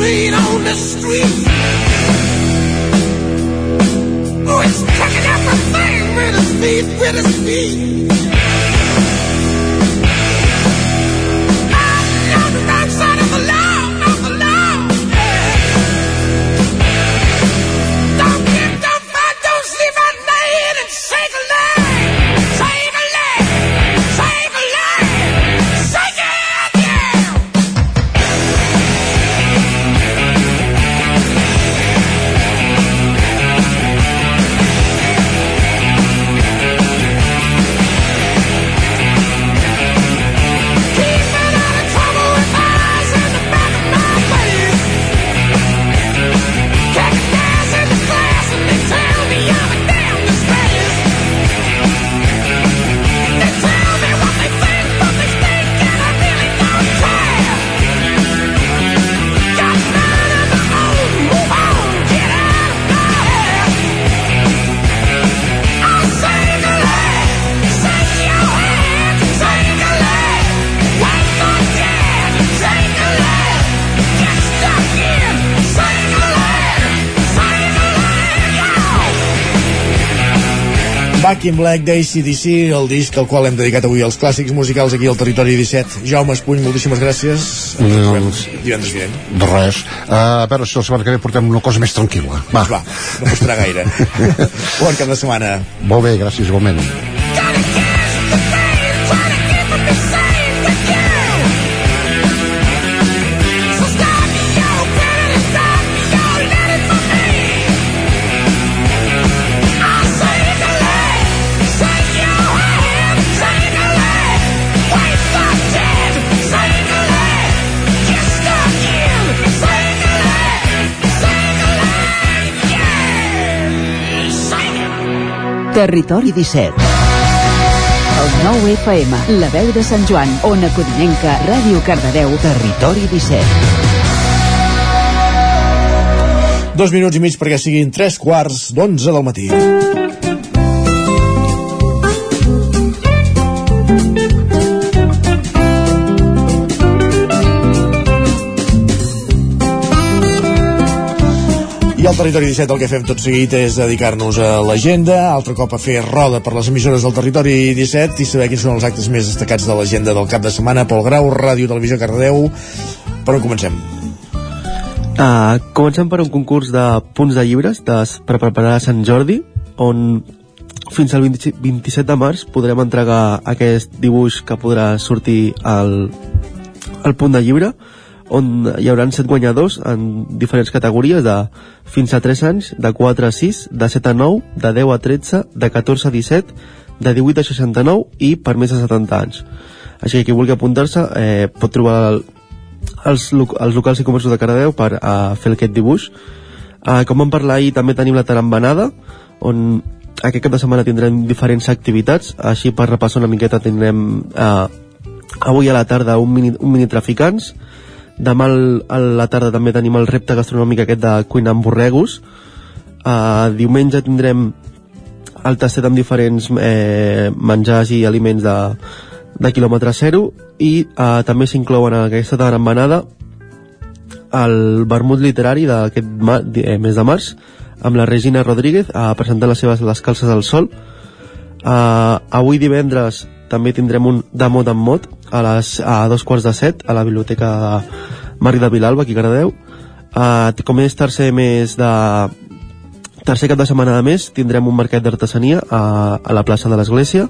bleed on the street. Oh, it's kicking out the thing with his feet, with his feet. Back in Black d'ACDC, el disc al qual hem dedicat avui els clàssics musicals aquí al Territori 17. Jaume Espuny, moltíssimes gràcies. Ens No. divendres vinent. De res. Uh, a veure si la setmana que ve portem una cosa més tranquil·la. Va. Va, no costarà gaire. bon cap de setmana. Molt bé, gràcies, igualment. Territori 17 El nou FM, la veu de Sant Joan, Ona Codinenca, Ràdio Cardedeu, Territori 17 Dos minuts i mig perquè siguin tres quarts d'onze del matí. Territori 17 el que fem tot seguit és dedicar-nos a l'agenda, altre cop a fer roda per les emissores del Territori 17 i saber quins són els actes més destacats de l'agenda del cap de setmana. Pol Grau, Ràdio Televisió Cardedeu. Per on comencem? Uh, comencem per un concurs de punts de llibres de, per preparar Sant Jordi, on fins al 20, 27 de març podrem entregar aquest dibuix que podrà sortir al, al punt de llibre, on hi haurà set guanyadors en diferents categories de fins a 3 anys, de 4 a 6, de 7 a 9, de 10 a 13, de 14 a 17, de 18 a 69 i per més de 70 anys. Així que qui vulgui apuntar-se eh, pot trobar el, els, els locals i comerços de Cardedeu per uh, fer aquest dibuix. Uh, com vam parlar ahir, també tenim la tarambanada, on aquest cap de setmana tindrem diferents activitats, així per repassar una miqueta tindrem uh, avui a la tarda un mini, un mini traficants, demà al- a la tarda també tenim el repte gastronòmic aquest de cuina amb borregos, uh, diumenge tindrem el tastet amb diferents eh, menjars i aliments de, de quilòmetre zero i eh, també s'inclouen en aquesta tarambanada el vermut literari d'aquest eh, mes de març amb la Regina Rodríguez eh, presentant les seves Les calces del sol. Eh, avui divendres també tindrem un de mot en mot a, les, a dos quarts de set a la biblioteca Marc de Vilalba aquí a Cardedeu eh, com és tercer mes de tercer cap de setmana de mes tindrem un mercat d'artesania a, a la plaça de l'Església.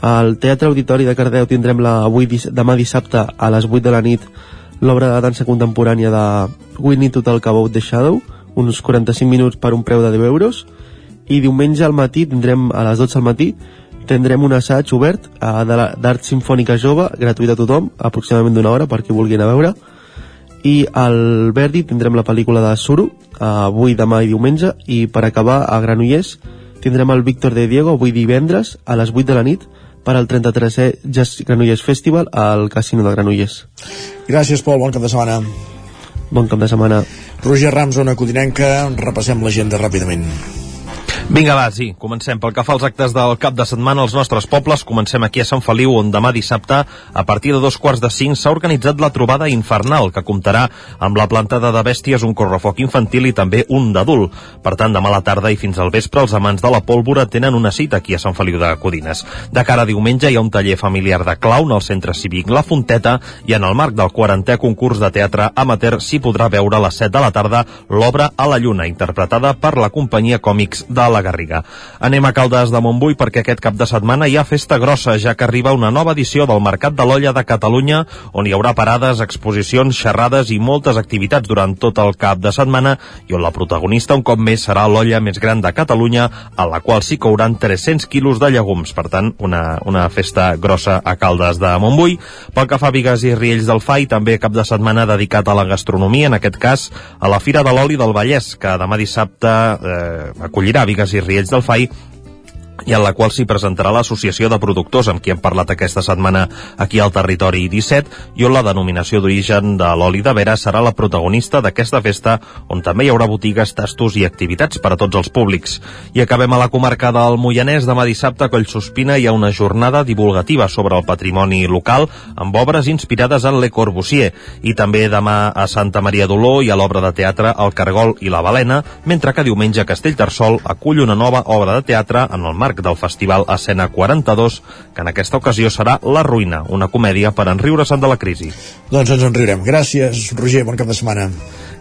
Al Teatre Auditori de Cardeu tindrem la, avui, demà dissabte a les 8 de la nit l'obra de dansa contemporània de Winnie Total About the Shadow uns 45 minuts per un preu de 10 euros. I diumenge al matí tindrem a les 12 al matí tindrem un assaig obert eh, la- d'art sinfònica jove gratuït a tothom aproximadament d'una hora per qui vulgui anar a veure i al Verdi tindrem la pel·lícula de Suro eh, avui, demà i diumenge i per acabar a Granollers tindrem el Víctor de Diego avui divendres a les 8 de la nit per al 33è Jazz Granollers Festival al Casino de Granollers Gràcies, Pol, bon cap de setmana. Bon cap de setmana. Roger Rams, Ona Codinenca, repassem l'agenda ràpidament. Vinga, va, sí, comencem. Pel que fa als actes del cap de setmana als nostres pobles, comencem aquí a Sant Feliu, on demà dissabte, a partir de dos quarts de cinc, s'ha organitzat la trobada infernal, que comptarà amb la plantada de bèsties, un correfoc infantil i també un d'adult. Per tant, demà a la tarda i fins al vespre, els amants de la pólvora tenen una cita aquí a Sant Feliu de Codines. De cara a diumenge hi ha un taller familiar de clown al centre cívic La Fonteta i en el marc del 40è concurs de teatre amateur s'hi podrà veure a les 7 de la tarda l'obra A la Lluna, interpretada per la companyia còmics de la Garriga. Anem a Caldes de Montbui perquè aquest cap de setmana hi ha festa grossa, ja que arriba una nova edició del Mercat de l'Olla de Catalunya, on hi haurà parades, exposicions, xerrades i moltes activitats durant tot el cap de setmana i on la protagonista un cop més serà l'olla més gran de Catalunya, a la qual s'hi couran 300 quilos de llegums. Per tant, una, una festa grossa a Caldes de Montbui. Pel que fa Vigues i Riells del Fai, també cap de setmana dedicat a la gastronomia, en aquest cas a la Fira de l'Oli del Vallès, que demà dissabte eh, acollirà Vigues i Riells del Fai i en la qual s'hi presentarà l'Associació de Productors amb qui hem parlat aquesta setmana aquí al Territori 17 i on la denominació d'origen de l'oli de vera serà la protagonista d'aquesta festa on també hi haurà botigues, tastos i activitats per a tots els públics. I acabem a la comarca del Moianès demà dissabte a Collsospina hi ha una jornada divulgativa sobre el patrimoni local amb obres inspirades en Le Corbusier i també demà a Santa Maria d'Oló hi ha l'obra de teatre El Cargol i la Balena mentre que diumenge Castellterçol acull una nova obra de teatre en el marc del Festival Escena 42, que en aquesta ocasió serà La Ruïna, una comèdia per enriure-se'n de la crisi. Doncs ens en riurem. Gràcies, Roger, bon cap de setmana.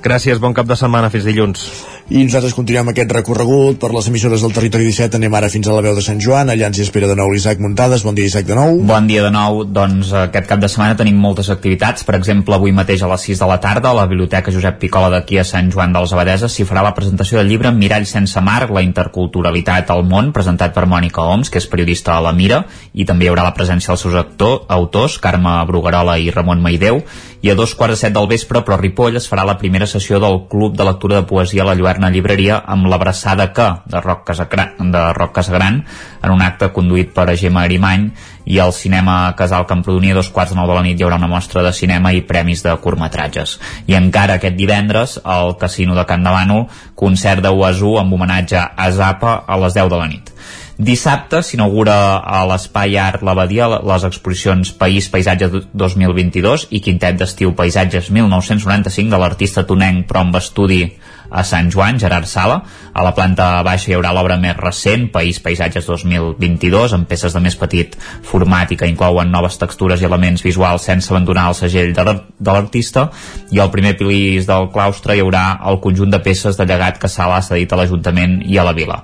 Gràcies, bon cap de setmana, fins dilluns. I nosaltres continuem aquest recorregut per les emissores del Territori 17. Anem ara fins a la veu de Sant Joan. Allà ens hi espera de nou l'Isaac Muntades. Bon dia, Isaac, de nou. Bon dia de nou. Doncs aquest cap de setmana tenim moltes activitats. Per exemple, avui mateix a les 6 de la tarda a la Biblioteca Josep Picola d'aquí a Sant Joan dels Abadeses s'hi farà la presentació del llibre Mirall sense mar, la interculturalitat al món, presentat per Mònica Oms, que és periodista a la Mira, i també hi haurà la presència dels seus actor, autors, Carme Bruguerola i Ramon Maideu, i a dos quarts de set del vespre, però a Ripoll es farà la primera sessió del Club de Lectura de Poesia a la Lluerna Llibreria amb l'abraçada que de Roc, Casagran, de Roc Casagran en un acte conduït per Gemma Arimany i al cinema Casal Camprodonia a dos quarts de nou de la nit hi haurà una mostra de cinema i premis de curtmetratges. I encara aquest divendres al Casino de Can Davano concert de Uazú amb homenatge a Zapa a les 10 de la nit. Dissabte s'inaugura a l'Espai Art l'Abadia les exposicions País Paisatge 2022 i Quintet d'Estiu Paisatges 1995 de l'artista tonenc però amb estudi a Sant Joan, Gerard Sala. A la planta baixa hi haurà l'obra més recent, País Paisatges 2022, amb peces de més petit format i que inclouen noves textures i elements visuals sense abandonar el segell de l'ar- de l'artista. I al primer pilís del claustre hi haurà el conjunt de peces de llegat que Sala ha cedit a l'Ajuntament i a la Vila.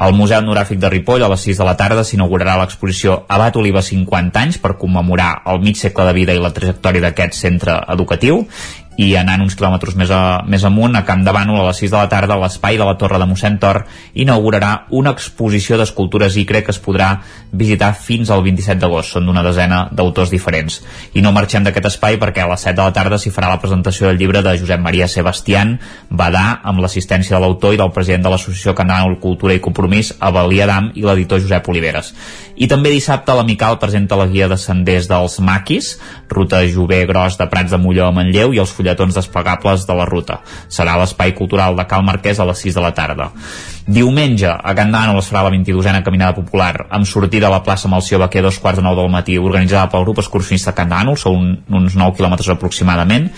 Al Museu Etnogràfic de Ripoll, a les 6 de la tarda, s'inaugurarà l'exposició Abat Oliva 50 anys per commemorar el mig segle de vida i la trajectòria d'aquest centre educatiu i anant uns quilòmetres més, a, més amunt, a Camp de Bànol, a les 6 de la tarda, l'espai de la Torre de mossèn Tor, inaugurarà una exposició d'escultures ICRE que es podrà visitar fins al 27 d'agost. Són d'una desena d'autors diferents. I no marxem d'aquest espai perquè a les 7 de la tarda s'hi farà la presentació del llibre de Josep Maria Sebastián, Badà, amb l'assistència de l'autor i del president de l'Associació Canal Cultura i Compromís, Avalí Adam, i l'editor Josep Oliveres. I també dissabte l'Amical presenta la guia de senders dels Maquis, ruta Jové Gros de Prats de Molló a Manlleu i els fulletons desplegables de la ruta. Serà l'Espai Cultural de Cal Marquès a les 6 de la tarda. Diumenge, a Can Dànol es farà la 22a Caminada Popular amb sortida a la plaça Malció Baquer dos quarts de nou del matí, organitzada pel grup excursionista Can Dànol, són uns 9 quilòmetres aproximadament,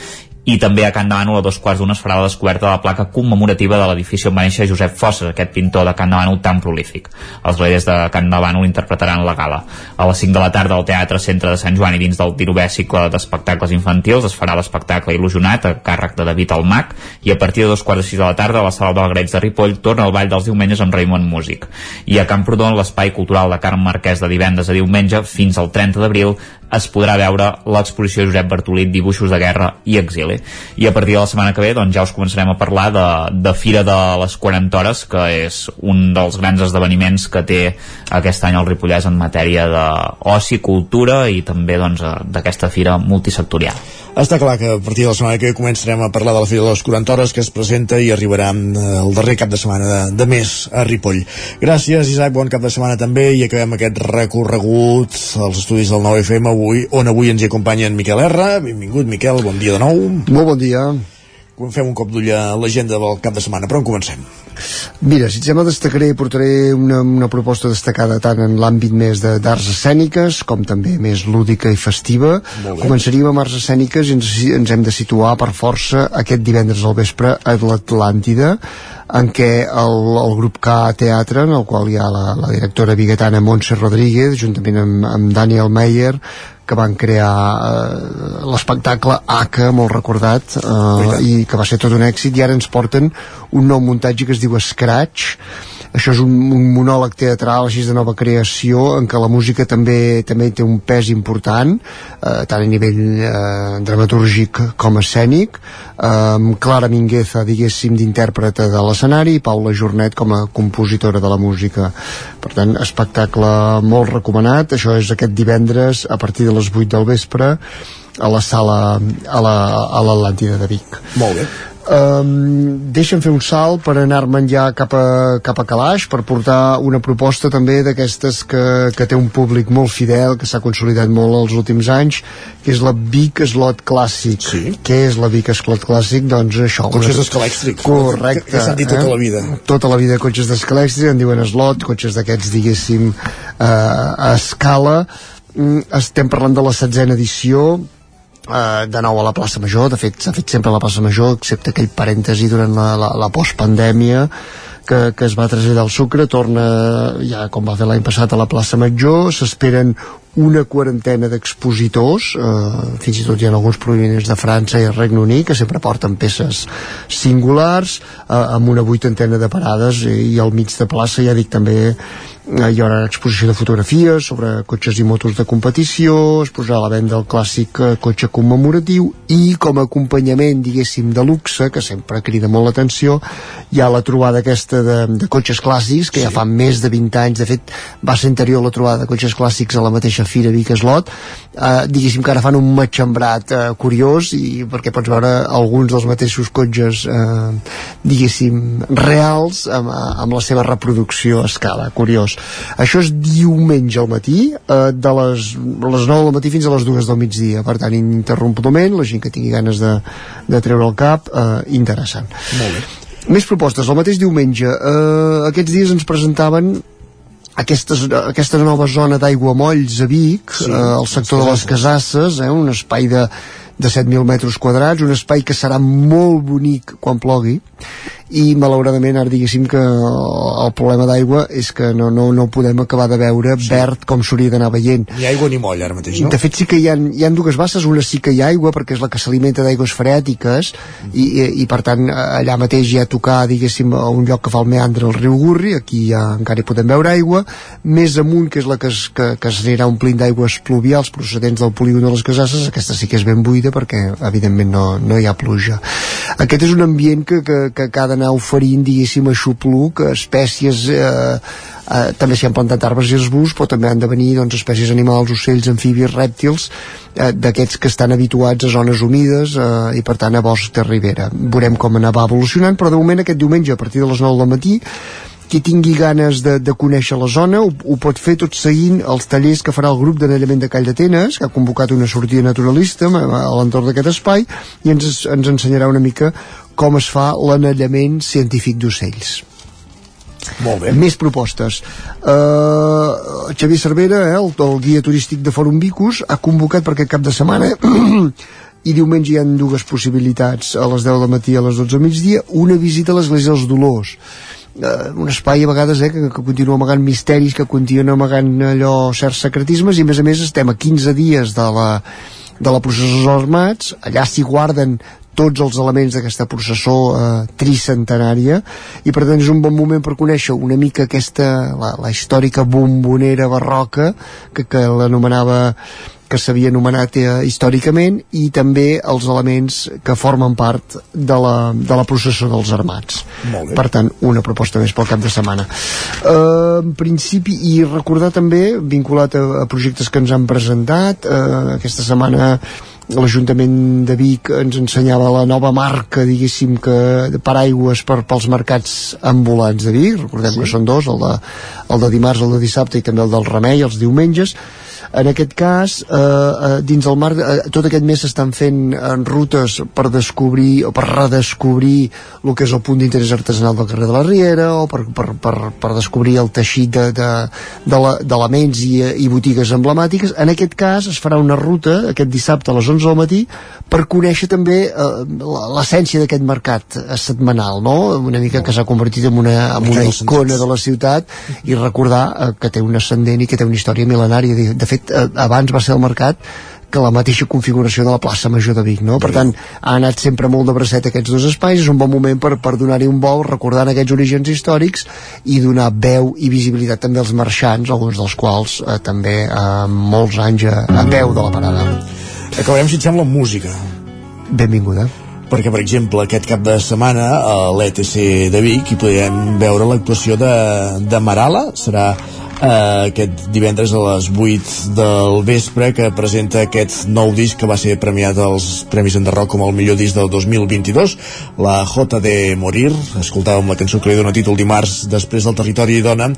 i també a Can Dànol a dos quarts d'una es farà la descoberta de la placa commemorativa de l'edifici on va néixer Josep Fosses, aquest pintor de Can Dànol tan prolífic. Els gladiers de Can Dànol interpretaran la gala. A les 5 de la tarda al Teatre Centre de Sant Joan i dins del 19è cicle d'espectacles infantils es farà l'espectacle Il·lusionat a càrrec de David Almac i a partir de dos quarts de sis de la tarda a la sala d'Algrets de Ripoll torna el ball dels diumenges amb Raimon Músic. I a Camprodon l'espai cultural de Carme Marquès de divendres a diumenge fins al 30 d'abril es podrà veure l'exposició Josep Bartolit Dibuixos de guerra i exili. I a partir de la setmana que ve doncs, ja us començarem a parlar de, de Fira de les 40 hores, que és un dels grans esdeveniments que té aquest any el Ripollès en matèria d'oci, cultura i també doncs, eh, d'aquesta fira multisectorial. Està clar que a partir de la setmana que ve començarem a parlar de la Fira de les 40 hores que es presenta i arribarà eh, el darrer cap de setmana de, de mes a Ripoll. Gràcies, Isaac, bon cap de setmana també i acabem aquest recorregut als estudis del 9FM avui, on avui ens hi acompanya en Miquel R. Benvingut, Miquel, bon dia de nou. Molt bon dia. Fem un cop d'ull a l'agenda del cap de setmana, però on comencem? Mira, si et sembla destacaré i portaré una, una proposta destacada tant en l'àmbit més d'arts escèniques com també més lúdica i festiva. Començaríem amb arts escèniques i ens, ens hem de situar per força aquest divendres al vespre a l'Atlàntida en què el, el grup K Teatre, en el qual hi ha la, la directora biguetana Montse Rodríguez, juntament amb, amb Daniel Meyer, que van crear eh, l'espectacle Aka, molt recordat, eh, i que va ser tot un èxit, i ara ens porten un nou muntatge que es diu Scratch, això és un, un monòleg teatral així de nova creació en què la música també també té un pes important eh, tant a nivell eh, dramatúrgic com escènic. Eh, amb Clara Mingueza diguéssim d'intèrprete de l'escenari i Paula Jornet com a compositora de la música. Per tant espectacle molt recomanat. Això és aquest divendres a partir de les 8 del vespre a la sala a la- l'Atlàntida de Vic. Molt bé. Um, deixa'm fer un salt per anar-me'n ja cap a, cap a Calaix per portar una proposta també d'aquestes que, que té un públic molt fidel que s'ha consolidat molt els últims anys que és la Vic Slot Clàssic sí. què és la Vic Slot Clàssic? doncs això Cotxes una- d'escalèxtric. correcte Que- que s'han dit tota la vida. tota la vida cotxes d'escalèxtric en diuen slot, cotxes d'aquests diguéssim eh, a escala Mm, estem parlant de la setzena edició eh, de nou a la plaça Major de fet s'ha fet sempre a la plaça Major excepte aquell parèntesi durant la, la, la postpandèmia que, que es va traslladar al Sucre torna ja com va fer l'any passat a la plaça Major s'esperen una quarantena d'expositors eh, fins i tot hi ha alguns provinents de França i el Regne Unit que sempre porten peces singulars eh, amb una vuitantena de parades i, i al mig de plaça ja dic també eh, hi haurà una exposició de fotografies sobre cotxes i motos de competició es posarà a la venda el clàssic eh, cotxe commemoratiu i com a acompanyament diguéssim de luxe que sempre crida molt l'atenció hi ha la trobada aquesta de, de cotxes clàssics que sí. ja fa més de 20 anys. De fet va ser anterior la trobada de cotxes clàssics a la mateixa Fira Vic Eslot eh, diguéssim que ara fan un matxembrat eh, curiós i perquè pots veure alguns dels mateixos cotxes eh, diguéssim reals amb, amb la seva reproducció a escala, curiós això és diumenge al matí eh, de les, les 9 del matí fins a les 2 del migdia, per tant ininterrompudament la gent que tingui ganes de, de treure el cap eh, interessant. Molt bé. més propostes, el mateix diumenge eh, aquests dies ens presentaven aquestes, aquesta nova zona d'aigua molls a Vic, Sí, eh, el sector de les Casasses, eh, un espai de, de 7.000 metres quadrats, un espai que serà molt bonic quan plogui i malauradament ara diguéssim que el problema d'aigua és que no, no, no podem acabar de veure sí. verd com s'hauria d'anar veient Ni aigua ni moll ara mateix, no? de fet sí que hi ha, hi ha dues basses una sí que hi ha aigua perquè és la que s'alimenta d'aigües freàtiques mm. i, i, i per tant allà mateix hi ha tocar diguéssim a un lloc que fa el meandre al riu Gurri aquí ja encara hi podem veure aigua més amunt que és la que es, que, que es anirà omplint d'aigües pluvials procedents del polígon de les Casasses aquesta sí que és ben buida perquè evidentment no, no hi ha pluja aquest és un ambient que, que, que, que ha d'anar oferint diguéssim aixopluc espècies eh, eh, també s'hi han plantat arbres i arbust però també han de venir doncs, espècies animals, ocells, amfibis, rèptils eh, d'aquests que estan habituats a zones humides eh, i per tant a bosc de ribera veurem com anava evolucionant però de moment aquest diumenge a partir de les 9 del matí qui tingui ganes de, de conèixer la zona ho, ho pot fer tot seguint els tallers que farà el grup d'anellament de Call d'Atenes que ha convocat una sortida naturalista a, a l'entorn d'aquest espai i ens, ens ensenyarà una mica com es fa l'anellament científic d'ocells molt bé. Més propostes. Uh, Xavier Cervera, eh, el, el guia turístic de Fòrum Vicus, ha convocat per aquest cap de setmana i diumenge hi ha dues possibilitats a les 10 del matí i a les 12 del migdia una visita a l'església dels Dolors uh, un espai a vegades eh, que, que continua amagant misteris, que continua amagant allò certs secretismes i a més a més estem a 15 dies de la, de la processó dels armats, allà s'hi guarden tots els elements d'aquesta processó eh, tricentenària i per tant és un bon moment per conèixer una mica aquesta, la, la històrica bombonera barroca que, que l'anomenava que s'havia anomenat eh, històricament i també els elements que formen part de la, de la processó dels armats. Per tant, una proposta més pel cap de setmana. Eh, en principi, i recordar també, vinculat a, a projectes que ens han presentat, eh, aquesta setmana l'Ajuntament de Vic ens ensenyava la nova marca, diguéssim, que de paraigües per, pels mercats ambulants de Vic, recordem sí. que són dos, el de, el de dimarts, el de dissabte i també el del Remei, els diumenges, en aquest cas, eh, eh, dins el mar, eh, tot aquest mes s'estan fent en rutes per descobrir o per redescobrir el que és el punt d'interès artesanal del carrer de la Riera o per, per, per, per descobrir el teixit d'elements de, de, i, i botigues emblemàtiques. En aquest cas es farà una ruta aquest dissabte a les 11 del matí per conèixer també eh, l'essència d'aquest mercat setmanal, no? Una mica que s'ha convertit en una, en una icona de la ciutat i recordar eh, que té un ascendent i que té una història mil·lenària. De, de fet, fet eh, abans va ser el mercat que la mateixa configuració de la plaça Major de Vic, no? Per tant, ha anat sempre molt de bracet aquests dos espais, és un bon moment per, per donar-hi un vol, recordant aquests orígens històrics i donar veu i visibilitat també als marxants, alguns dels quals eh, també eh, molts anys a, a peu de la parada. Acabarem, si et sembla, amb música. Benvinguda perquè, per exemple, aquest cap de setmana a l'ETC de Vic hi podem veure l'actuació de, de Marala, serà eh, aquest divendres a les 8 del vespre que presenta aquest nou disc que va ser premiat als Premis Enderroc com el millor disc del 2022 la J de Morir. Escoltàvem la cançó que li dona títol dimarts després del Territori Dona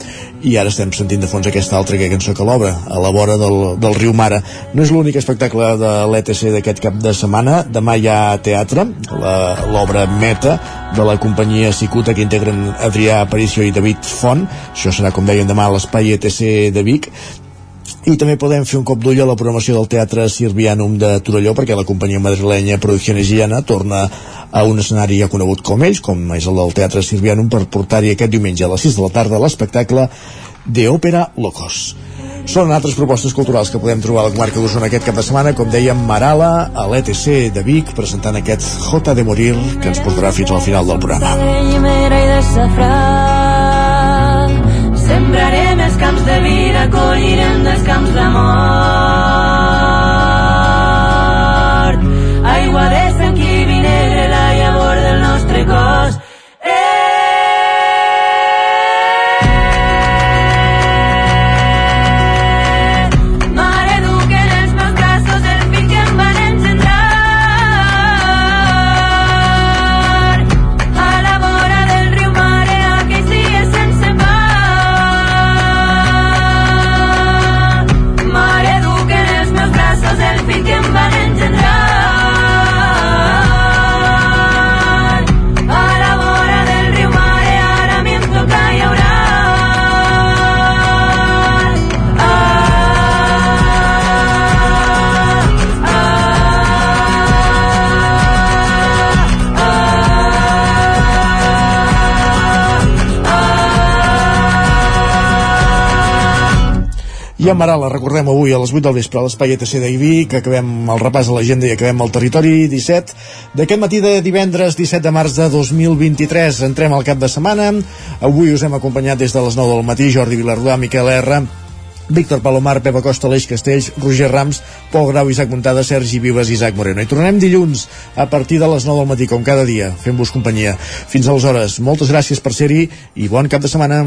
i ara estem sentint de fons aquesta altra que cançó que l'obra a la vora del, del riu Mara no és l'únic espectacle de l'ETC d'aquest cap de setmana. Demà hi ha teatre l'obra Meta de la companyia Cicuta que integren Adrià Aparicio i David Font. Això serà com deien demà a l'espai ETC de Vic i també podem fer un cop d'ull a la programació del Teatre Sirvianum de Torelló perquè la companyia madrilenya Producciones Giana torna a un escenari ja conegut com ells, com és el del Teatre Sirvianum per portar-hi aquest diumenge a les 6 de la tarda l'espectacle de Òpera Locos. Són altres propostes culturals que podem trobar a la comarca d'Osona aquest cap de setmana, com dèiem, Marala, a l'ETC de Vic, presentant aquest J de Morir, que ens portarà fins al final del programa. Els camps de vida, collirem dels camps de I en Marala, recordem avui a les 8 del vespre a l'Espai ETC d'Iví, que acabem el repàs a l'agenda i acabem el territori 17 d'aquest matí de divendres 17 de març de 2023. Entrem al cap de setmana. Avui us hem acompanyat des de les 9 del matí Jordi Vilardà, Miquel R, Víctor Palomar, Pepa Costa, Aleix Castells, Roger Rams, Pol Grau, Isaac Montada, Sergi Vives i Isaac Moreno. I tornem dilluns a partir de les 9 del matí, com cada dia, fent-vos companyia. Fins aleshores, moltes gràcies per ser-hi i bon cap de setmana.